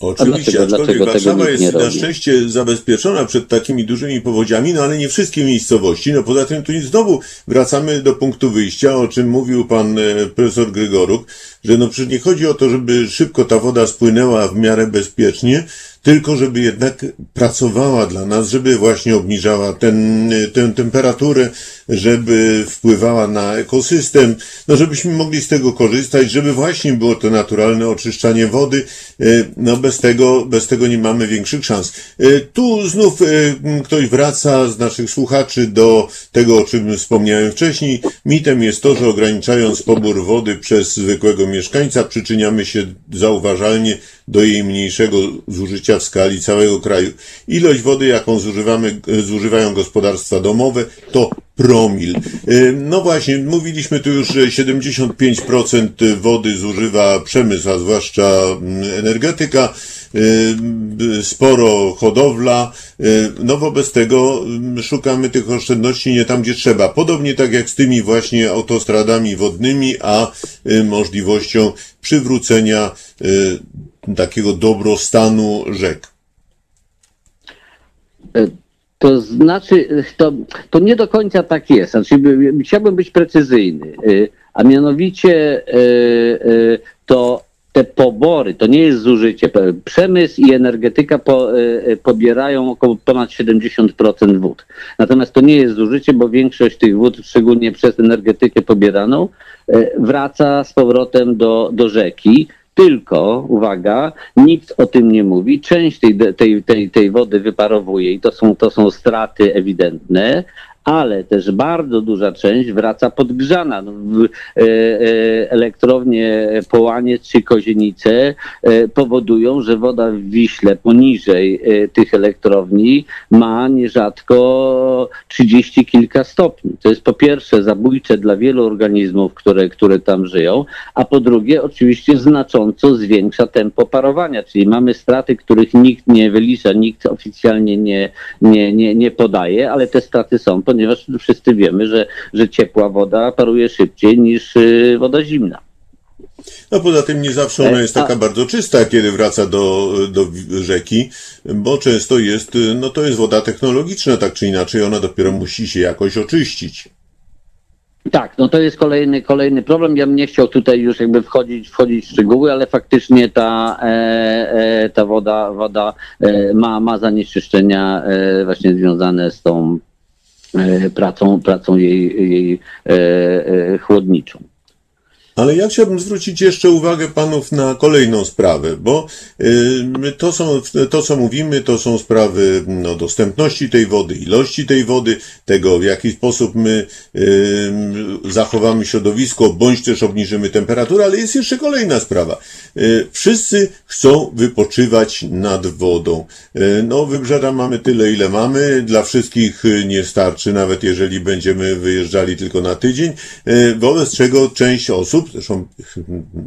Oczywiście, dlaczego- aczkolwiek dlaczego Warszawa jest na szczęście zabezpieczona przed takimi dużymi powodziami, no ale nie wszystkie miejscowości. No poza tym tu znowu wracamy do punktu wyjścia, o czym mówił pan e, profesor Grygoruk, że no przecież nie chodzi o to, żeby szybko ta woda spłynęła w miarę bezpiecznie, tylko żeby jednak pracowała dla nas, żeby właśnie obniżała ten, tę temperaturę, żeby wpływała na ekosystem, no żebyśmy mogli z tego korzystać, żeby właśnie było to naturalne oczyszczanie wody, e, no bez tego, bez tego nie mamy większych szans. E, tu znów e, ktoś wraca z naszych słuchaczy do tego, o czym wspomniałem wcześniej. Mitem jest to, że ograniczając pobór wody przez zwykłego mieszkańca, przyczyniamy się zauważalnie do jej mniejszego zużycia w skali całego kraju. Ilość wody, jaką zużywamy, zużywają gospodarstwa domowe, to promil. No właśnie, mówiliśmy tu już, że 75% wody zużywa przemysł, a zwłaszcza energetyka, sporo hodowla. No wobec tego szukamy tych oszczędności nie tam, gdzie trzeba. Podobnie tak jak z tymi właśnie autostradami wodnymi, a możliwością przywrócenia takiego dobrostanu rzek. To znaczy, to, to nie do końca tak jest. Znaczy, chciałbym być precyzyjny, a mianowicie to te pobory, to nie jest zużycie. Przemysł i energetyka po, pobierają około ponad 70% wód. Natomiast to nie jest zużycie, bo większość tych wód, szczególnie przez energetykę pobieraną, wraca z powrotem do, do rzeki. Tylko, uwaga, nikt o tym nie mówi. Część tej, tej, tej, tej wody wyparowuje i to są, to są straty ewidentne, ale też bardzo duża część wraca podgrzana. No, e, e, elektrownie Połaniec czy Kozienice e, powodują, że woda w Wiśle poniżej tych elektrowni ma nierzadko 30 kilka stopni. To jest po pierwsze zabójcze dla wielu organizmów, które, które tam żyją, a po drugie oczywiście znacząco zwiększa tempo parowania, czyli mamy straty, których nikt nie wylicza, nikt oficjalnie nie, nie, nie, nie podaje, ale te straty są, ponieważ wszyscy wiemy, że, że ciepła woda paruje szybciej niż y, woda zimna. No poza tym nie zawsze ona jest taka bardzo czysta, kiedy wraca do, do rzeki, bo często jest, no to jest woda technologiczna, tak czy inaczej, ona dopiero musi się jakoś oczyścić. Tak, no to jest kolejny, kolejny problem. Ja bym nie chciał tutaj już jakby wchodzić, wchodzić w szczegóły, ale faktycznie ta, e, e, ta woda, woda e, ma, ma zanieczyszczenia e, właśnie związane z tą E, pracą, pracą jej, jej e, e, chłodniczą. Ale ja chciałbym zwrócić jeszcze uwagę panów na kolejną sprawę, bo y, to, są, to, co mówimy, to są sprawy no, dostępności tej wody, ilości tej wody, tego, w jaki sposób my y, zachowamy środowisko, bądź też obniżymy temperaturę, ale jest jeszcze kolejna sprawa. Y, wszyscy chcą wypoczywać nad wodą. No, wybrzeża mamy tyle, ile mamy, dla wszystkich nie starczy, nawet jeżeli będziemy wyjeżdżali tylko na tydzień, wobec czego część osób, zresztą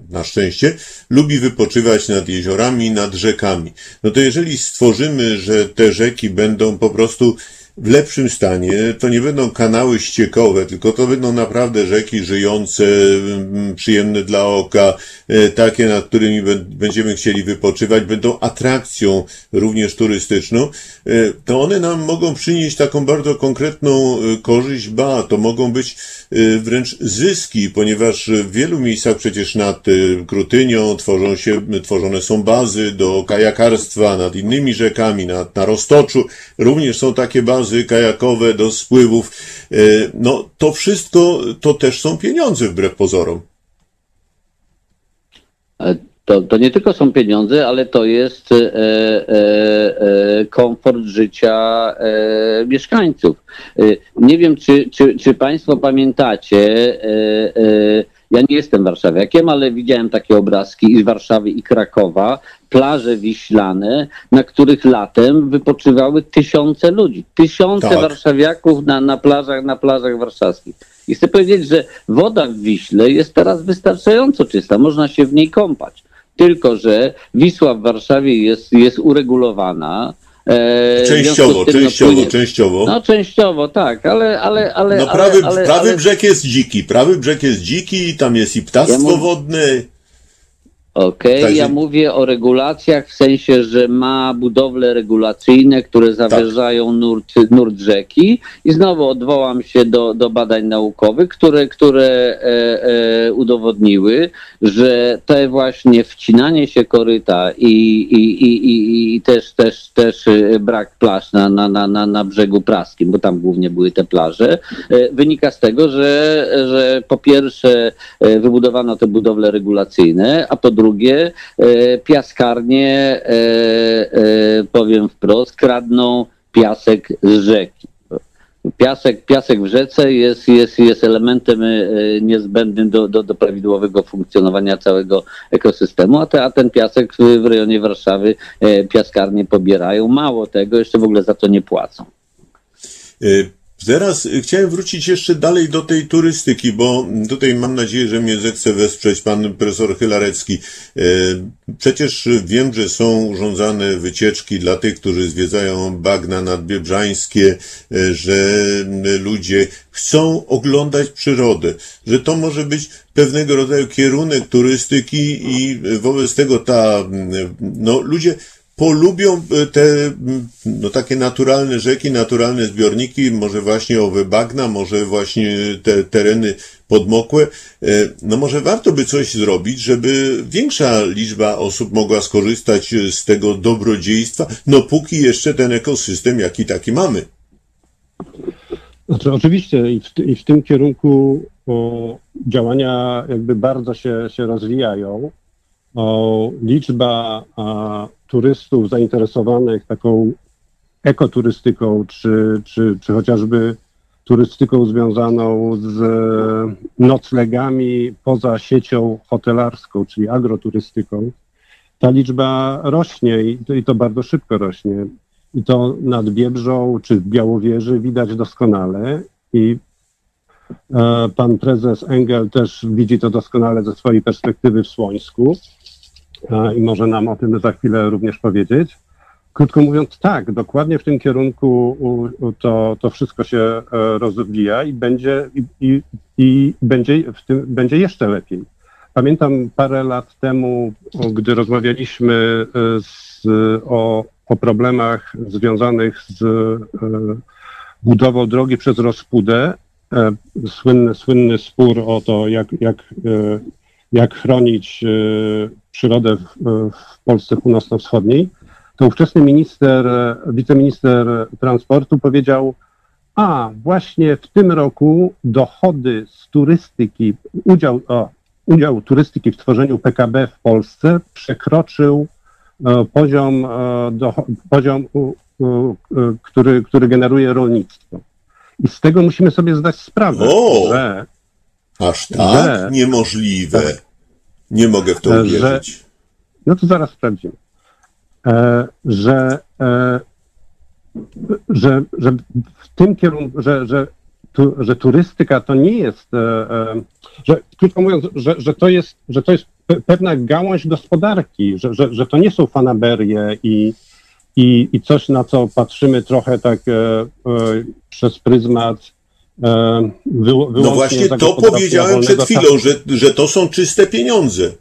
na szczęście, lubi wypoczywać nad jeziorami, nad rzekami. No to jeżeli stworzymy, że te rzeki będą po prostu w lepszym stanie, to nie będą kanały ściekowe, tylko to będą naprawdę rzeki żyjące, mm, przyjemne dla oka, e, takie, nad którymi będziemy chcieli wypoczywać, będą atrakcją również turystyczną, e, to one nam mogą przynieść taką bardzo konkretną e, korzyść, ba, to mogą być wręcz zyski, ponieważ w wielu miejscach przecież nad Krutynią tworzą się, tworzone są bazy do kajakarstwa, nad innymi rzekami, nad, na Roztoczu również są takie bazy, bazy kajakowe do spływów. E, no to wszystko to też są pieniądze wbrew pozorom. E, to, to nie tylko są pieniądze, ale to jest e, e, e, komfort życia e, mieszkańców. nie wiem, czy, czy, czy Państwo pamiętacie, ja nie jestem warszawiakiem, ale widziałem takie obrazki i z Warszawy i Krakowa, plaże wiślane, na których latem wypoczywały tysiące ludzi. Tysiące tak. warszawiaków na, na, plażach, na plażach warszawskich. I chcę powiedzieć, że woda w Wiśle jest teraz wystarczająco czysta, można się w niej kąpać. Tylko, że Wisła w Warszawie jest, jest uregulowana, częściowo, tym, częściowo, no, częściowo. No częściowo, tak, ale... ale, ale no prawy, ale, ale, prawy ale... brzeg jest dziki, prawy brzeg jest dziki, tam jest i ptactwo ja wodne. Okej, Także- ja mówię o regulacjach w sensie, że ma budowle regulacyjne, które zawierzają nurt, nurt rzeki. I znowu odwołam się do, do badań naukowych, które, które e, e, udowodniły, że te właśnie wcinanie się koryta i, i, i, i, i też, też, też e, brak plaż na, na, na, na, na brzegu praskim, bo tam głównie były te plaże, e, wynika z tego, że, że po pierwsze e, wybudowano te budowle regulacyjne, a po drugie e, piaskarnie, e, e, powiem wprost, kradną piasek z rzeki. Piasek, piasek w rzece jest, jest, jest elementem niezbędnym do, do, do prawidłowego funkcjonowania całego ekosystemu, a, te, a ten piasek w, rejonie Warszawy piaskarnie pobierają. Mało tego, jeszcze w ogóle za to nie płacą. Teraz y, chciałem wrócić jeszcze dalej do tej turystyki, bo tutaj mam nadzieję, że mnie zechce wesprzeć pan profesor Chylarecki. Y, Przecież wiem, że są urządzane wycieczki dla tych, którzy zwiedzają bagna nadbiebrzańskie, y, że ludzie chcą oglądać przyrodę, że to może być pewnego rodzaju kierunek turystyki i wobec tego ta, no ludzie polubią e, te mm, no, takie naturalne rzeki, naturalne zbiorniki, może właśnie owe bagna, może właśnie te tereny podmokłe. E, No może warto by coś zrobić, żeby większa liczba osób mogła skorzystać e, z tego dobrodziejstwa, no póki jeszcze ten ekosystem jaki taki mamy. Znaczy, oczywiście i w, i w tym kierunku o, działania jakby bardzo się, się rozwijają. O, liczba a, turystów zainteresowanych taką ekoturystyką, czy, czy, czy chociażby turystyką związaną z noclegami poza siecią hotelarską, czyli agroturystyką, ta liczba rośnie i to, i to bardzo szybko rośnie. I to nad Biebrzą czy w Białowieży widać doskonale i e, pan prezes Engel też widzi to doskonale ze swojej perspektywy w Słońsku i może nam o tym za chwilę również powiedzieć. Krótko mówiąc, tak, dokładnie w tym kierunku to, to wszystko się e, rozwija i będzie, i, i, i będzie, w tym, będzie jeszcze lepiej. Pamiętam parę lat temu, gdy rozmawialiśmy e, z, o, o problemach związanych z e, budową drogi przez Rospudę, e, słynny, słynny spór o to, jak, jak, e, jak chronić e, przyrodę w, w Polsce północno-wschodniej, to ówczesny minister, e, wiceminister transportu powiedział, a właśnie w tym roku dochody z turystyki, udział, o, udział turystyki w tworzeniu PKB w Polsce przekroczył e, poziom, e, do, poziom u- u- e, który, który generuje rolnictwo. I z tego musimy sobie zdać sprawę, O! że Aż tak? Że- Niemożliwe. Nie mogę w to Że- uwierzyć. No to zaraz sprawdzimy. E, że, e, że, że w tym kierunku, że, że, tu, że turystyka to nie jest, e, e, że krótko mówiąc, że, że, to jest, że to jest pe- pewna gałąź gospodarki, że, że, że to nie są fanaberie i, i, i coś, na co patrzymy trochę tak e, e, przez pryzmat No wyłącznie właśnie to powiedziałem przed chwilą, że, że to są czyste pieniądze.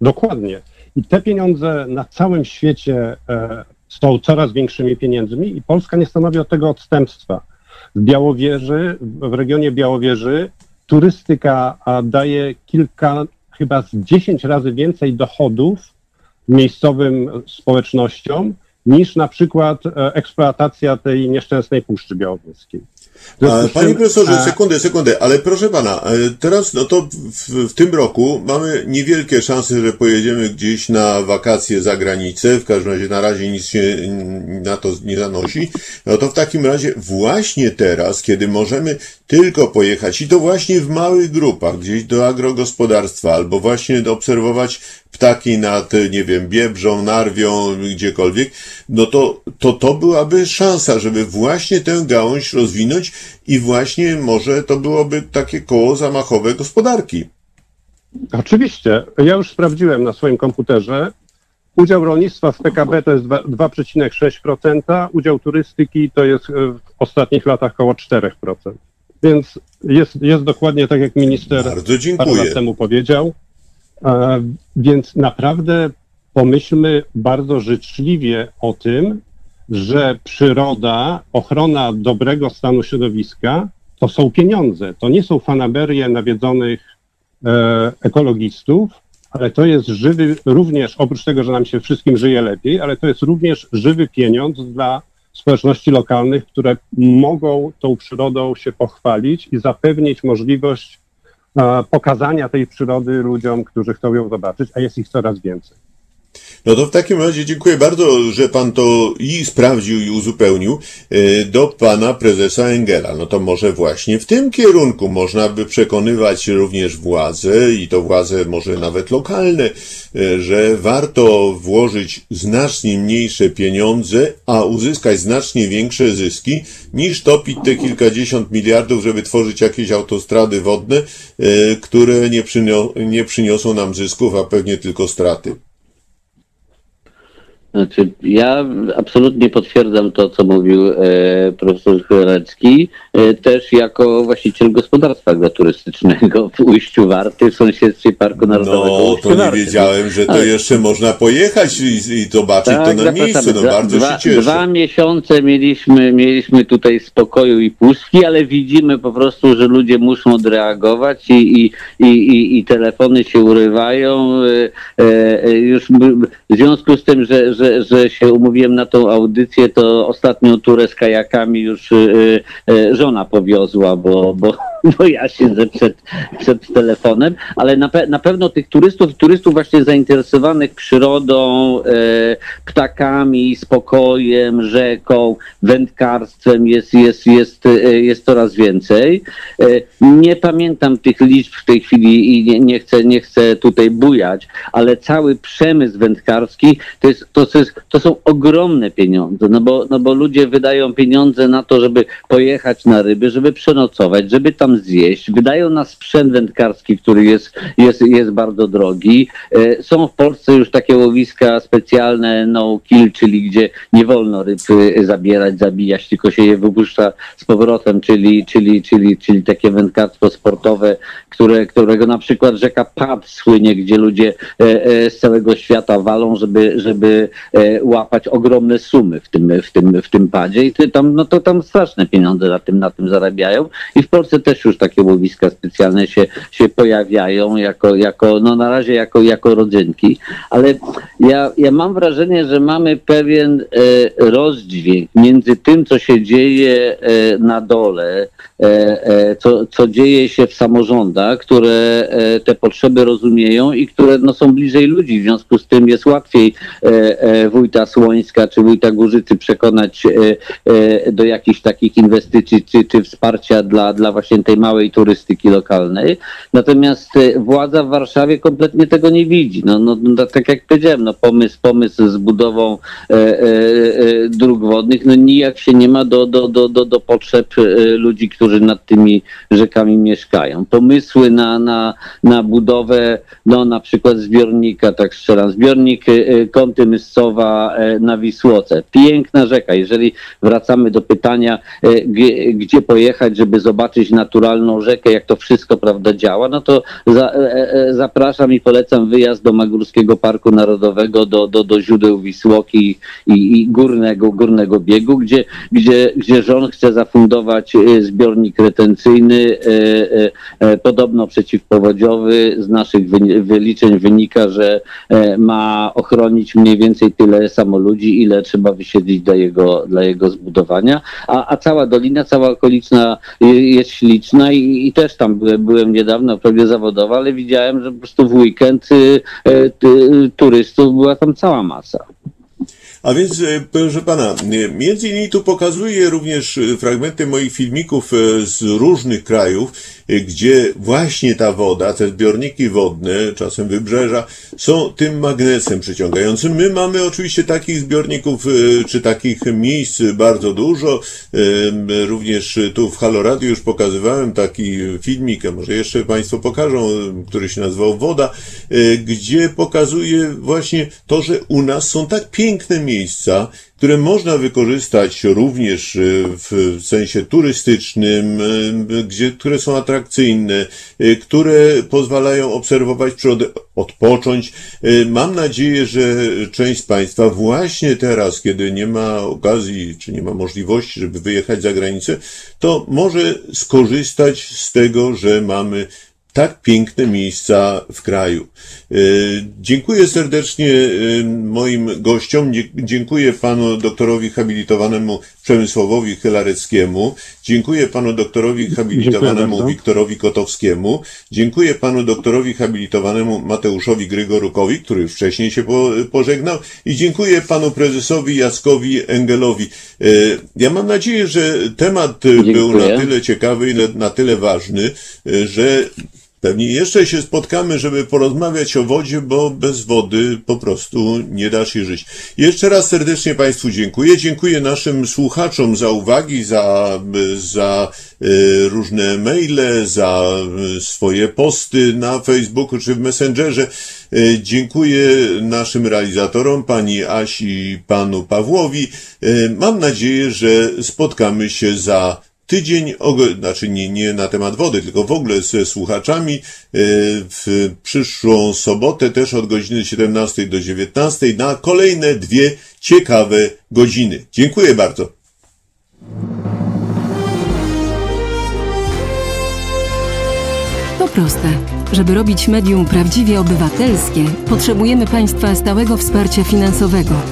Dokładnie. I te pieniądze na całym świecie e, są coraz większymi pieniędzmi i Polska nie stanowi od tego odstępstwa. W Białowieży, w regionie Białowieży turystyka daje kilka, chyba z 10 razy więcej dochodów miejscowym społecznościom niż na przykład e, eksploatacja tej nieszczęsnej Puszczy Białowieskiej. Z panie profesorze, sekundę, sekundę, ale proszę pana, e, teraz no to w, w tym roku mamy niewielkie szanse, że pojedziemy gdzieś na wakacje za granicę, w każdym razie na razie nic się na to nie zanosi, no to w takim razie właśnie teraz, kiedy możemy tylko pojechać i to właśnie w małych grupach, gdzieś do agrogospodarstwa, albo właśnie obserwować ptaki nad, nie wiem, Biebrzą, Narwią, gdziekolwiek, no to, to to byłaby szansa, żeby właśnie tę gałąź rozwinąć i właśnie może to byłoby takie koło zamachowe gospodarki. Oczywiście. Ja już sprawdziłem na swoim komputerze. Udział rolnictwa w PKB to jest dwa- 2,6%, udział turystyki to jest e, w ostatnich latach około 4%. Więc jest, jest dokładnie tak, jak minister Bardzo parę lat temu powiedział. Więc naprawdę pomyślmy bardzo życzliwie o tym, że przyroda, ochrona dobrego stanu środowiska to są pieniądze. To nie są fanaberie nawiedzonych e, ekologistów, ale to jest żywy, również oprócz tego, że nam się wszystkim żyje lepiej, ale to jest również żywy pieniądz dla społeczności lokalnych, które mogą tą przyrodą się pochwalić i zapewnić możliwość pokazania tej przyrody ludziom, którzy chcą ją zobaczyć, a jest ich coraz więcej. No to w takim razie dziękuję bardzo, że pan to i sprawdził i uzupełnił e, do pana prezesa Engela. No to może właśnie w tym kierunku można by przekonywać również władze i to władze może nawet lokalne, e, że warto włożyć znacznie mniejsze pieniądze, a uzyskać znacznie większe zyski, niż topić te kilkadziesiąt miliardów, żeby tworzyć jakieś autostrady wodne, e, które nie, przynio- nie przyniosą nam zysków, a pewnie tylko straty. Znaczy, ja absolutnie potwierdzam to, co mówił e, profesor Chwerecki, e, też jako właściciel gospodarstwa agroturystycznego w Ujściu Warty, w sąsiedztwie Parku Narodowego No, Ujście to nie Warty. wiedziałem, że to Ale- jeszcze można pojechać i, i zobaczyć to na miejscu. No Dwa- bardzo dwa, się cieszę. Dwa miesiące mieliśmy, mieliśmy tutaj spokoju i pustki, ale widzimy po prostu, że ludzie muszą odreagować i, i, i, i, i telefony się urywają. E, e, już w związku z tym, że, że, że się umówiłem na tą audycję, to ostatnią turę z kajakami już e, e, żona powiozła, bo, bo, bo ja siedzę przed, przed telefonem, ale na, pe- na pewno tych turystów, turystów właśnie zainteresowanych przyrodą, ptakami, spokojem, rzeką, wędkarstwem jest, jest, jest, jest coraz więcej. Nie pamiętam tych liczb w tej chwili i nie, nie, chcę, nie chcę tutaj bujać, ale cały przemysł wędkarski to, jest, to, jest, to są ogromne pieniądze, no bo, no bo ludzie wydają pieniądze na to, żeby pojechać na ryby, żeby przenocować, żeby tam zjeść. Wydają na sprzęt wędkarski, który jest, jest, jest bardzo drogi. E, Są w Polsce już takie łowiska specjalne no kill, czyli gdzie nie wolno ryb zabierać, zabijać, tylko się je wypuszcza z powrotem, czyli, czyli, czyli, czyli takie wędkarstwo sportowe, które, którego na przykład rzeka Pad słynie, gdzie ludzie e, e, z całego świata walą, żeby, żeby łapać ogromne sumy w tym, w tym, w tym padzie i tam, no to tam straszne pieniądze na tym, na tym zarabiają i w Polsce też już takie łowiska specjalne się, się pojawiają jako, jako, no na razie jako, jako rodzynki, ale ja, ja mam wrażenie, że mamy pewien e, rozdźwięk między tym, co się dzieje e, na dole, e, e, co, co dzieje się w samorządach, które e, te potrzeby rozumieją i które no, są bliżej ludzi. W związku z tym jest łatwiej e, e, wójta Słońska czy wójta Górzycy przekonać e, e, do jakichś takich inwestycji czy, czy wsparcia dla, dla właśnie tej małej turystyki lokalnej. Natomiast e, władza w Warszawie kompletnie tego nie widzi. No, no, no tak jak powiedziałem, no, pomysł, pomysł z budową e, e, e, dróg wodnych, no nijak się nie ma do, do, do, do, do potrzeb e, ludzi, którzy nad tymi rzekami mieszkają. Pomysły na, na, na budowę, no na przykład zbiornika, tak strzelam, zbiornik e, e, Kąty Myscowa e, na Wisłoce. Piękna rzeka. Jeżeli wracamy do pytania, e, gdzie pojechać, żeby zobaczyć naturalną rzekę, jak to wszystko, prawda, działa, no to za, e, zapraszam i polecam wyjazd do Magórskiego Parku Narodowego, do, do, do źródeł Wisłoki i, i górnego, górnego biegu, gdzie, gdzie, gdzie rząd chce zafundować zbiornik retencyjny, podobno przeciwpowodziowy. Z naszych wyliczeń wynika, że ma ochronić mniej więcej tyle samo ludzi, ile trzeba wysiedlić dla jego, dla jego zbudowania, a, a cała dolina, cała okoliczna je- jest śliczna i, i też tam byłem, byłem niedawno, prawie zawodowo, ale widziałem, że po prostu w weekend y, y, y, turystów była tam cała masa. A więc, e, proszę pana, e, między innymi tu pokazuję również e, fragmenty moich filmików z różnych krajów, gdzie właśnie ta woda, te zbiorniki wodne, czasem wybrzeża, są tym magnesem przyciągającym. My mamy oczywiście takich zbiorników, czy takich miejsc bardzo dużo. Również tu w Halo Radio już pokazywałem taki filmik, a może jeszcze Państwo pokażą, który się nazywał Woda, gdzie pokazuje właśnie to, że u nas są tak piękne miejsca, miejsca, które można wykorzystać również y, w sensie turystycznym, y, gdzie, które są atrakcyjne, y, które pozwalają obserwować przyrodę, odpocząć. Mam nadzieję, że część z Państwa właśnie teraz, kiedy nie ma okazji, czy nie ma możliwości, żeby wyjechać za granicę, to może skorzystać z tego, że mamy tak piękne miejsca w kraju. E, dziękuję serdecznie e, moim gościom. Dziękuję panu doktorowi habilitowanemu Przemysławowi Chylareckiemu. Dziękuję panu doktorowi habilitowanemu Wiktorowi Kotowskiemu. Dziękuję panu doktorowi habilitowanemu Mateuszowi Grygorukowi, który wcześniej się pożegnał. I dziękuję panu prezesowi Jackowi Engelowi. E, ja mam nadzieję, że temat dziękuję. był na tyle ciekawy i na tyle ważny, że Pewnie jeszcze się spotkamy, żeby porozmawiać o wodzie, bo bez wody po prostu nie da się żyć. Jeszcze raz serdecznie Państwu dziękuję. Dziękuję naszym słuchaczom za uwagi, za, za y, różne maile, za swoje posty na Facebooku czy w Messengerze. Y, dziękuję naszym realizatorom, pani Asi i panu Pawłowi. Mam nadzieję, że spotkamy się za tydzień, znaczy nie, nie na temat wody, tylko w ogóle ze słuchaczami e, w przyszłą sobotę też od godziny 17 do 19 na kolejne dwie ciekawe godziny. Dziękuję bardzo. To proste. Żeby robić medium prawdziwie obywatelskie, potrzebujemy Państwa stałego wsparcia finansowego.